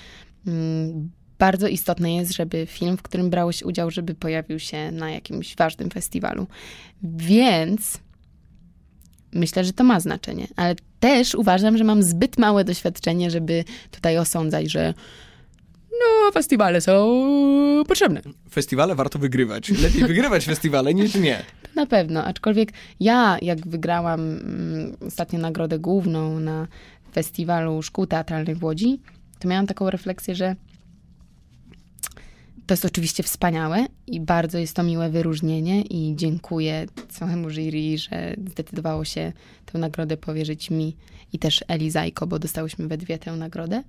mm, bardzo istotne jest, żeby film, w którym brałeś udział, żeby pojawił się na jakimś ważnym festiwalu. Więc myślę, że to ma znaczenie, ale też uważam, że mam zbyt małe doświadczenie, żeby tutaj osądzać, że no, festiwale są potrzebne. Festiwale warto wygrywać. Lepiej wygrywać festiwale niż nie. Na pewno, aczkolwiek ja, jak wygrałam mm, ostatnio nagrodę główną na festiwalu szkół teatralnych w Łodzi, to miałam taką refleksję, że to jest oczywiście wspaniałe i bardzo jest to miłe wyróżnienie i dziękuję całemu jury, że zdecydowało się tę nagrodę powierzyć mi i też Eli Zajko, bo dostałyśmy we dwie tę nagrodę.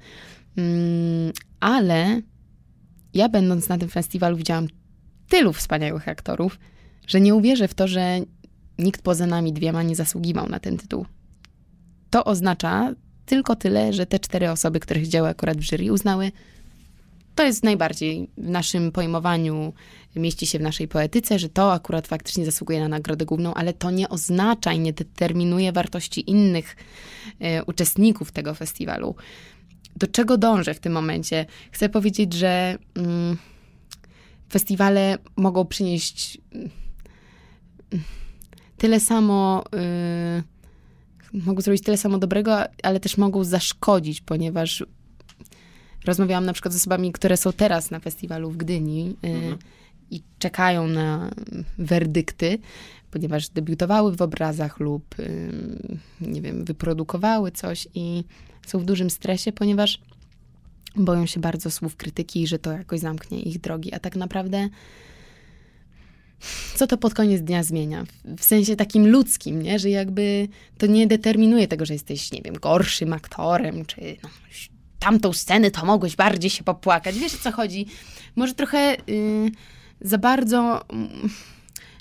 Mm, ale ja będąc na tym festiwalu widziałam tylu wspaniałych aktorów, że nie uwierzę w to, że nikt poza nami dwiema nie zasługiwał na ten tytuł. To oznacza tylko tyle, że te cztery osoby, które siedziały akurat w jury, uznały, to jest najbardziej w naszym pojmowaniu, mieści się w naszej poetyce, że to akurat faktycznie zasługuje na nagrodę główną, ale to nie oznacza i nie determinuje wartości innych e, uczestników tego festiwalu. Do czego dążę w tym momencie? Chcę powiedzieć, że mm, festiwale mogą przynieść tyle samo, y, mogą zrobić tyle samo dobrego, ale też mogą zaszkodzić, ponieważ rozmawiałam na przykład z osobami, które są teraz na festiwalu w Gdyni y, i czekają na werdykty, ponieważ debiutowały w obrazach lub, y, nie wiem, wyprodukowały coś i są w dużym stresie, ponieważ boją się bardzo słów krytyki, że to jakoś zamknie ich drogi, a tak naprawdę co to pod koniec dnia zmienia? W- sensie takim ludzkim, nie? Że jakby to nie determinuje tego, że jesteś, nie wiem, gorszym aktorem, czy no, tamtą scenę to mogłeś bardziej się popłakać. Wiesz o co chodzi? Może trochę y, za bardzo, mm,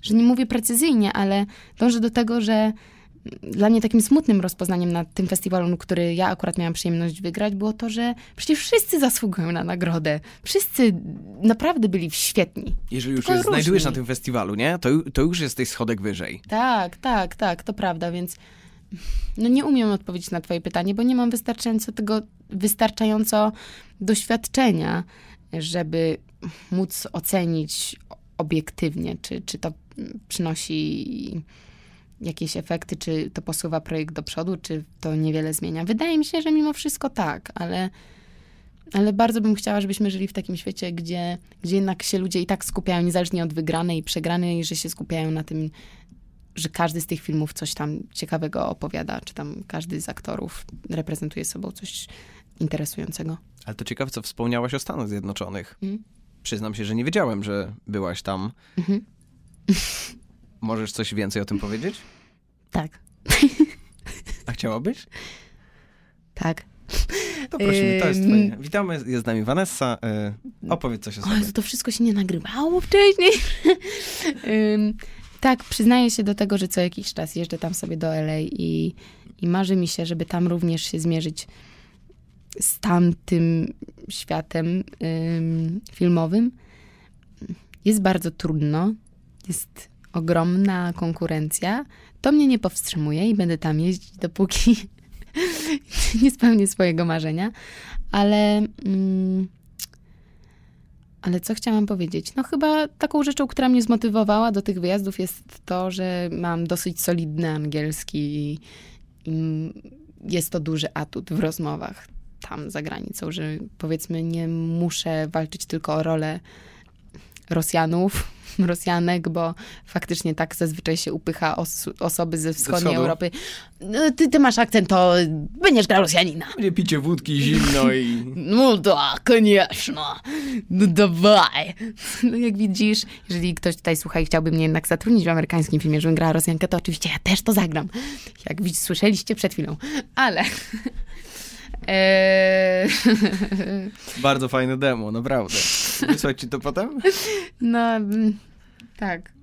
że nie mówię precyzyjnie, ale dążę do tego, że dla mnie takim smutnym rozpoznaniem na tym festiwalu, który ja akurat miałam przyjemność wygrać, było to, że przecież wszyscy zasługują na nagrodę. Wszyscy naprawdę byli świetni. Jeżeli już się znajdujesz na tym festiwalu, nie? To, to już jesteś schodek wyżej. Tak, tak, tak, to prawda, więc no nie umiem odpowiedzieć na twoje pytanie, bo nie mam wystarczająco tego, wystarczająco doświadczenia, żeby móc ocenić obiektywnie, czy, czy to przynosi jakieś efekty, czy to posuwa projekt do przodu, czy to niewiele zmienia. Wydaje mi się, że mimo wszystko tak, ale, ale bardzo bym chciała, żebyśmy żyli w takim świecie, gdzie, gdzie jednak się ludzie i tak skupiają, niezależnie od wygranej i przegranej, że się skupiają na tym, że każdy z tych filmów coś tam ciekawego opowiada, czy tam każdy z aktorów reprezentuje sobą coś interesującego. Ale to ciekawe, co wspomniałaś o Stanach Zjednoczonych. Mhm. Przyznam się, że nie wiedziałem, że byłaś tam. Mhm. (laughs) Możesz coś więcej o tym powiedzieć? Tak, A chciałabyś? tak. To prosimy, to jest twoje. Witamy, jest z nami Vanessa. Y, opowiedz coś o sobie. To wszystko się nie nagrywało wcześniej. Tak, przyznaję się do tego, że co jakiś czas jeżdżę tam sobie do LA i, i marzy mi się, żeby tam również się zmierzyć z tamtym światem ym, filmowym jest bardzo trudno. Jest ogromna konkurencja. To mnie nie powstrzymuje i będę tam jeździć, dopóki (laughs) nie spełnię swojego marzenia. Ale. Mm, ale co chciałam powiedzieć? No chyba taką rzeczą, która mnie zmotywowała do tych wyjazdów jest to, że mam dosyć solidny angielski i, i jest to duży atut w rozmowach tam za granicą, że powiedzmy nie muszę walczyć tylko o rolę Rosjanów, (laughs) Rosjanek, bo faktycznie tak zazwyczaj się upycha os osoby ze wschodniej Europy. No, ty, ty masz akcent, to będziesz grał Rosjanina. Nie picie wódki zimno i... (laughs) no tak, koniecznie. No dawaj. No jak widzisz, jeżeli ktoś tutaj słucha i chciałby mnie jednak zatrudnić w amerykańskim filmie, żebym grała Rosjankę, to oczywiście ja też to zagram. Jak słyszeliście przed chwilą. Ale... (laughs) Eee, (laughs) Bardzo fajne demo, naprawdę. Wysłać ci to potem? no, mm, tak.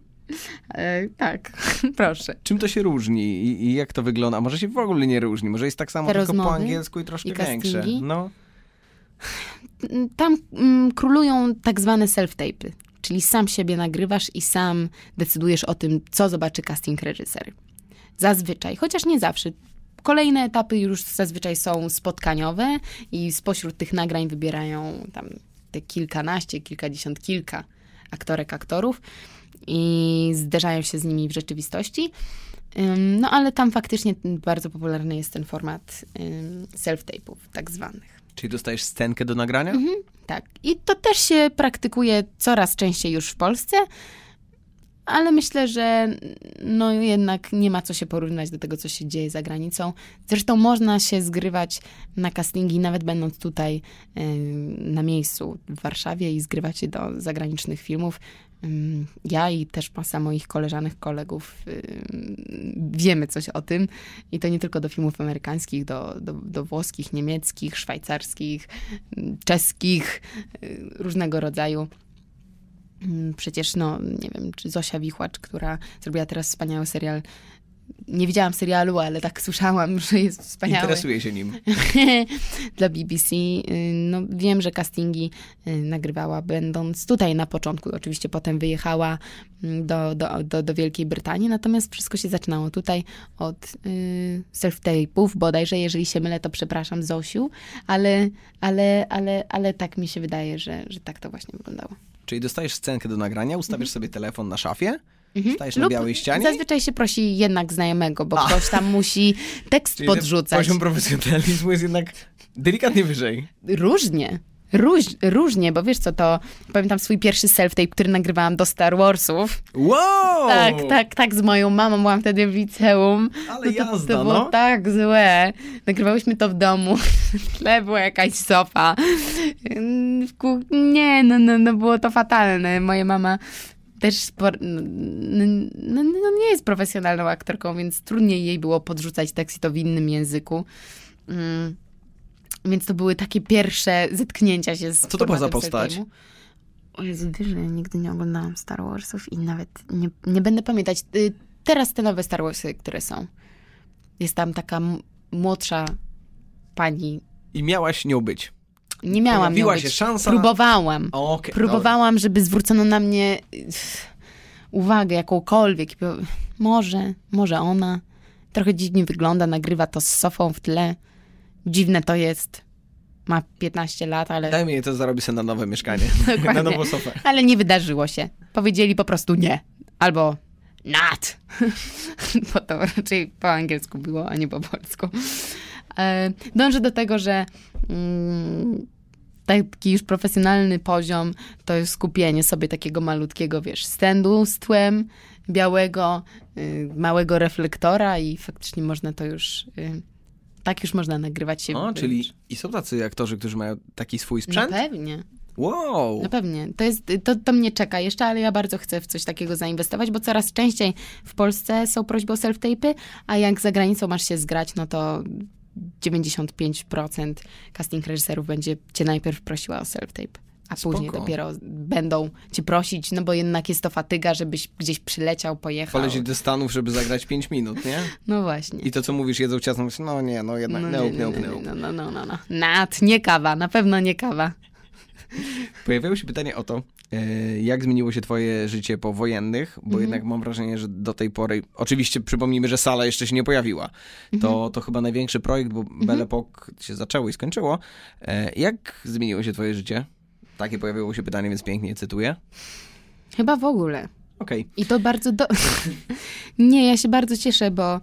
E, tak, (laughs) proszę. Czym to się różni i, i jak to wygląda? A może się w ogóle nie różni? Może jest tak samo, Te tylko po angielsku i troszkę i większe. No. Tam mm, królują tak zwane self-tape'y, czyli sam siebie nagrywasz i sam decydujesz o tym, co zobaczy casting reżyser. Zazwyczaj, chociaż nie zawsze. Kolejne etapy już zazwyczaj są spotkaniowe i spośród tych nagrań wybierają tam te kilkanaście, kilkadziesiąt, kilka aktorek, aktorów i zderzają się z nimi w rzeczywistości. No ale tam faktycznie bardzo popularny jest ten format self-tape'ów tak zwanych. Czyli dostajesz scenkę do nagrania? Mhm. Tak. I to też się praktykuje coraz częściej już w Polsce, ale myślę, że no jednak nie ma co się porównać do tego, co się dzieje za granicą. Zresztą można się zgrywać na castingi, nawet będąc tutaj na miejscu w Warszawie i zgrywać się do zagranicznych filmów. Ja i też masa moich koleżanek, kolegów wiemy coś o tym. I to nie tylko do filmów amerykańskich, do, do, do włoskich, niemieckich, szwajcarskich, czeskich, różnego rodzaju. Ym, Przecież, no, nie wiem, czy Zosia Wichłacz, która zrobiła teraz wspaniały serial. Nie widziałam serialu, ale tak słyszałam, (laughs) że jest wspaniały. Interesuję się nim. (laughs) Dla BBC. Y, No, wiem, że castingi y, nagrywała będąc tutaj na początku. Oczywiście potem wyjechała mm, do, do, do, do Wielkiej Brytanii, natomiast wszystko się zaczynało tutaj od y, self-tape'ów, bodajże, jeżeli się mylę, to przepraszam Zosiu, ale, ale, ale, ale tak mi się wydaje, że, że tak to właśnie wyglądało. Czyli dostajesz scenkę do nagrania, ustawiasz sobie telefon na szafie, stajesz na Mhm. Lub białej ścianie. Zazwyczaj się prosi jednak znajomego, bo ktoś tam musi tekst Czyli ten podrzucać. Poziom profesjonalizmu jest jednak delikatnie wyżej. Różnie. Róż, różnie, bo wiesz co, to pamiętam swój pierwszy self-tape, który nagrywałam do Star Warsów. Wow! Tak, tak, tak, z moją mamą byłam wtedy w liceum. Ale no to, jazda, to było no. tak złe. Nagrywałyśmy to w domu. (laughs) W tle była jakaś sofa. Nie, no, no, no było to fatalne. Moja mama też po, no, no, no, nie jest profesjonalną aktorką, więc trudniej jej było podrzucać tekst i to w innym języku. Mm. Więc to były takie pierwsze zetknięcia się z A co to była za postać? O Jezu, wiesz, że ja nigdy nie oglądałam Star Warsów i nawet nie, nie będę pamiętać. Y, Teraz te nowe Star Warsy, które są. Jest tam taka m- młodsza pani. I miałaś nią być. Nie miałam Pojawiła nią się być. szansa. Próbowałam. Okej, Próbowałam, żeby zwrócono na mnie y, uwagę jakąkolwiek. I Może, może ona. Trochę dziwnie wygląda, nagrywa to z sofą w tle. Dziwne to jest. Ma 15 lat, ale... Daj mi to zarobi sobie na nowe mieszkanie. (laughs) Na nową sofę. Ale nie wydarzyło się. Powiedzieli po prostu nie. Albo not. (laughs) Bo to raczej po angielsku było, a nie po polsku. E, Dążę do tego, że mm, taki już profesjonalny poziom to jest skupienie sobie takiego malutkiego, wiesz, stędu z tłem białego, y, małego reflektora i faktycznie można to już, y, tak już można nagrywać się. O, czyli i są tacy aktorzy, którzy mają taki swój No sprzęt? pewnie. Wow! No pewnie. To, jest, to, to mnie czeka jeszcze, ale ja bardzo chcę w coś takiego zainwestować, bo coraz częściej w Polsce są prośby o self-tape'y, a jak za granicą masz się zgrać, no to 95% casting reżyserów będzie cię najpierw prosiła o self-tape. A później Spoko. dopiero będą cię prosić, no bo jednak jest to fatyga, żebyś gdzieś przyleciał, pojechał. Polecieć do Stanów, żeby zagrać 5 minut, nie? No właśnie. I to, co mówisz, jedzą ciasto, mówisz, no nie, no jednak, no, nie, nope, nie, nope, nie, nope. No, no, no, no, no. Nat, nie kawa, na pewno nie kawa. Pojawiało się pytanie o to, e, jak zmieniło się twoje życie po wojennych, bo Mhm. jednak mam wrażenie, że do tej pory, oczywiście przypomnijmy, że sala jeszcze się nie pojawiła. To, Mhm. to chyba największy projekt, bo Belle Epoque się zaczęło i skończyło. E, Jak zmieniło się twoje życie? Takie pojawiło się pytanie, więc pięknie cytuję. Chyba w ogóle. Okej. I to bardzo do... (laughs) nie, ja się bardzo cieszę, bo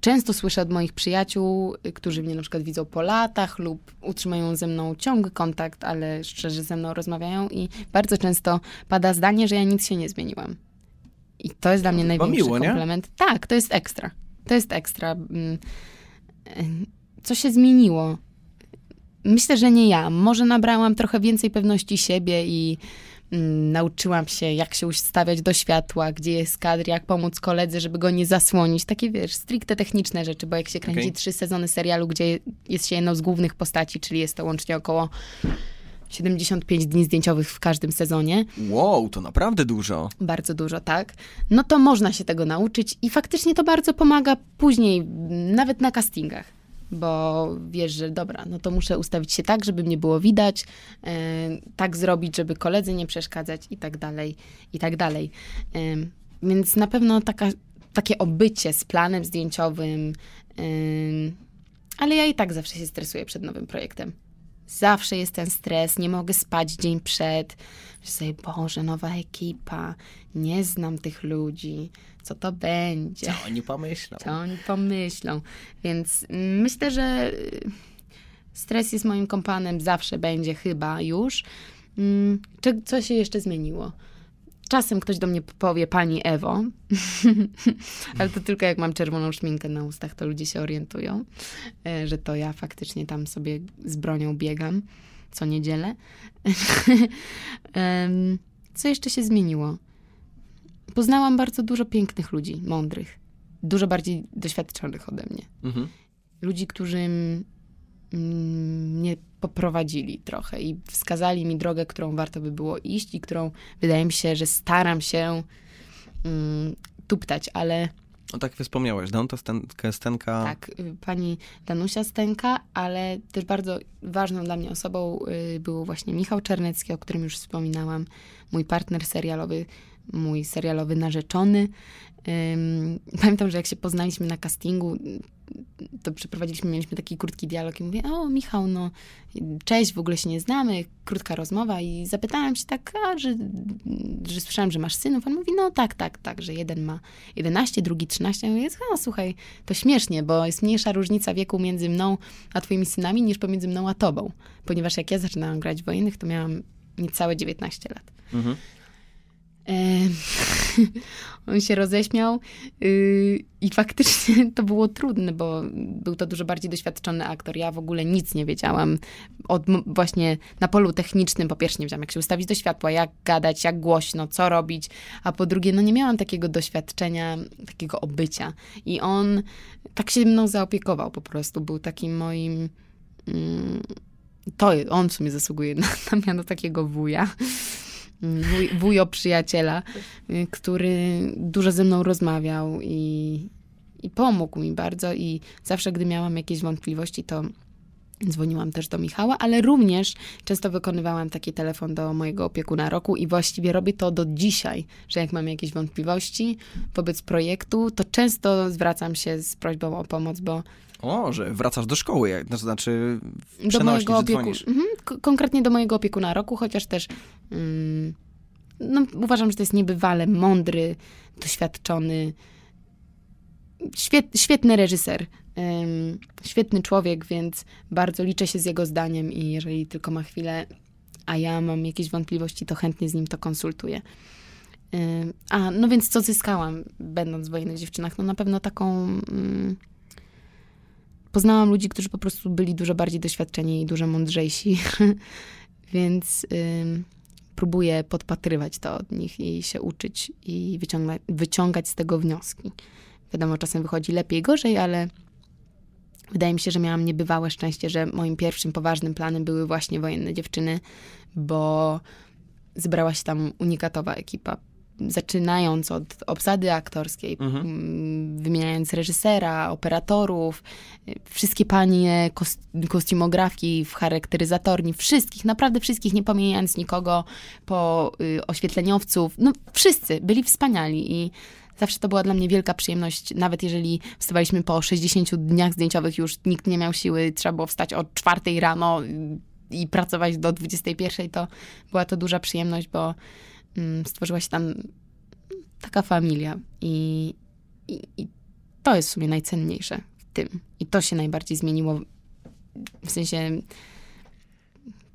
często słyszę od moich przyjaciół, którzy mnie na przykład widzą po latach lub utrzymują ze mną ciągły kontakt, ale szczerze ze mną rozmawiają i bardzo często pada zdanie, że ja nic się nie zmieniłam. I to jest dla mnie największy miło, nie? komplement. Tak, to jest ekstra. To jest ekstra. Mm, y, Co się zmieniło? Myślę, że nie ja. Może nabrałam trochę więcej pewności siebie i mm, nauczyłam się, jak się ustawiać do światła, gdzie jest kadr, jak pomóc koledze, żeby go nie zasłonić. Takie, wiesz, stricte techniczne rzeczy, bo jak się kręci Okej. trzy sezony serialu, gdzie jest się jedną z głównych postaci, czyli jest to łącznie około 75 dni zdjęciowych w każdym sezonie, Wow, to naprawdę dużo. bardzo dużo, tak? No to można się tego nauczyć i faktycznie to bardzo pomaga później, m, nawet na castingach. Bo wiesz, że dobra, no to muszę ustawić się tak, żeby mnie było widać, e, tak zrobić, żeby koledzy nie przeszkadzać i tak dalej, i tak dalej. Em, więc na pewno taka, takie obycie z planem zdjęciowym, em, ale ja i tak zawsze się stresuję przed nowym projektem. Zawsze jest ten stres, nie mogę spać dzień przed. Myślę sobie, Boże, nowa ekipa, nie znam tych ludzi, co to będzie, Co oni pomyślą? co oni pomyślą. Więc mm, myślę, że y, stres jest moim kompanem, zawsze będzie chyba już. Mm, Czy, co się jeszcze zmieniło? Czasem ktoś do mnie powie pani Ewo, (laughs) ale to tylko jak mam czerwoną szminkę na ustach, to ludzie się orientują, e, że to ja faktycznie tam sobie z bronią biegam co niedzielę. (laughs) Co jeszcze się zmieniło? Poznałam bardzo dużo pięknych ludzi, mądrych, dużo bardziej doświadczonych ode mnie. Mhm. Ludzi, którzy mnie poprowadzili trochę i wskazali mi drogę, którą warto by było iść i którą wydaje mi się, że staram się mm, tuptać, ale No tak wspomniałeś, Danta Stenka, Stenka tak, y, pani Danusia Stenka, ale też bardzo ważną dla mnie osobą y, był właśnie Michał Czernecki, o którym już wspominałam, mój partner serialowy, mój serialowy narzeczony. Pamiętam, że jak się poznaliśmy na castingu, to przeprowadziliśmy, mieliśmy taki krótki dialog i mówię, o Michał, no cześć, w ogóle się nie znamy, krótka rozmowa i zapytałam się tak, a, że, że słyszałam, że masz synów. On mówi, no tak, tak, tak, że jeden ma 11, drugi 13. Ja mówię, a słuchaj, to śmiesznie, bo jest mniejsza różnica wieku między mną a twoimi synami niż pomiędzy mną a tobą. Ponieważ jak ja zaczynałam grać w wojennych, to miałam niecałe 19 lat. Mhm. (laughs) On się roześmiał yy, i faktycznie (laughs) to było trudne, bo był to dużo bardziej doświadczony aktor. Ja w ogóle nic nie wiedziałam. Od, właśnie na polu technicznym po pierwsze nie wiedziałam, jak się ustawić do światła, jak gadać, jak głośno, co robić, a po drugie, no nie miałam takiego doświadczenia, takiego obycia. I on tak się mną zaopiekował po prostu. Był takim moim... Mm, to on w sumie zasługuje (laughs) na, na miano takiego wuja wuj, wujo przyjaciela, y, który dużo ze mną rozmawiał i, i pomógł mi bardzo. I zawsze, gdy miałam jakieś wątpliwości, to dzwoniłam też do Michała, ale również często wykonywałam taki telefon do mojego opiekuna roku i właściwie robię to do dzisiaj, że jak mam jakieś wątpliwości wobec projektu, to często zwracam się z prośbą o pomoc, bo O, że wracasz do szkoły, to znaczy do mojego dzwonisz. Mhm, konkretnie do mojego opiekuna roku, chociaż też mm, no, uważam, że to jest niebywale mądry, doświadczony, świet, świetny reżyser. świetny człowiek, więc bardzo liczę się z jego zdaniem i jeżeli tylko ma chwilę, a ja mam jakieś wątpliwości, to chętnie z nim to konsultuję. A, no więc co zyskałam, będąc w wojennych dziewczynach? No na pewno taką... Mm, poznałam ludzi, którzy po prostu byli dużo bardziej doświadczeni i dużo mądrzejsi, (laughs) więc ym, próbuję podpatrywać to od nich i się uczyć i wyciągać, wyciągać z tego wnioski. Wiadomo, czasem wychodzi lepiej, gorzej, ale, Wydaje mi się, że miałam niebywałe szczęście, że moim pierwszym poważnym planem były właśnie wojenne dziewczyny, bo zebrała się tam unikatowa ekipa. Zaczynając od obsady aktorskiej, mm, wymieniając reżysera, operatorów, wszystkie panie kos- kostiumografki w charakteryzatorni, wszystkich, naprawdę wszystkich, nie pomijając nikogo, po y, oświetleniowców, no wszyscy byli wspaniali i zawsze to była dla mnie wielka przyjemność, nawet jeżeli wstawaliśmy po 60 dniach zdjęciowych, już nikt nie miał siły, trzeba było wstać o 4 rano i pracować do 21, to była to duża przyjemność, bo stworzyła się tam taka familia i, i, i to jest w sumie najcenniejsze w tym. I to się najbardziej zmieniło. W sensie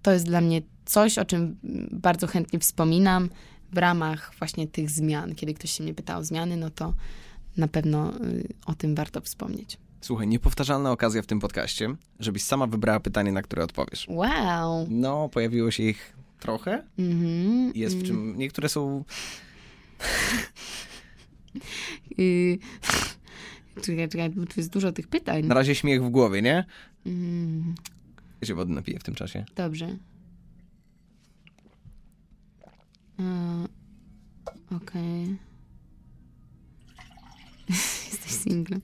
to jest dla mnie coś, o czym bardzo chętnie wspominam w ramach właśnie tych zmian. Kiedy ktoś się mnie pyta o zmiany, no to na pewno y, o tym warto wspomnieć. Słuchaj, niepowtarzalna okazja w tym podcaście, żebyś sama wybrała pytanie, na które odpowiesz. Wow! No, pojawiło się ich trochę. Mhm. Jest w czym. Niektóre są. (laughs) Y, (laughs) Czekaj, czekaj, bo tu jest dużo tych pytań. Na razie śmiech w głowie, nie? Mm, Ja się wody napiję w tym czasie. dobrze. E, Okej. (laughs) Jesteś singlem.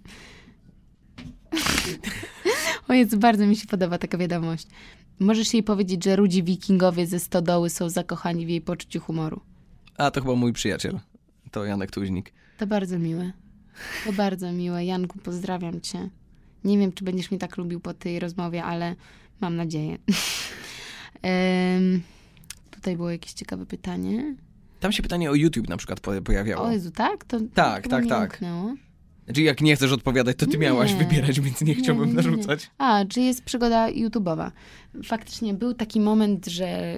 o Jezu, bardzo mi się podoba taka wiadomość. Możesz jej powiedzieć, że rudzi wikingowie ze stodoły są zakochani w jej poczuciu humoru. A to chyba mój przyjaciel. To Janek Tuźnik. To bardzo miłe. To bardzo miłe. Janku, pozdrawiam cię. Nie wiem, czy będziesz mnie tak lubił po tej rozmowie, ale mam nadzieję. (laughs) Em, tutaj było jakieś ciekawe pytanie. Tam się pytanie o YouTube na przykład po- pojawiało. O Jezu, tak? To Tak, chyba tak, tak. umknęło. Znaczy, jak nie chcesz odpowiadać, to ty Nie. miałaś wybierać, więc nie chciałbym nie, nie, narzucać. A, czy jest przygoda YouTube'owa? Faktycznie był taki moment, że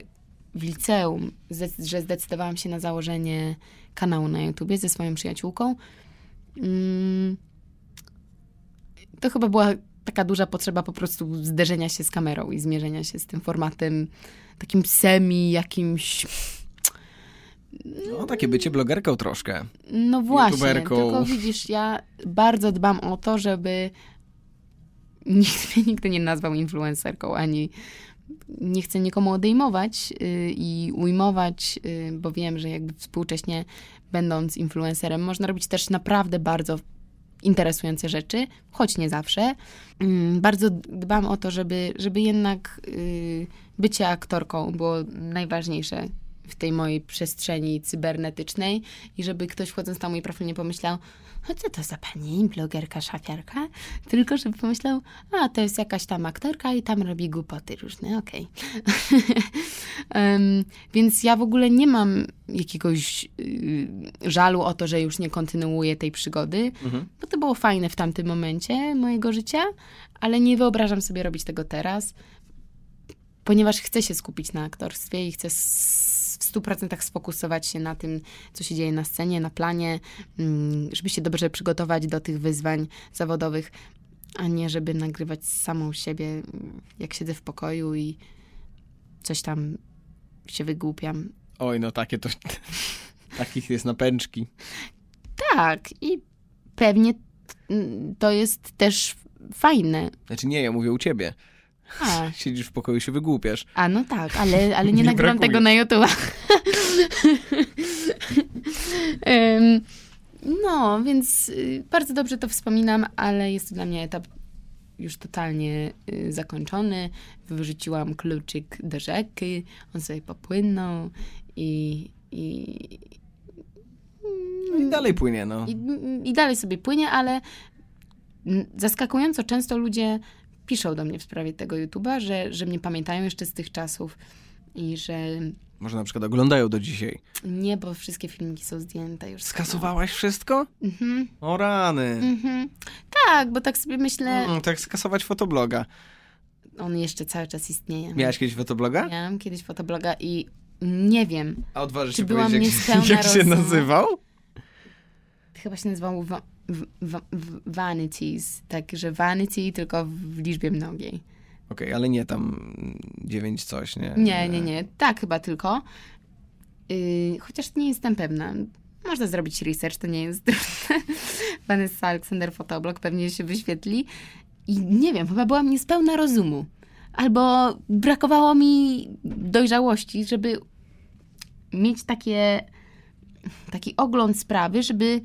w liceum, że zdecydowałam się na założenie kanału na YouTubie ze swoją przyjaciółką. Mm, to chyba była taka duża potrzeba po prostu zderzenia się z kamerą i zmierzenia się z tym formatem takim semi, jakimś No, takie bycie blogerką troszkę. No właśnie, YouTuberką. tylko widzisz, ja bardzo dbam o to, żeby nikt mnie nigdy nie nazwał influencerką, ani nie chcę nikomu odejmować y, i ujmować, y, bo wiem, że jakby współcześnie będąc influencerem można robić też naprawdę bardzo interesujące rzeczy, choć nie zawsze. Mm, Bardzo dbam o to, żeby, żeby jednak y, bycie aktorką było najważniejsze w tej mojej przestrzeni cybernetycznej i żeby ktoś wchodząc na mój profil nie pomyślał, a co to za pani, blogerka, szafiarka? Tylko żeby pomyślał, a to jest jakaś tam aktorka i tam robi głupoty różne, okej. (laughs) Em, więc ja w ogóle nie mam jakiegoś y, żalu o to, że już nie kontynuuję tej przygody, bo to było fajne w tamtym momencie mojego życia, ale nie wyobrażam sobie robić tego teraz, ponieważ chcę się skupić na aktorstwie i chcę w 100% sfokusować się na tym, co się dzieje na scenie, na planie, mm, żeby się dobrze przygotować do tych wyzwań zawodowych, a nie żeby nagrywać samą siebie, mm, jak siedzę w pokoju i coś tam się wygłupiam. Oj, no takie to... Takich jest napęczki. Tak, i pewnie mm, to jest też fajne. Znaczy nie, ja mówię u ciebie. A, (laughs) Siedzisz w pokoju i się wygłupiasz. A no tak, ale, ale nie, (laughs) nagrywam brakuje. tego na YouTube. (laughs) Em, no, więc y, bardzo dobrze to wspominam, ale jest to dla mnie etap już totalnie y, zakończony. Wyrzuciłam kluczyk do rzeki, on sobie popłynął i, i, No i dalej płynie, no. i, i dalej sobie płynie, ale mm, zaskakująco często ludzie piszą do mnie w sprawie tego YouTube'a, że, że mnie pamiętają jeszcze z tych czasów i że Może na przykład oglądają do dzisiaj. nie, bo wszystkie filmiki są zdjęte już. Skasowałaś wszystko? Mhm, O rany. mhm. Tak, bo tak sobie myślę, Mm, tak skasować fotobloga. on jeszcze cały czas istnieje. Miałaś kiedyś fotobloga? Miałam kiedyś fotobloga i nie wiem, A odważysz się byłam powiedzieć, jak, jak się nazywał? chyba się nazywał wa- w- Vanities, także Vanity tylko w liczbie mnogiej. Okej, ale nie tam dziewięć coś, nie? Nie, nie, nie. Tak chyba tylko. Yy, chociaż nie jestem pewna. Można zrobić research, to nie jest trudne. (laughs) Vanessa Aleksander Fotoblog pewnie się wyświetli. I nie wiem, chyba byłam niespełna rozumu. Albo brakowało mi dojrzałości, żeby mieć takie, taki ogląd sprawy, żeby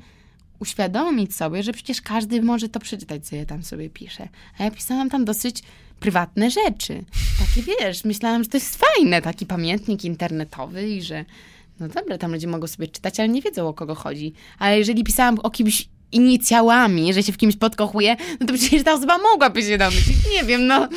uświadomić sobie, że przecież każdy może to przeczytać, co ja tam sobie piszę. A ja pisałam tam dosyć prywatne rzeczy. Takie wiesz, myślałam, że to jest fajne, taki pamiętnik internetowy i że no dobra, tam ludzie mogą sobie czytać, ale nie wiedzą o kogo chodzi. Ale jeżeli pisałam o kimś inicjałami, że się w kimś podkochuje, no to przecież ta osoba mogłaby się domyślić. Nie wiem, no.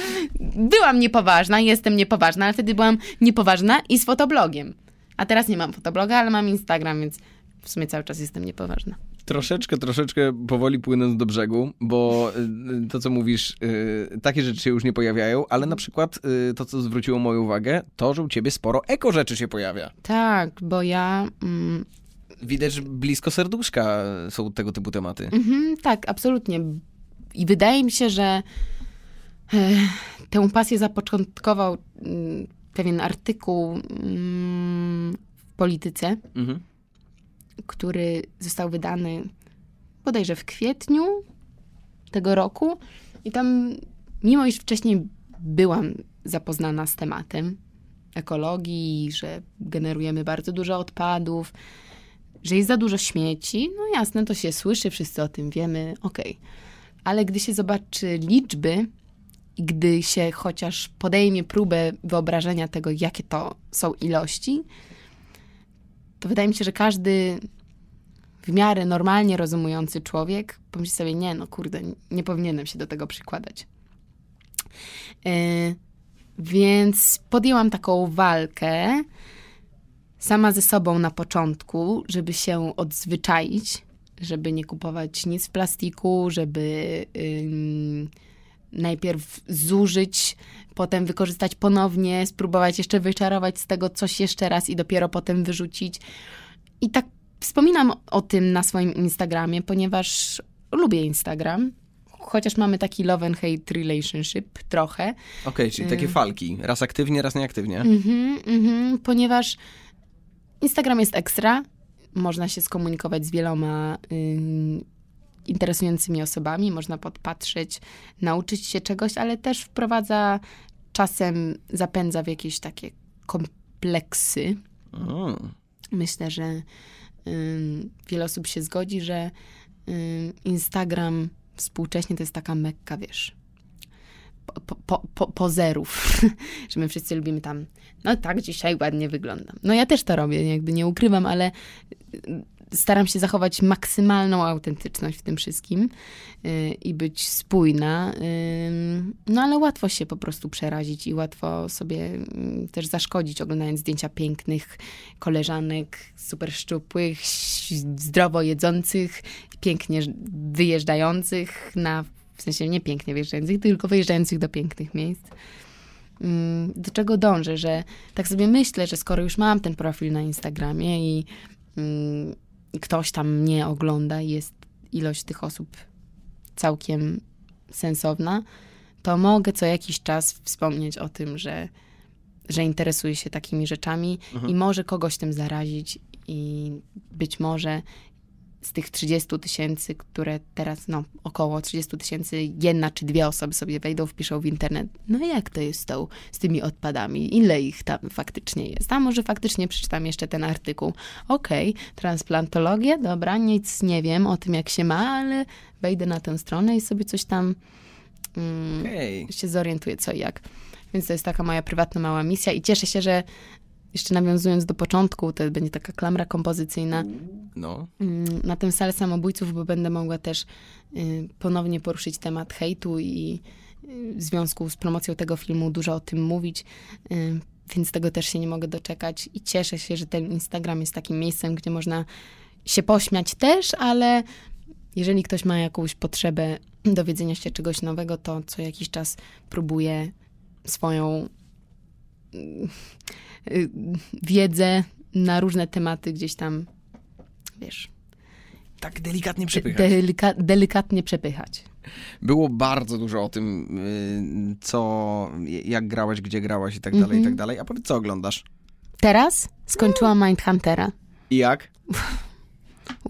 Byłam niepoważna, jestem niepoważna, ale wtedy byłam niepoważna i z fotoblogiem. A teraz nie mam fotobloga, ale mam Instagram, więc w sumie cały czas jestem niepoważna. Troszeczkę, troszeczkę powoli płynąc do brzegu, bo y, to, co mówisz, y, takie rzeczy się już nie pojawiają, ale na przykład y, to, co zwróciło moją uwagę, to, że u ciebie sporo eko rzeczy się pojawia. Tak, bo ja mm, Widać, że blisko serduszka są tego typu tematy. Mhm, tak, absolutnie. I wydaje mi się, że e, tę pasję zapoczątkował mm, pewien artykuł mm, w polityce, Mhm. Który został wydany bodajże w kwietniu tego roku. I tam, mimo iż wcześniej byłam zapoznana z tematem ekologii, że generujemy bardzo dużo odpadów, że jest za dużo śmieci, no jasne, to się słyszy, wszyscy o tym wiemy, okej. Ale gdy się zobaczy liczby i gdy się chociaż podejmie próbę wyobrażenia tego, jakie to są ilości, to wydaje mi się, że każdy w miarę normalnie rozumujący człowiek pomyśli sobie, nie, no kurde, nie powinienem się do tego przykładać. Yy, więc podjęłam taką walkę sama ze sobą na początku, żeby się odzwyczaić, żeby nie kupować nic w plastiku, żeby ym, najpierw zużyć, potem wykorzystać ponownie, spróbować jeszcze wyczarować z tego coś jeszcze raz i dopiero potem wyrzucić. I tak wspominam o tym na swoim Instagramie, ponieważ lubię Instagram. Chociaż mamy taki love and hate relationship trochę, Okej, czyli takie falki. Raz aktywnie, raz nieaktywnie. Mhm, mhm, ponieważ Instagram jest ekstra. Można się skomunikować z wieloma ym, interesującymi osobami, można podpatrzeć, nauczyć się czegoś, ale też wprowadza czasem, zapędza w jakieś takie kompleksy. Mm. Myślę, że ym, wiele osób się zgodzi, że ym, Instagram współcześnie to jest taka mekka, wiesz, po, po, po, pozerów, (laughs) że my wszyscy lubimy tam, no tak, dzisiaj ładnie wyglądam. No ja też to robię, jakby nie ukrywam, ale y, staram się zachować maksymalną autentyczność w tym wszystkim y, i być spójna, y, no ale łatwo się po prostu przerazić i łatwo sobie y, też zaszkodzić, oglądając zdjęcia pięknych koleżanek, super szczupłych, zdrowo jedzących, pięknie wyjeżdżających na w sensie nie pięknie wyjeżdżających, tylko wyjeżdżających do pięknych miejsc. Mm, Do czego dążę, że tak sobie myślę, że skoro już mam ten profil na Instagramie i mm, ktoś tam mnie ogląda i jest ilość tych osób całkiem sensowna, to mogę co jakiś czas wspomnieć o tym, że, że interesuję się takimi rzeczami i może kogoś tym zarazić i być może z tych 30 tysięcy, które teraz, no około 30 tysięcy, jedna czy dwie osoby sobie wejdą, wpiszą w internet, no jak to jest z, tą, z tymi odpadami, ile ich tam faktycznie jest, a może faktycznie przeczytam jeszcze ten artykuł, okej, transplantologia, dobra, nic nie wiem o tym jak się ma, ale wejdę na tę stronę i sobie coś tam mm, Okej. się zorientuję co i jak. Więc to jest taka moja prywatna mała misja i cieszę się, że jeszcze nawiązując do początku, to będzie taka klamra kompozycyjna, No. mm, na tę salę samobójców, bo będę mogła też y, ponownie poruszyć temat hejtu i y, w związku z promocją tego filmu dużo o tym mówić, y, więc tego też się nie mogę doczekać i cieszę się, że ten Instagram jest takim miejscem, gdzie można się pośmiać też, ale jeżeli ktoś ma jakąś potrzebę dowiedzenia się czegoś nowego, to co jakiś czas próbuję swoją wiedzę na różne tematy gdzieś tam, wiesz, Tak delikatnie przepychać. delika, delikatnie przepychać. Było bardzo dużo o tym, y, co, jak grałaś, gdzie grałaś i tak dalej, i tak dalej. A powiedz, co oglądasz? Teraz skończyłam Mindhuntera. I jak?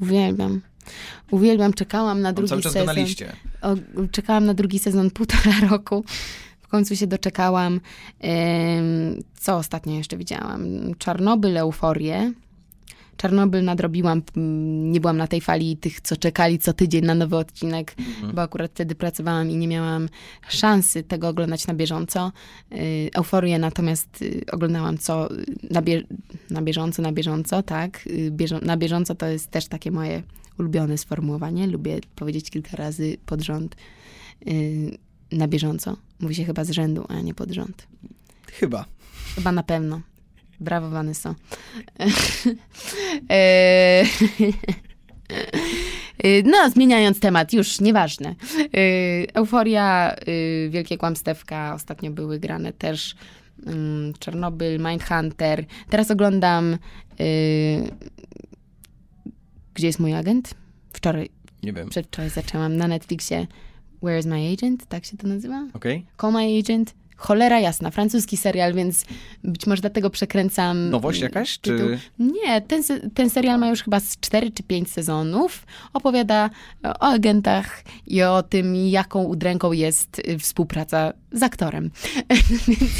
Uwielbiam. Uwielbiam, czekałam na Mam drugi cały czas go sezon. na liście. O, czekałam na drugi sezon półtora (laughs) roku. W końcu się doczekałam. Co ostatnio jeszcze widziałam? Czarnobyl, Euforię. Czarnobyl nadrobiłam, nie byłam na tej fali tych, co czekali co tydzień na nowy odcinek, bo akurat wtedy pracowałam i nie miałam szansy tego oglądać na bieżąco. Y, Euforię natomiast y, oglądałam co na, bie, na bieżąco, na bieżąco, tak. Y, na bieżąco to jest też takie moje ulubione sformułowanie. Lubię powiedzieć kilka razy pod rząd na bieżąco. Mówi się chyba z rzędu, a nie pod rząd. Chyba. Chyba na pewno. Brawo, Vanessa. E, (laughs) No, zmieniając temat, już nieważne. Y, Euforia, y, Wielkie Kłamstewka, ostatnio były grane też ym, Czarnobyl, Mindhunter. Teraz oglądam y, Gdzie jest mój agent? Wczoraj, Nie wiem. przedwczoraj zaczęłam na Netflixie Where is my agent? Tak się to nazywa? Okej? Call My Agent. Cholera jasna, francuski serial, więc być może dlatego przekręcam. Nowość jakaś? tytuł. Czy... Nie, ten, ten serial ma już chyba z 4 czy 5 sezonów. Opowiada o agentach i o tym, jaką udręką jest y, współpraca z aktorem. (laughs) Więc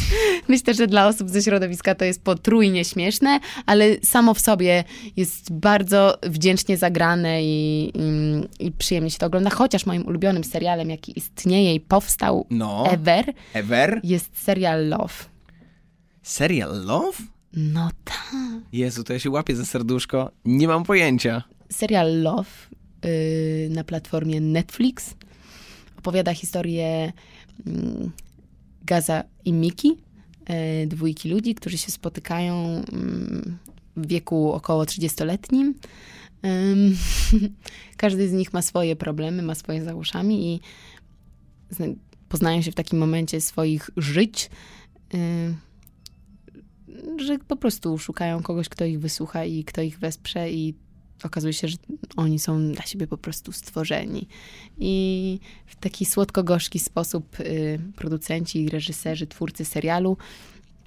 myślę, że dla osób ze środowiska to jest potrójnie śmieszne, ale samo w sobie jest bardzo wdzięcznie zagrane i, i, i przyjemnie się to ogląda. Chociaż moim ulubionym serialem, jaki istnieje i powstał No. ever, Ever? Jest serial Love. Serial Love? No tak. Jezu, to ja się łapię za serduszko. Nie mam pojęcia. serial Love y, na platformie Netflix opowiada historię mm, Gaza i Miki, y, dwójki ludzi, którzy się spotykają mm, w wieku około 30-letnim. Ym, (laughs) Każdy z nich ma swoje problemy, ma swoje za i poznają się w takim momencie swoich żyć, y, że po prostu szukają kogoś, kto ich wysłucha i kto ich wesprze i okazuje się, że oni są dla siebie po prostu stworzeni. I w taki słodko-gorzki sposób y, producenci, reżyserzy, twórcy serialu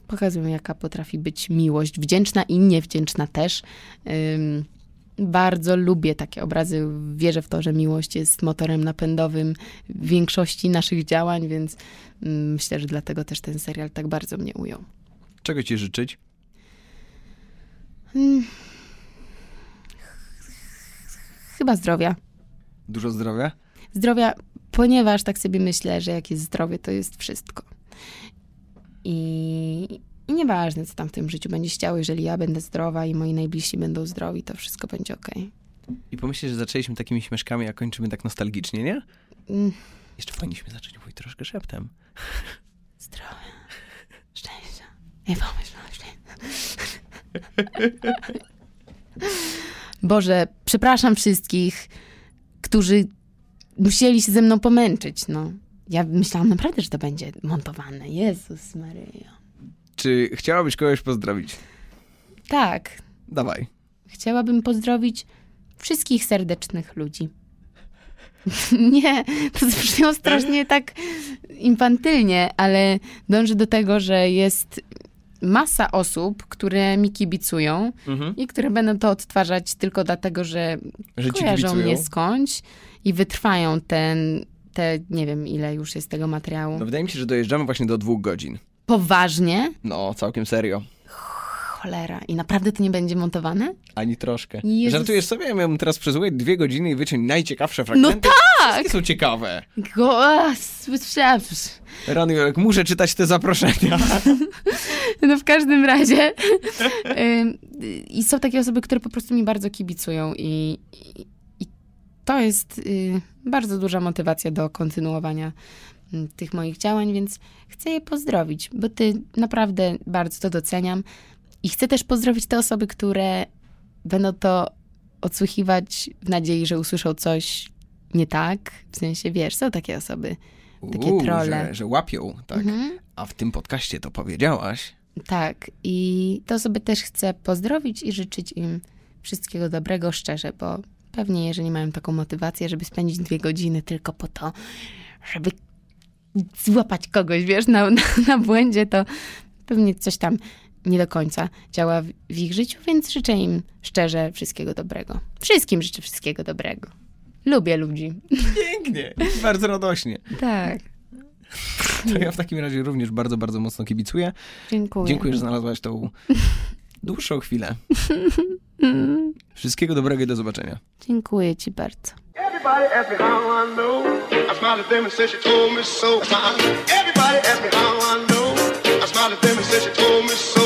pokazują, jaka potrafi być miłość, wdzięczna i niewdzięczna też. Bardzo lubię takie obrazy. Wierzę w to, że miłość jest motorem napędowym większości naszych działań, więc mm, myślę, że dlatego też ten serial tak bardzo mnie ujął. Czego ci życzyć? Mm. Chyba zdrowia. Dużo zdrowia? Zdrowia, ponieważ tak sobie myślę, że jak jest zdrowie, to jest wszystko. I, i nieważne, co tam w tym życiu będzie działo, jeżeli ja będę zdrowa i moi najbliżsi będą zdrowi, to wszystko będzie okej. I pomyślisz, że zaczęliśmy takimi śmieszkami, a kończymy tak nostalgicznie, nie? Mm, Jeszcze powinniśmy zacząć mówić troszkę szeptem. (laughs) Zdrowia, szczęścia i pomyślności. (laughs) Boże, przepraszam wszystkich, którzy musieli się ze mną pomęczyć, no. Ja myślałam naprawdę, że to będzie montowane. Jezus Maryja. Czy chciałabyś kogoś pozdrowić? Tak, Dawaj. chciałabym pozdrowić wszystkich serdecznych ludzi. (laughs) Nie, to zabrzmiało strasznie tak infantylnie, ale dążę do tego, że jest masa osób, które mi kibicują Mhm. i które będą to odtwarzać tylko dlatego, że Że kojarzą mnie skądś i wytrwają ten, te, nie wiem ile już jest tego materiału. No wydaje mi się, że dojeżdżamy właśnie do dwóch godzin. Poważnie? No, całkiem serio. Cholera. I naprawdę to nie będzie montowane? Ani troszkę. Jezus. Żartujesz sobie? Ja miałbym teraz przesłuchać dwie godziny i wyciąć najciekawsze fragmenty. No tak! Wszystkie są ciekawe. Go. Rany Jurek, muszę czytać te zaproszenia. (laughs) No w każdym razie. (laughs) I są takie osoby, które po prostu mi bardzo kibicują i, i, to jest y, bardzo duża motywacja do kontynuowania tych moich działań, więc chcę je pozdrowić, bo ty naprawdę bardzo to doceniam i chcę też pozdrowić te osoby, które będą to odsłuchiwać w nadziei, że usłyszą coś nie tak, w sensie, wiesz, są takie osoby. Takie Uuu, trolle. Że, że łapią, tak. Mhm. A w tym podcaście to powiedziałaś. Tak, i te osoby też chcę pozdrowić i życzyć im wszystkiego dobrego szczerze, bo pewnie jeżeli mają taką motywację, żeby spędzić dwie godziny tylko po to, żeby złapać kogoś, wiesz, na, na, na błędzie, to pewnie coś tam nie do końca działa w, w ich życiu, więc życzę im szczerze wszystkiego dobrego. Wszystkim życzę wszystkiego dobrego. Lubię ludzi. Pięknie, bardzo radośnie. Tak. To ja w takim razie również bardzo, bardzo mocno kibicuję. Dziękuję. Dziękuję, że znalazłaś tą (laughs) dłuższą chwilę. (laughs) Wszystkiego dobrego i do zobaczenia. Dziękuję ci bardzo. Everybody ask me how I know. I smiled at them and said she told me so. Everybody ask me how I know. I smiled at them and said she told me so.